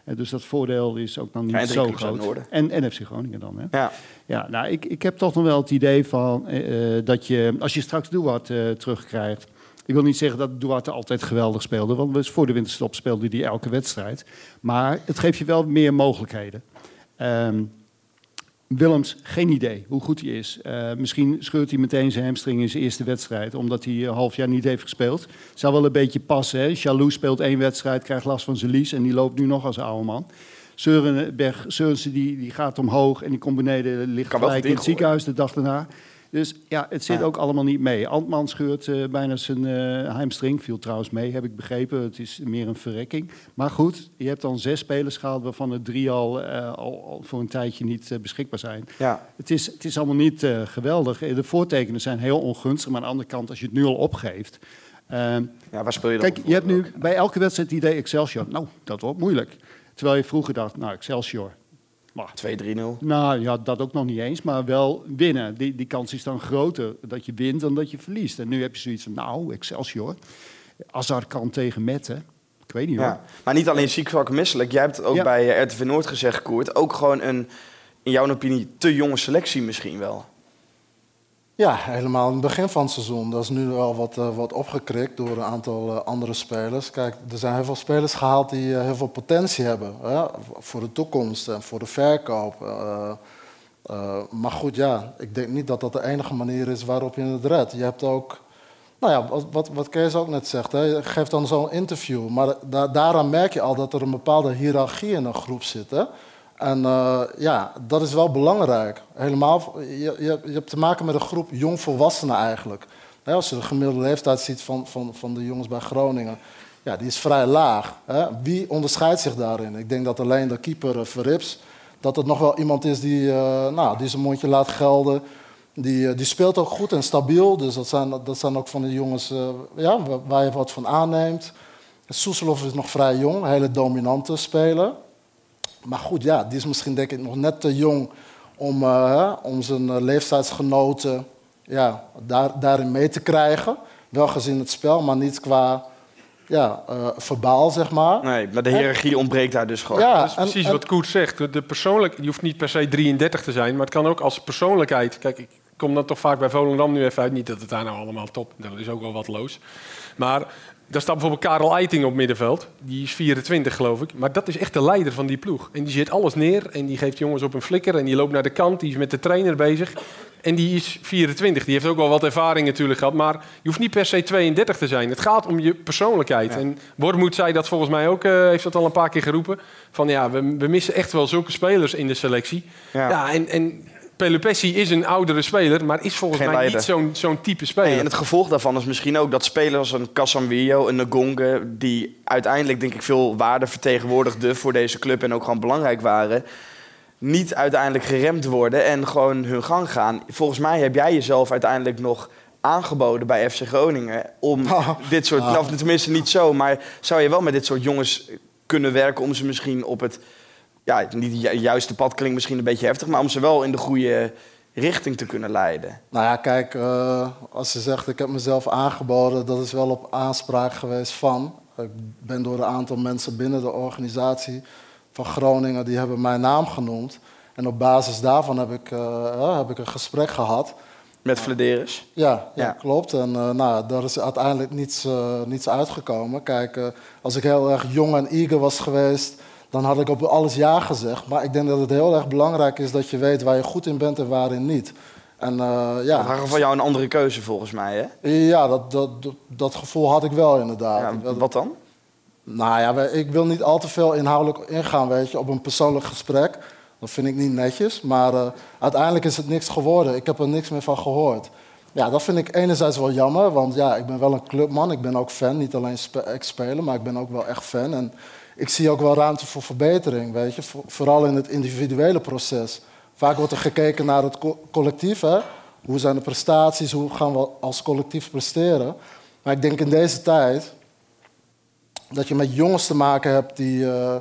En dus dat voordeel is ook dan niet ja, zo groot. En, en NFC Groningen dan. Hè? Ja. Ja, nou, ik, ik heb toch nog wel het idee van uh, dat je, als je straks Duarte uh, terugkrijgt. Ik wil niet zeggen dat Duarte altijd geweldig speelde, want voor de winterstop speelde hij elke wedstrijd. Maar het geeft je wel meer mogelijkheden. Um, Willems, geen idee hoe goed hij is. Uh, misschien scheurt hij meteen zijn hamstring in zijn eerste wedstrijd, omdat hij een half jaar niet heeft gespeeld. Zou wel een beetje passen. Hè? Jaloux speelt één wedstrijd, krijgt last van zijn lies en die loopt nu nog als oude man. Seurenberg, Seurensen die, die gaat omhoog en die komt beneden, ligt kan gelijk in het ziekenhuis de dag daarna. Dus ja, het zit ook allemaal niet mee. Antman scheurt uh, bijna zijn uh, hamstring. Viel trouwens mee, heb ik begrepen. Het is meer een verrekking. Maar goed, je hebt dan zes spelers gehaald... waarvan er drie al, uh, al, al voor een tijdje niet beschikbaar zijn. Ja. Het, is, het is allemaal niet geweldig. De voortekenen zijn heel ongunstig. Maar aan de andere kant, als je het nu al opgeeft... ja, waar speel je dan? Kijk, je hebt nu bij elke wedstrijd het idee Excelsior. Nou, dat wordt moeilijk. Terwijl je vroeger dacht, nou, Excelsior... 2-3-0. Nou ja, dat ook nog niet eens, maar wel winnen. Die, die kans is dan groter dat je wint dan dat je verliest. En nu heb je zoiets van, nou, Excelsior. Azar kan tegen Metten. Ik weet niet hoor. Ja. Maar niet alleen ziek, zwak misselijk. Jij hebt ook Ja. bij eh, RTV Noord gezegd, Koert. Ook gewoon een, in jouw opinie, te jonge selectie misschien wel. Ja, helemaal in het begin van het seizoen. Dat is nu wel wat, uh, wat opgekrikt door een aantal uh, andere spelers. Kijk, er zijn heel veel spelers gehaald die uh, heel veel potentie hebben. Voor de toekomst en voor de verkoop. maar goed, ja, ik denk niet dat dat de enige manier is waarop je het redt. Je hebt ook, nou ja, wat, wat Kees ook net zegt. Hè? Je geeft dan zo'n interview. Maar da daaraan merk je al dat er een bepaalde hiërarchie in een groep zit. Hè? En uh, ja, dat is wel belangrijk. Helemaal, je, je, hebt te maken met een groep jongvolwassenen eigenlijk. Als je de gemiddelde leeftijd ziet van, van, van de jongens bij Groningen, ja, die is vrij laag. Wie onderscheidt zich daarin? Ik denk dat alleen de keeper uh, Verrips, dat het nog wel iemand is die, uh, nou, die zijn mondje laat gelden. Die, eh, die speelt ook goed en stabiel. Dus dat zijn, dat zijn ook van de jongens eh, ja, waar, waar je wat van aanneemt. Soeselov is nog vrij jong, een hele dominante speler. Maar goed, ja, die is misschien denk ik nog net te jong om, eh, om zijn eh, leeftijdsgenoten ja, daar, daarin mee te krijgen. Wel gezien het spel, maar niet qua ja, eh, verbaal, zeg maar. Nee, maar de hiërarchie ontbreekt daar dus gewoon. Ja, dat is precies wat Koert zegt. De- De persoonlijk, je hoeft niet per se 33 te zijn, maar het kan ook als persoonlijkheid. Kijk, ik kom dan toch vaak bij Volendam nu even uit. Niet dat het daar nou allemaal top, dat is ook wel wat loos. Maar daar staat bijvoorbeeld Karel Eiting op middenveld. Die is 24, geloof ik. Maar dat is echt de leider van die ploeg. En die zet alles neer en die geeft jongens op een flikker. En die loopt naar de kant, die is met de trainer bezig. En die is 24. Die heeft ook wel wat ervaring natuurlijk gehad. Maar je hoeft niet per se 32 te zijn. Het gaat om je persoonlijkheid. En Wormoed zei dat volgens mij ook, eh, heeft dat al een paar keer geroepen. Van ja, we, we missen echt wel zulke spelers in de selectie. Ja, en, en Pelupessi is een oudere speler, maar is volgens Geen mij leider. niet zo'n zo'n type speler. Nee, en het gevolg daarvan is misschien ook dat spelers als een Casemiro, een Ngonge, die uiteindelijk denk ik veel waarde vertegenwoordigden voor deze club en ook gewoon belangrijk waren, niet uiteindelijk geremd worden en gewoon hun gang gaan. Volgens mij heb jij jezelf uiteindelijk nog aangeboden bij FC Groningen om dit soort, Ah. nou, tenminste niet zo, maar zou je wel met dit soort jongens kunnen werken om ze misschien op het, ja, niet het ju- juiste pad klinkt misschien een beetje heftig, maar om ze wel in de goede richting te kunnen leiden. Nou ja, kijk, eh, als ze zegt ik heb mezelf aangeboden, dat is wel op aanspraak geweest van. Ik ben door een aantal mensen binnen de organisatie van Groningen, die hebben mijn naam genoemd. En op basis daarvan heb ik, eh, eh, heb ik een gesprek gehad. Met Flederis? Ja, ja, Ja. klopt. En nou, daar is uiteindelijk niets, niets uitgekomen. Kijk, als ik heel erg jong en eager was geweest, dan had ik op alles ja gezegd. Maar ik denk dat het heel erg belangrijk is dat je weet waar je goed in bent en waarin niet. En, eh, ja, Dat was van jou een andere keuze volgens mij, hè? ja, dat, dat, dat, dat gevoel had ik wel inderdaad. wat dan? Nou ja, ik wil niet al te veel inhoudelijk ingaan, weet je, op een persoonlijk gesprek. Dat vind ik niet netjes. Maar eh, uiteindelijk is het niks geworden. Ik heb er niks meer van gehoord. Ja, dat vind ik enerzijds wel jammer, want ja, ik ben wel een clubman. Ik ben ook fan, niet alleen spe- ex-speler, maar ik ben ook wel echt fan. En ik zie ook wel ruimte voor verbetering, weet je. Vo- vooral in het individuele proces. Vaak wordt er gekeken naar het co- collectief, hè. Hoe zijn de prestaties, hoe gaan we als collectief presteren. Maar ik denk in deze tijd dat je met jongens te maken hebt die, eh,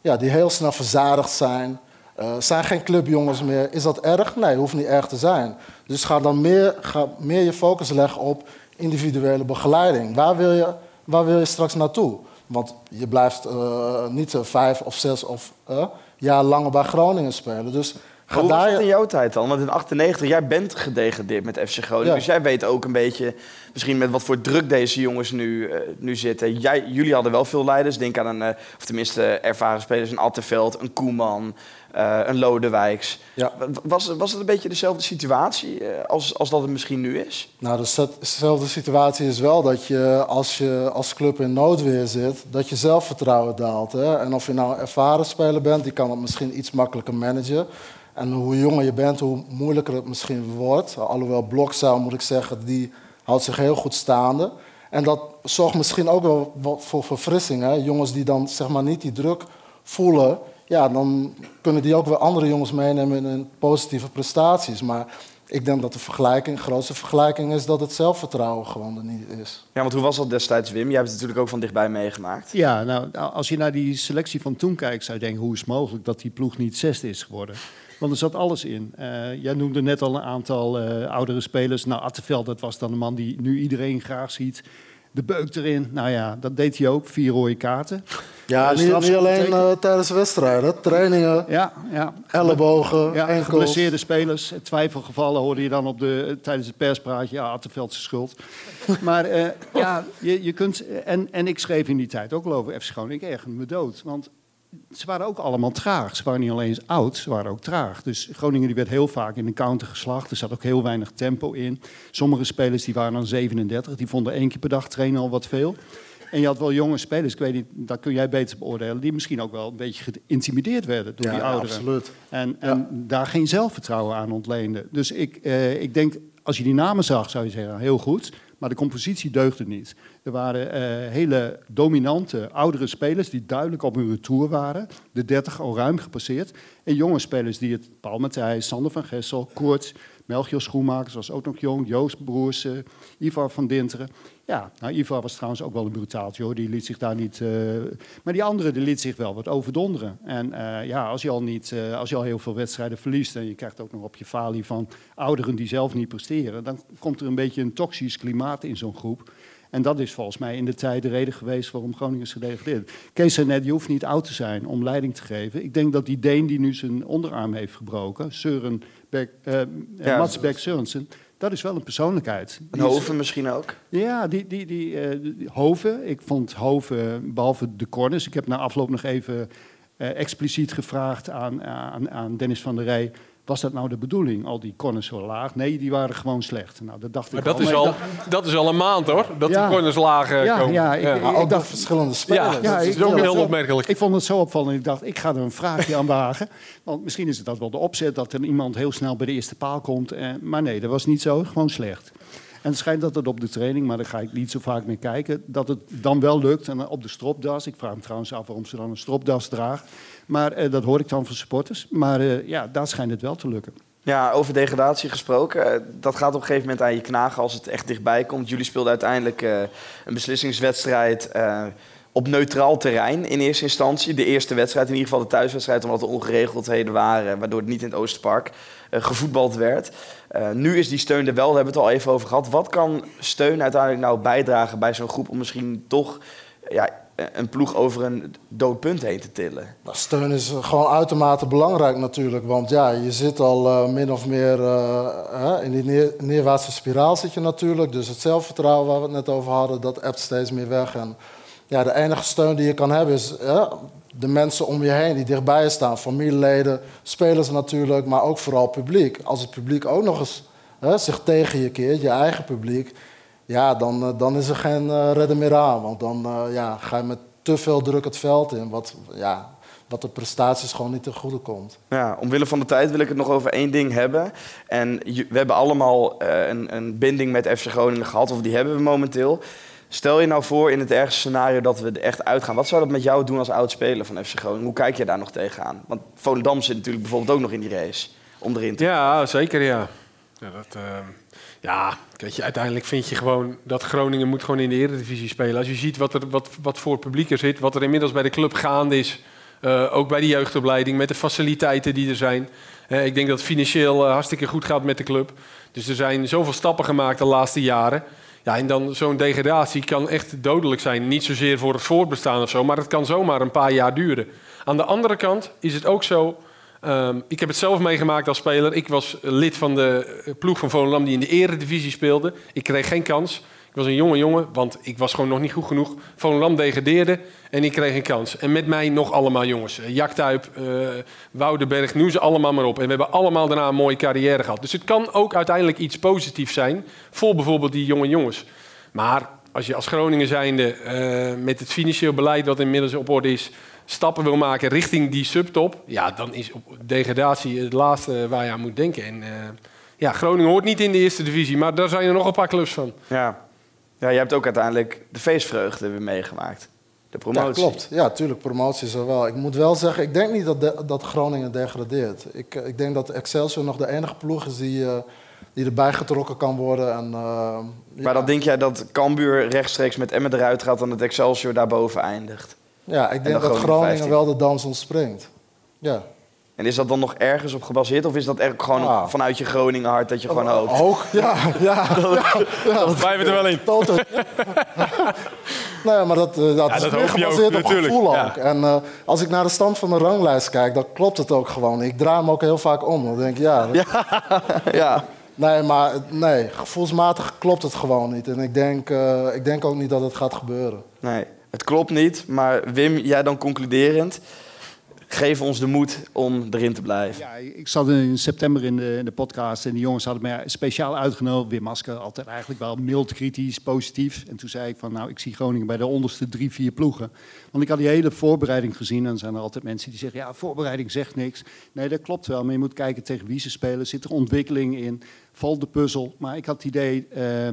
ja, die heel snel verzadigd zijn. Eh zijn geen clubjongens meer. Is dat erg? Nee, hoeft niet erg te zijn. Dus ga dan meer, ga meer je focus leggen op individuele begeleiding. Waar wil je, waar wil je straks naartoe? Want je blijft eh, niet eh, vijf of zes of eh, jaar langer bij Groningen spelen. Dus hoe was daar het in jouw tijd dan? Want in 98, jij bent gedegradeerd met FC Groningen. Ja. Dus jij weet ook een beetje, misschien met wat voor druk deze jongens nu, nu zitten. Jij, jullie hadden wel veel leiders. Denk aan een, of tenminste ervaren spelers, een Atteveld, een Koeman, eh, een Lodewijks. Ja. Wa- Was, was het een beetje dezelfde situatie eh, als, als dat het misschien nu is? Nou, dezelfde situatie is wel dat je als je als club in noodweer zit, dat je zelfvertrouwen daalt. Hè? En of je nou een ervaren speler bent, die kan het misschien iets makkelijker managen. En hoe jonger je bent, hoe moeilijker het misschien wordt. Alhoewel Blokzaal, moet ik zeggen, die houdt zich heel goed staande. En dat zorgt misschien ook wel wat voor verfrissing. Hè? Jongens die dan zeg maar niet die druk voelen, ja, dan kunnen die ook weer andere jongens meenemen in hun positieve prestaties. Maar ik denk dat de vergelijking, de grootste vergelijking is dat het zelfvertrouwen gewoon er niet is. Ja, want hoe was dat destijds, Wim? Jij hebt het natuurlijk ook van dichtbij meegemaakt. Ja, nou, als je naar die selectie van toen kijkt, zou je denken: hoe is het mogelijk dat die ploeg niet zesde is geworden? Want er zat alles in. Eh, jij noemde net al een aantal eh, oudere spelers. Nou, Atteveld, dat was dan de man die nu iedereen graag ziet. De beuk erin, nou ja, dat deed hij ook. Vier rode kaarten. Ja, Eh, niet, strafschop niet alleen eh, tijdens wedstrijden, trainingen, ja, ja. ellebogen, Ja, enkels. geblesseerde spelers, twijfelgevallen hoorde je dan op de, tijdens het perspraatje. Ja, schuld. (laughs) maar eh, ja, je, je kunt... En, en ik schreef in die tijd ook al over FC Groningen. Ik ergerde me dood. Want ze waren ook allemaal traag. Ze waren niet alleen oud, ze waren ook traag. Dus Groningen die werd heel vaak in de counter geslacht. Er zat ook heel weinig tempo in. Sommige spelers die waren dan 37. Die vonden één keer per dag trainen al wat veel. En je had wel jonge spelers, ik weet niet, dat kun jij beter beoordelen, die misschien ook wel een beetje geïntimideerd werden door Ja, die ja, ouderen. absoluut. En, en daar geen zelfvertrouwen aan ontleenden. Dus ik, eh, ik denk, als je die namen zag, zou je zeggen, heel goed. Maar de compositie deugde niet. Er waren eh, hele dominante oudere spelers die duidelijk op hun retour waren. De 30 al ruim gepasseerd. En jonge spelers die het, Paul Matthijs, Sander van Gessel, Koort, Melchior Schoenmakers was ook nog jong. Joost Broers, eh, Ivar van Dinteren. Ja, nou, Ivar was trouwens ook wel een brutaaltje. Die liet zich daar niet... eh, maar die andere die liet zich wel wat overdonderen. En eh, ja, als je, al niet, als je al heel veel wedstrijden verliest... en je krijgt ook nog op je falie van ouderen die zelf niet presteren... dan komt er een beetje een toxisch klimaat in zo'n groep. En dat is volgens mij in de tijd de reden geweest waarom Groningen is gedegradeerd. Kees zei net, je hoeft niet oud te zijn om leiding te geven. Ik denk dat die Deen die nu zijn onderarm heeft gebroken, Søren Beck, eh, Ja. Mats Beck Sørensen, dat is wel een persoonlijkheid. Is- Hoven misschien ook. ja, die, die, die, eh, die- Hoven. Ik vond Hoven, behalve de corners... Ik heb na afloop nog even eh, expliciet gevraagd aan, aan, aan Dennis van der Rij... Was dat nou de bedoeling, al die corners zo laag? Nee, die waren gewoon slecht. Nou, dat dacht Maar ik dat al. is, Maar al, dat is al een maand hoor, dat Ja. die corners laag Ja, komen. ja, ik- ik- ook nog verschillende spelers. Ja, dat is ik ook vond het heel zo- opmerkelijk. Ik vond het zo opvallend. Ik dacht, ik ga er een vraagje aan wagen. Want misschien is het dat wel de opzet dat er iemand heel snel bij de eerste paal komt. Eh, maar nee, dat was niet zo. Gewoon slecht. En het schijnt dat het op de training, maar daar ga ik niet zo vaak meer kijken, dat het dan wel lukt. En op de stropdas, ik vraag me trouwens af waarom ze dan een stropdas draagt. Maar eh, dat hoor ik dan van supporters. Maar eh, ja, daar schijnt het wel te lukken. Ja, over degradatie gesproken. eh, Dat gaat op een gegeven moment aan je knagen als het echt dichtbij komt. Jullie speelden uiteindelijk een beslissingswedstrijd op neutraal terrein in eerste instantie. De eerste wedstrijd, in ieder geval de thuiswedstrijd, omdat er ongeregeldheden waren, waardoor het niet in het Oosterpark eh, gevoetbald werd. Eh, nu is die steun er wel, hebben we het al even over gehad. Wat kan steun uiteindelijk nou bijdragen bij zo'n groep om misschien toch ja, een ploeg over een dood punt heen te tillen? Nou, steun is gewoon uitermate belangrijk natuurlijk. Want ja, je zit al eh, min of meer eh, in die neer, neerwaartse spiraal zit je natuurlijk. Dus het zelfvertrouwen waar we het net over hadden, dat ebt steeds meer weg. En ja, de enige steun die je kan hebben is de mensen om je heen die dichtbij je staan. Familieleden, spelers natuurlijk, maar ook vooral publiek. Als het publiek ook nog eens hè, zich tegen je keert, je eigen publiek... Ja, dan, eh, dan is er geen eh, redden meer aan. Want dan eh, ja, ga je met te veel druk het veld in. Wat, ja, wat de prestaties gewoon niet ten goede komt. Ja, omwille van de tijd wil ik het nog over één ding hebben. En we hebben allemaal een, een binding met FC Groningen gehad, of die hebben we momenteel. Stel je nou voor in het ergste scenario dat we er echt uitgaan. Wat zou dat met jou doen als oud-speler van FC Groningen? Hoe kijk je daar nog tegenaan? Want Volendam zit natuurlijk bijvoorbeeld ook nog in die race om erin te Ja, zeker ja. Dat, eh, ja uiteindelijk vind je gewoon dat Groningen moet gewoon in de Eredivisie spelen. Als je ziet wat, er, wat, wat voor publiek er zit, wat er inmiddels bij de club gaande is. eh, ook bij de jeugdopleiding, met de faciliteiten die er zijn. Eh, ik denk dat het financieel eh, hartstikke goed gaat met de club. Dus er zijn zoveel stappen gemaakt de laatste jaren. Ja, en dan zo'n degradatie kan echt dodelijk zijn. Niet zozeer voor het voortbestaan of zo, maar het kan zomaar een paar jaar duren. Aan de andere kant is het ook zo. ehm, ik heb het zelf meegemaakt als speler. Ik was lid van de ploeg van Volendam die in de eredivisie speelde. Ik kreeg geen kans. Ik was een jonge jongen, want ik was gewoon nog niet goed genoeg. Volendam degradeerde en ik kreeg een kans. En met mij nog allemaal jongens. Eh, Jack Tuip, eh, Woudenberg, noem ze allemaal maar op. En we hebben allemaal daarna een mooie carrière gehad. Dus het kan ook uiteindelijk iets positiefs zijn voor bijvoorbeeld die jonge jongens. Maar als je als Groningen zijnde eh, met het financieel beleid dat inmiddels op orde is... stappen wil maken richting die subtop... ja, dan is degradatie het laatste waar je aan moet denken. En, ja, Groningen hoort niet in de eerste divisie, maar daar zijn er nog een paar clubs van. Ja. Ja, je hebt ook uiteindelijk de feestvreugde weer meegemaakt. De promotie. Ja, klopt. Ja, tuurlijk, promotie is er wel. Ik moet wel zeggen, ik denk niet dat, de- dat Groningen degradeert. Ik, eh, ik denk dat Excelsior nog de enige ploeg is die, eh, die erbij getrokken kan worden. En, eh, Maar dan denk jij dat Cambuur rechtstreeks met Emmen eruit gaat... en dat Excelsior daarboven eindigt? ja, ik En denk dat Groningen 15. wel de dans ontspringt. Ja. En is dat dan nog ergens op gebaseerd? Of is dat echt gewoon vanuit je Groningen hart dat je gewoon hoopt? Ook, ja. ja, (laughs) ja, ja. Wij hebben er wel in. Toto. nee, maar dat, eh, dat Ja, is dat meer ook, gebaseerd op natuurlijk. gevoel Ja. ook. En eh, als ik naar de stand van de ranglijst kijk, dan klopt het ook gewoon. Ik draai hem ook heel vaak om. Dan denk ik, ja... ja. (laughs) Nee, maar nee, gevoelsmatig klopt het gewoon niet. En ik denk, eh, ik denk ook niet dat het gaat gebeuren. Nee, het klopt niet. Maar Wim, jij dan concluderend. Geef ons de moed om erin te blijven. Ja, ik zat in september in de, in de podcast en die jongens hadden mij speciaal uitgenodigd. Wim Masker, altijd eigenlijk wel mild kritisch, positief. En toen zei ik van, nou, ik zie Groningen bij de onderste drie, vier ploegen. Want ik had die hele voorbereiding gezien en dan zijn er altijd mensen die zeggen, ja, voorbereiding zegt niks. Nee, dat klopt wel, maar je moet kijken tegen wie ze spelen. Zit er ontwikkeling in? Valt de puzzel? Maar ik had het idee... eh,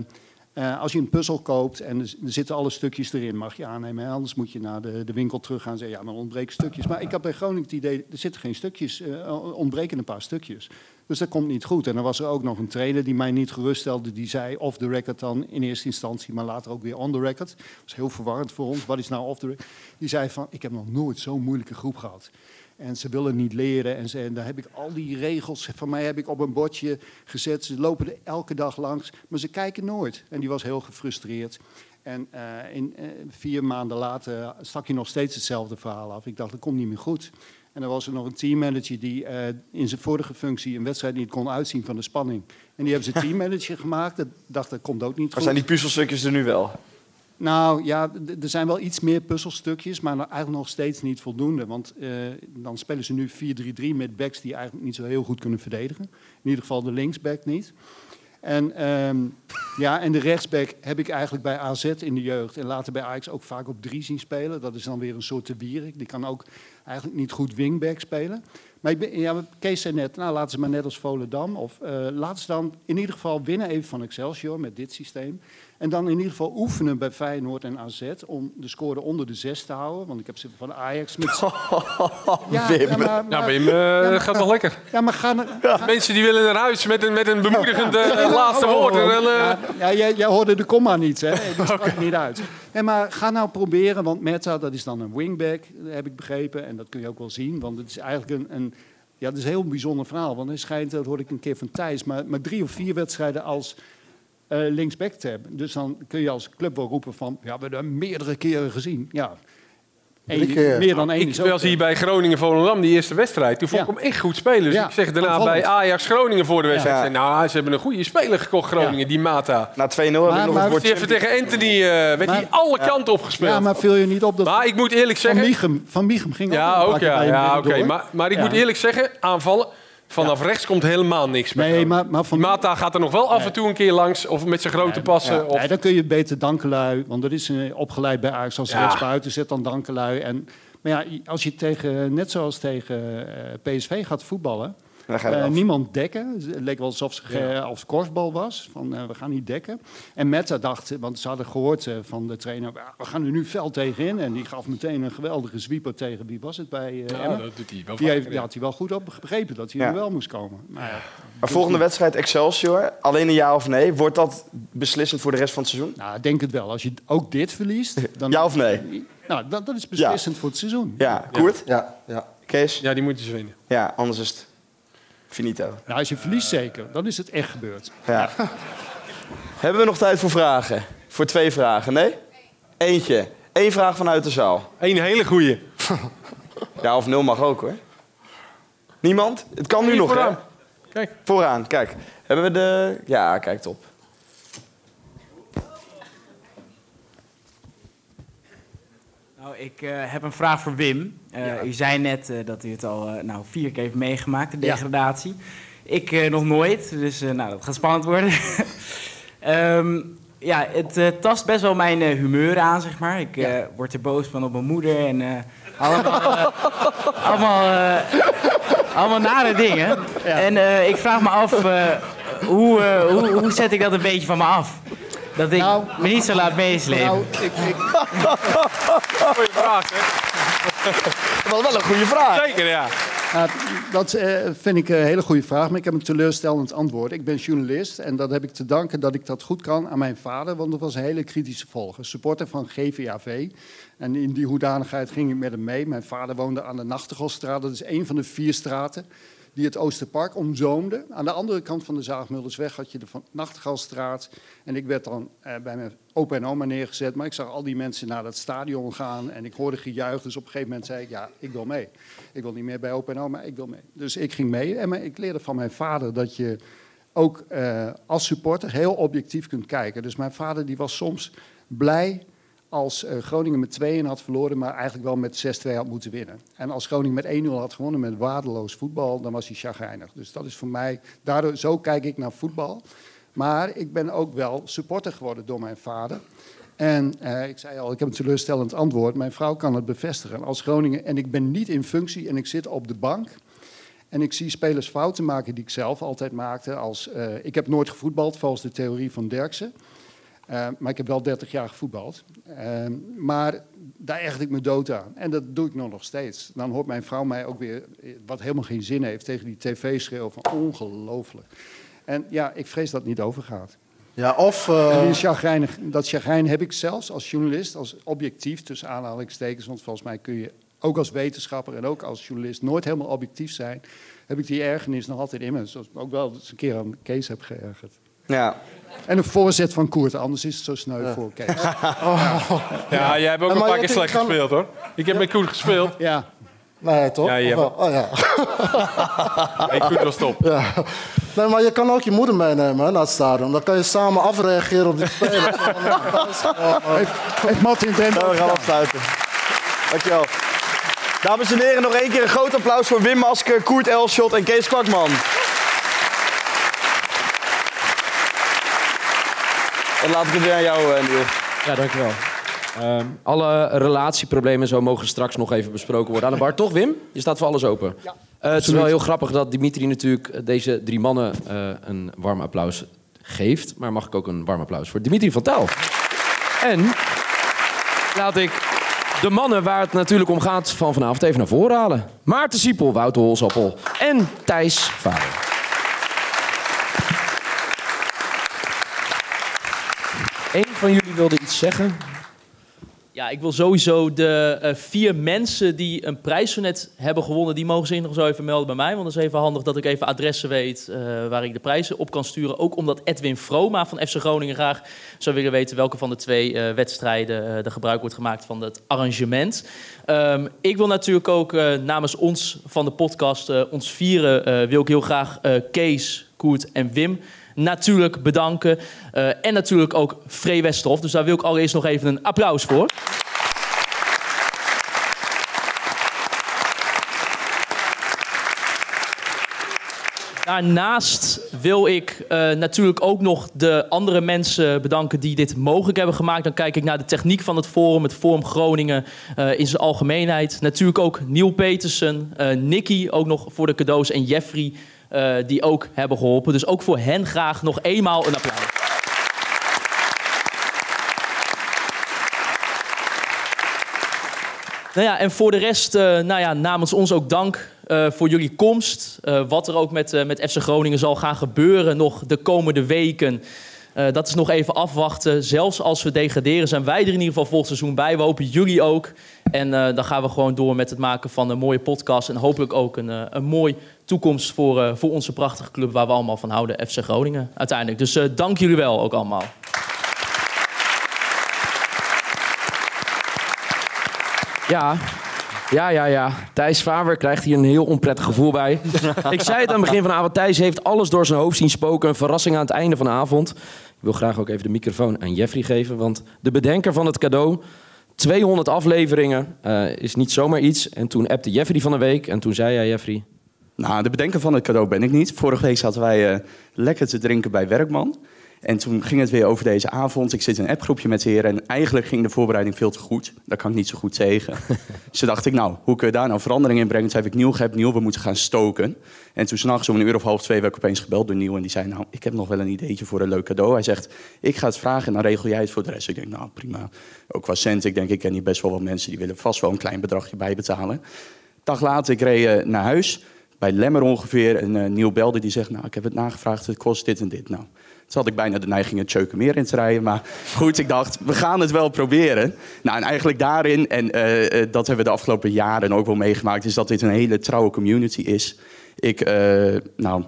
Eh, als je een puzzel koopt en er, zitten alle stukjes erin, mag je aannemen. Anders moet je naar de, de winkel terug gaan en zeggen, ja, maar ontbreken stukjes. Maar ik had bij Groningen het idee, er zitten geen stukjes, eh ontbreken een paar stukjes. Dus dat komt niet goed. En dan was er ook nog een trainer die mij niet geruststelde. Die zei off the record dan in eerste instantie, maar later ook weer on the record. Dat was heel verwarrend voor ons. Wat is nou off the record? Die zei van, ik heb nog nooit zo'n moeilijke groep gehad. En ze willen niet leren. En, ze, en daar heb ik al die regels van mij heb ik op een bordje gezet. Ze lopen er elke dag langs, maar ze kijken nooit. En die was heel gefrustreerd. En eh, in, eh, vier maanden later stak je nog steeds hetzelfde verhaal af. Ik dacht, dat komt niet meer goed. En dan was er nog een teammanager die eh, in zijn vorige functie een wedstrijd niet kon uitzien van de spanning. En die hebben ze teammanager (laughs) gemaakt. Ik dacht, dat komt ook niet Maar goed. zijn die puzzelstukjes er nu wel? Nou ja, er zijn wel iets meer puzzelstukjes, maar eigenlijk nog steeds niet voldoende. Want eh, dan spelen ze nu 4-3-3 met backs die eigenlijk niet zo heel goed kunnen verdedigen. In ieder geval de linksback niet. En, ehm, ja, en de rechtsback heb ik eigenlijk bij AZ in de jeugd en later bij Ajax ook vaak op drie zien spelen. Dat is dan weer een soort te Wierik. Die kan ook eigenlijk niet goed wingback spelen. Maar ik ben, ja, Kees zei net, nou laten ze maar net als Volendam. Of eh laten ze dan in ieder geval winnen even van Excelsior met dit systeem. En dan in ieder geval oefenen bij Feyenoord en AZ om de score onder de zes te houden. Want ik heb ze van Ajax met... (laughs) Ja, Wim. ja, maar- nou, maar- Wim, eh, ja, maar- dat gaat wel lekker. Ja, maar ga, naar- Mensen die willen naar huis met een, met een bemoedigend eh, Ja, laatste woord. Eh, Ja, ja, jij, jij hoorde de komma niet, hè? Die sprak niet uit. Nee, maar ga nou proberen, want Meta, dat is dan een wingback, heb ik begrepen. En dat kun je ook wel zien, want het is eigenlijk een... een ja, het is een heel bijzonder verhaal. Want hij schijnt, dat hoorde ik een keer van Thijs, maar, maar drie of vier wedstrijden als eh, linksback te hebben. Dus dan kun je als club wel roepen van, ja, we hebben hem meerdere keren gezien. Ja, Eén- meer dan één Ik is ook... was hier bij Groningen Volendam, die eerste wedstrijd. Toen vond ik hem echt goed spelen. Dus Ja, ik zeg daarna aanvallend. bij Ajax Groningen voor de wedstrijd. Ja. ik zei, Nou, ze hebben een goede speler gekocht, Groningen, die Mata. Na 2-0 heb ik nog Die even tegen Anthony eh, werd hij alle kanten opgespeeld. Ja, maar viel je niet op dat... Maar ik moet eerlijk zeggen... Van Michum, van Michum ging Ja, een ook keer ja. bij hem ja oké. Maar, maar ik Ja. moet eerlijk zeggen, aanvallen... Vanaf rechts komt helemaal niks meer. Nee, maar, maar van... Mata gaat er nog wel af en toe een keer langs. Of met zijn grote passen. Ja, Of... nee, dan kun je beter Dankelui, want dat is eh, opgeleid bij Ajax als Ja. rechtsbuiten, zet dan Dankelui. En, maar ja, als je tegen, net zoals tegen eh, PSV gaat voetballen, Dan ga je eh, niemand dekken. Het leek wel alsof het ge- als korfbal was, van eh, we gaan niet dekken. En Meta dacht, want ze hadden gehoord eh, van de trainer, "Ja, we gaan er nu fel tegenin. En die gaf meteen een geweldige zwieper tegen, wie was het bij eh Ja, dat doet hij wel Die, heeft, die had hij wel goed op begrepen, dat hij Ja. er wel moest komen. Maar, ja, Maar volgende wedstrijd Excelsior, alleen een ja of nee. Wordt dat beslissend voor de rest van het seizoen? Nou, ik denk het wel. Als je ook dit verliest... (laughs) Dan, Ja of nee? Nou, dat, dat is beslissend voor het seizoen. Ja, Koert? Ja, ja. Kees? Ja, die moeten ze winnen. Ja, anders is het finito. Nou, als je verliest zeker, dan is het echt gebeurd. Ja. (laughs) Hebben we nog tijd voor vragen? Voor twee vragen, nee? Eentje. Eén vraag vanuit de zaal. Eén hele goeie. (laughs) Ja, of nul mag ook hoor. Niemand? Het kan nu nog, vooraan. hè? Kijk. Vooraan, kijk. Hebben we de... Ja, kijk top. Ik eh, heb een vraag voor Wim. Eh, U zei net eh, dat u het al nou, vier keer heeft meegemaakt, de Ja. degradatie. Ik nog nooit, dus nou, dat gaat spannend worden. (laughs) Ehm, ja, het tast best wel mijn humeur aan, zeg maar. Ik word er boos van op mijn moeder en allemaal, (laughs) allemaal, allemaal nare dingen. En ik vraag me af, hoe, hoe, hoe zet ik dat een beetje van me af? Dat ik me niet zo laat meeslepen. Nou, ik, ik, Goeie vraag, hè? Dat was wel een goede vraag. Zeker, ja. Dat eh, vind ik een hele goede vraag, maar ik heb een teleurstellend antwoord. Ik ben journalist en dat heb ik te danken dat ik dat goed kan aan mijn vader, want dat was een hele kritische volger. Supporter van GVAV. En in die hoedanigheid ging ik met hem mee. Mijn vader woonde aan de Nachtegaalstraat, dat is een van de vier straten die het Oosterpark omzoomde. Aan de andere kant van de Zaagmuldersweg had je de Van Nachtegaalstraat. En ik werd dan eh, bij mijn opa en oma neergezet. Maar ik zag al die mensen naar dat stadion gaan. En ik hoorde gejuich. Dus op een gegeven moment zei ik, ja, ik wil mee. Ik wil niet meer bij opa en oma, ik wil mee. Dus ik ging mee. En ik leerde van mijn vader dat je ook eh, als supporter heel objectief kunt kijken. Dus mijn vader die was soms blij als eh, Groningen met 2-1 had verloren, maar eigenlijk wel met 6-2 had moeten winnen. En als Groningen met 1-0 had gewonnen met waardeloos voetbal, dan was hij chagrijnig. Dus dat is voor mij, daardoor, zo kijk ik naar voetbal. Maar ik ben ook wel supporter geworden door mijn vader. En eh, ik zei al, ik heb een teleurstellend antwoord. Mijn vrouw kan het bevestigen. Als Groningen, en ik ben niet in functie en ik zit op de bank. En ik zie spelers fouten maken die ik zelf altijd maakte. Als, eh, ik heb nooit gevoetbald, volgens de theorie van Derksen. Eh, maar ik heb wel 30 jaar gevoetbald. Ehm, maar daar echt ik me dood aan. En dat doe ik nog nog steeds. Dan hoort mijn vrouw mij ook weer, eh, wat helemaal geen zin heeft, tegen die tv schreeuwen van ongelooflijk. En ja, ik vrees dat het niet overgaat. Ja, of... Eh, chagrijnig, dat chagrijn heb ik zelfs als journalist, als objectief, tussen aanhalingstekens. Want volgens mij kun je ook als wetenschapper en ook als journalist nooit helemaal objectief zijn. Heb ik die ergernis nog altijd in me. Zoals ik ook wel eens een keer aan Kees heb geërgerd. Ja. En een voorzet van Koert, anders is het zo sneu voor Kees. (laughs) Ja, jij hebt ook En een paar keer slecht kan- gespeeld hoor. Ik heb met Koet gespeeld. Ja. Nee, toch? Ja, je Of hebt- wel? Oh, ja. (laughs) Hey, Koet was top. Ja. Nee, maar je kan ook je moeder meenemen hè, naar het stadion. Dan kan je samen afreageren op die speler. (laughs) Heeft, heeft Martin Drent Nou, we gaan afsluiten. Dankjewel. Dames en heren, nog één keer een groot applaus voor Wim Masker, Koert Elschot en Kees Kwakman. En laat ik het weer aan jou, eh, Niel. Ja, dankjewel. Ehm, alle relatieproblemen en zo mogen straks nog even besproken worden. Aan de bar, toch Wim? Je staat voor alles open. Eh, het is wel heel grappig dat Dimitri natuurlijk deze drie mannen eh, een warm applaus geeft. Maar mag ik ook een warm applaus voor Dimitri van Tel. En laat ik de mannen waar het natuurlijk om gaat van vanavond even naar voren halen. Maarten Siepel, Wouter Holsappel en Thijs Vader. Van jullie wilde iets zeggen. Ja, ik wil sowieso de eh, vier mensen die een prijs zo net hebben gewonnen, die mogen zich nog zo even melden bij mij. Want dat is even handig dat ik even adressen weet eh, waar ik de prijzen op kan sturen. Ook omdat Edwin Vroma van FC Groningen graag zou willen weten welke van de twee eh, wedstrijden er gebruik wordt gemaakt van het arrangement. Ehm, ik wil natuurlijk ook namens ons van de podcast, ons vieren, wil ik heel graag Kees, Koert en Wim natuurlijk bedanken. Eh, en natuurlijk ook Free Westerhof. Dus daar wil ik allereerst nog even een applaus voor. Daarnaast wil ik eh, natuurlijk ook nog de andere mensen bedanken die dit mogelijk hebben gemaakt. Dan kijk ik naar de techniek van het forum, het Forum Groningen eh, in zijn algemeenheid. Natuurlijk ook Neil Petersen, eh Nicky ook nog voor de cadeaus en Jeffrey eh, die ook hebben geholpen. Dus ook voor hen graag nog eenmaal een applaus. Nou ja, en voor de rest, eh, nou ja, namens ons ook dank eh, voor jullie komst. Wat er ook met, met FC Groningen zal gaan gebeuren nog de komende weken. Eh, dat is nog even afwachten. Zelfs als we degraderen, zijn wij er in ieder geval volgend seizoen bij. We hopen jullie ook. En eh, dan gaan we gewoon door met het maken van een mooie podcast. En hopelijk ook een, eh, een mooie toekomst voor, eh, voor onze prachtige club waar we allemaal van houden, FC Groningen uiteindelijk. Dus eh, dank jullie wel ook allemaal. Ja, ja, ja, ja. Thijs Faber krijgt hier een heel onprettig gevoel bij. (laughs) ik zei het aan het begin van de avond. Thijs heeft alles door zijn hoofd zien spoken. Een verrassing aan het einde van de avond. Wil graag ook even de microfoon aan Jeffrey geven. Want de bedenker van het cadeau... 200 afleveringen eh, is niet zomaar iets. En toen appte Jeffrey van de week. En toen zei jij, Jeffrey... Nou, de bedenker van het cadeau ben ik niet. Vorige week zaten wij eh, lekker te drinken bij Werkman. En toen ging het weer over deze avond. Ik zit in een appgroepje met de heren en eigenlijk ging de voorbereiding veel te goed. Daar kan ik niet zo goed tegen. dus (laughs) toen dacht ik, nou, hoe kun je daar nou verandering in brengen? Toen heb ik Niel gehebt, Niel, we moeten gaan stoken. En toen s'nachts om een uur of half twee werd ik opeens gebeld door Niel. En die zei, nou, ik heb nog wel een ideetje voor een leuk cadeau. Hij zegt, ik ga het vragen en dan regel jij het voor de rest. Ik denk, nou, prima. Ook qua cent, ik denk, ik ken hier best wel wat mensen... die willen vast wel een klein bedragje bijbetalen. Dag later, ik reed eh, naar huis bij Lemmer ongeveer. En eh Niel belde, die zegt, nou, ik heb het nagevraagd, het kost dit en dit. Nou, toen had ik bijna de neiging het Tjeukenmeer in te rijden. Maar goed, ik dacht, we gaan het wel proberen. Nou, en eigenlijk daarin, en eh, eh, dat hebben we de afgelopen jaren ook wel meegemaakt... is dat dit een hele trouwe community is. Ik, eh, nou...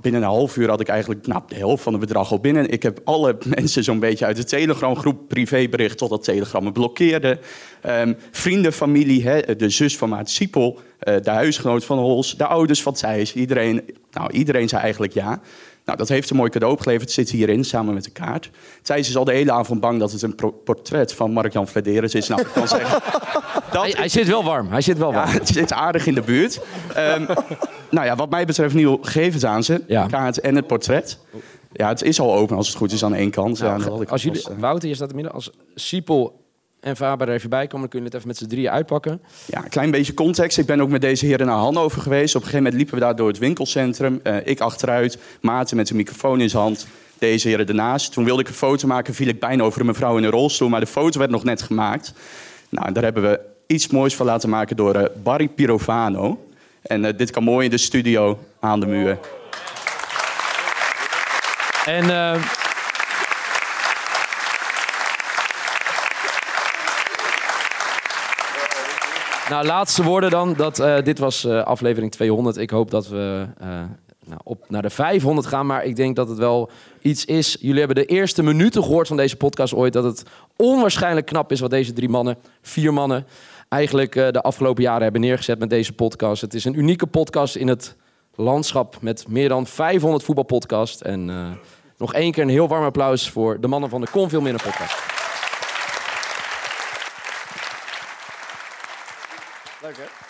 Binnen een half uur had ik eigenlijk nou, de helft van het bedrag al binnen. Ik heb alle (laughs) mensen zo'n beetje uit de Telegram-groep privébericht tot dat Telegram me blokkeerde. Ehm, vrienden, familie, hè, de zus van Maat Siepel, de huisgenoot van Hols, de ouders van Thijs. Iedereen, nou, iedereen zei eigenlijk ja. Nou, dat heeft een mooi cadeau opgeleverd. Het zit hierin, samen met de kaart. Thijs is al de hele avond bang dat het een portret van Mark-Jan Vladeris is. Nou, ik kan zeggen... (laughs) Hij, hij zit wel warm. Hij zit wel warm. Ja, het zit aardig in de buurt. Ehm, (laughs) nou ja, wat mij betreft, Niel, geef het aan ze. De kaart en het portret. Ja, het is al open als het goed is aan één kant. Dat ik als jullie. Wouter, je staat in midden. Als Siepel en Faber er even bij komen, dan kun je het even met z'n drieën uitpakken. Ja, een klein beetje context. Ik ben ook met deze heren naar Hannover geweest. Op een gegeven moment liepen we daar door het winkelcentrum. Eh, ik achteruit, Maarten met de microfoon in zijn hand. deze heren ernaast. Toen wilde ik een foto maken, viel ik bijna over een mevrouw in een rolstoel, maar de foto werd nog net gemaakt. Nou, daar hebben we iets moois van laten maken door eh, Barry Pirovano. En eh, dit kan mooi in de studio aan de muur. En nou, laatste woorden dan. Dat, eh, dit was eh, aflevering 200. Ik hoop dat we eh, nou, op naar de 500 gaan. Maar ik denk dat het wel iets is. Jullie hebben de eerste minuten gehoord van deze podcast ooit. Dat het onwaarschijnlijk knap is wat deze drie mannen, vier mannen, eigenlijk de afgelopen jaren hebben neergezet met deze podcast. Het is een unieke podcast in het landschap met meer dan 500 voetbalpodcasts. En nog één keer een heel warm applaus voor de mannen van de Kon Veel Minder podcast. Leuk hè?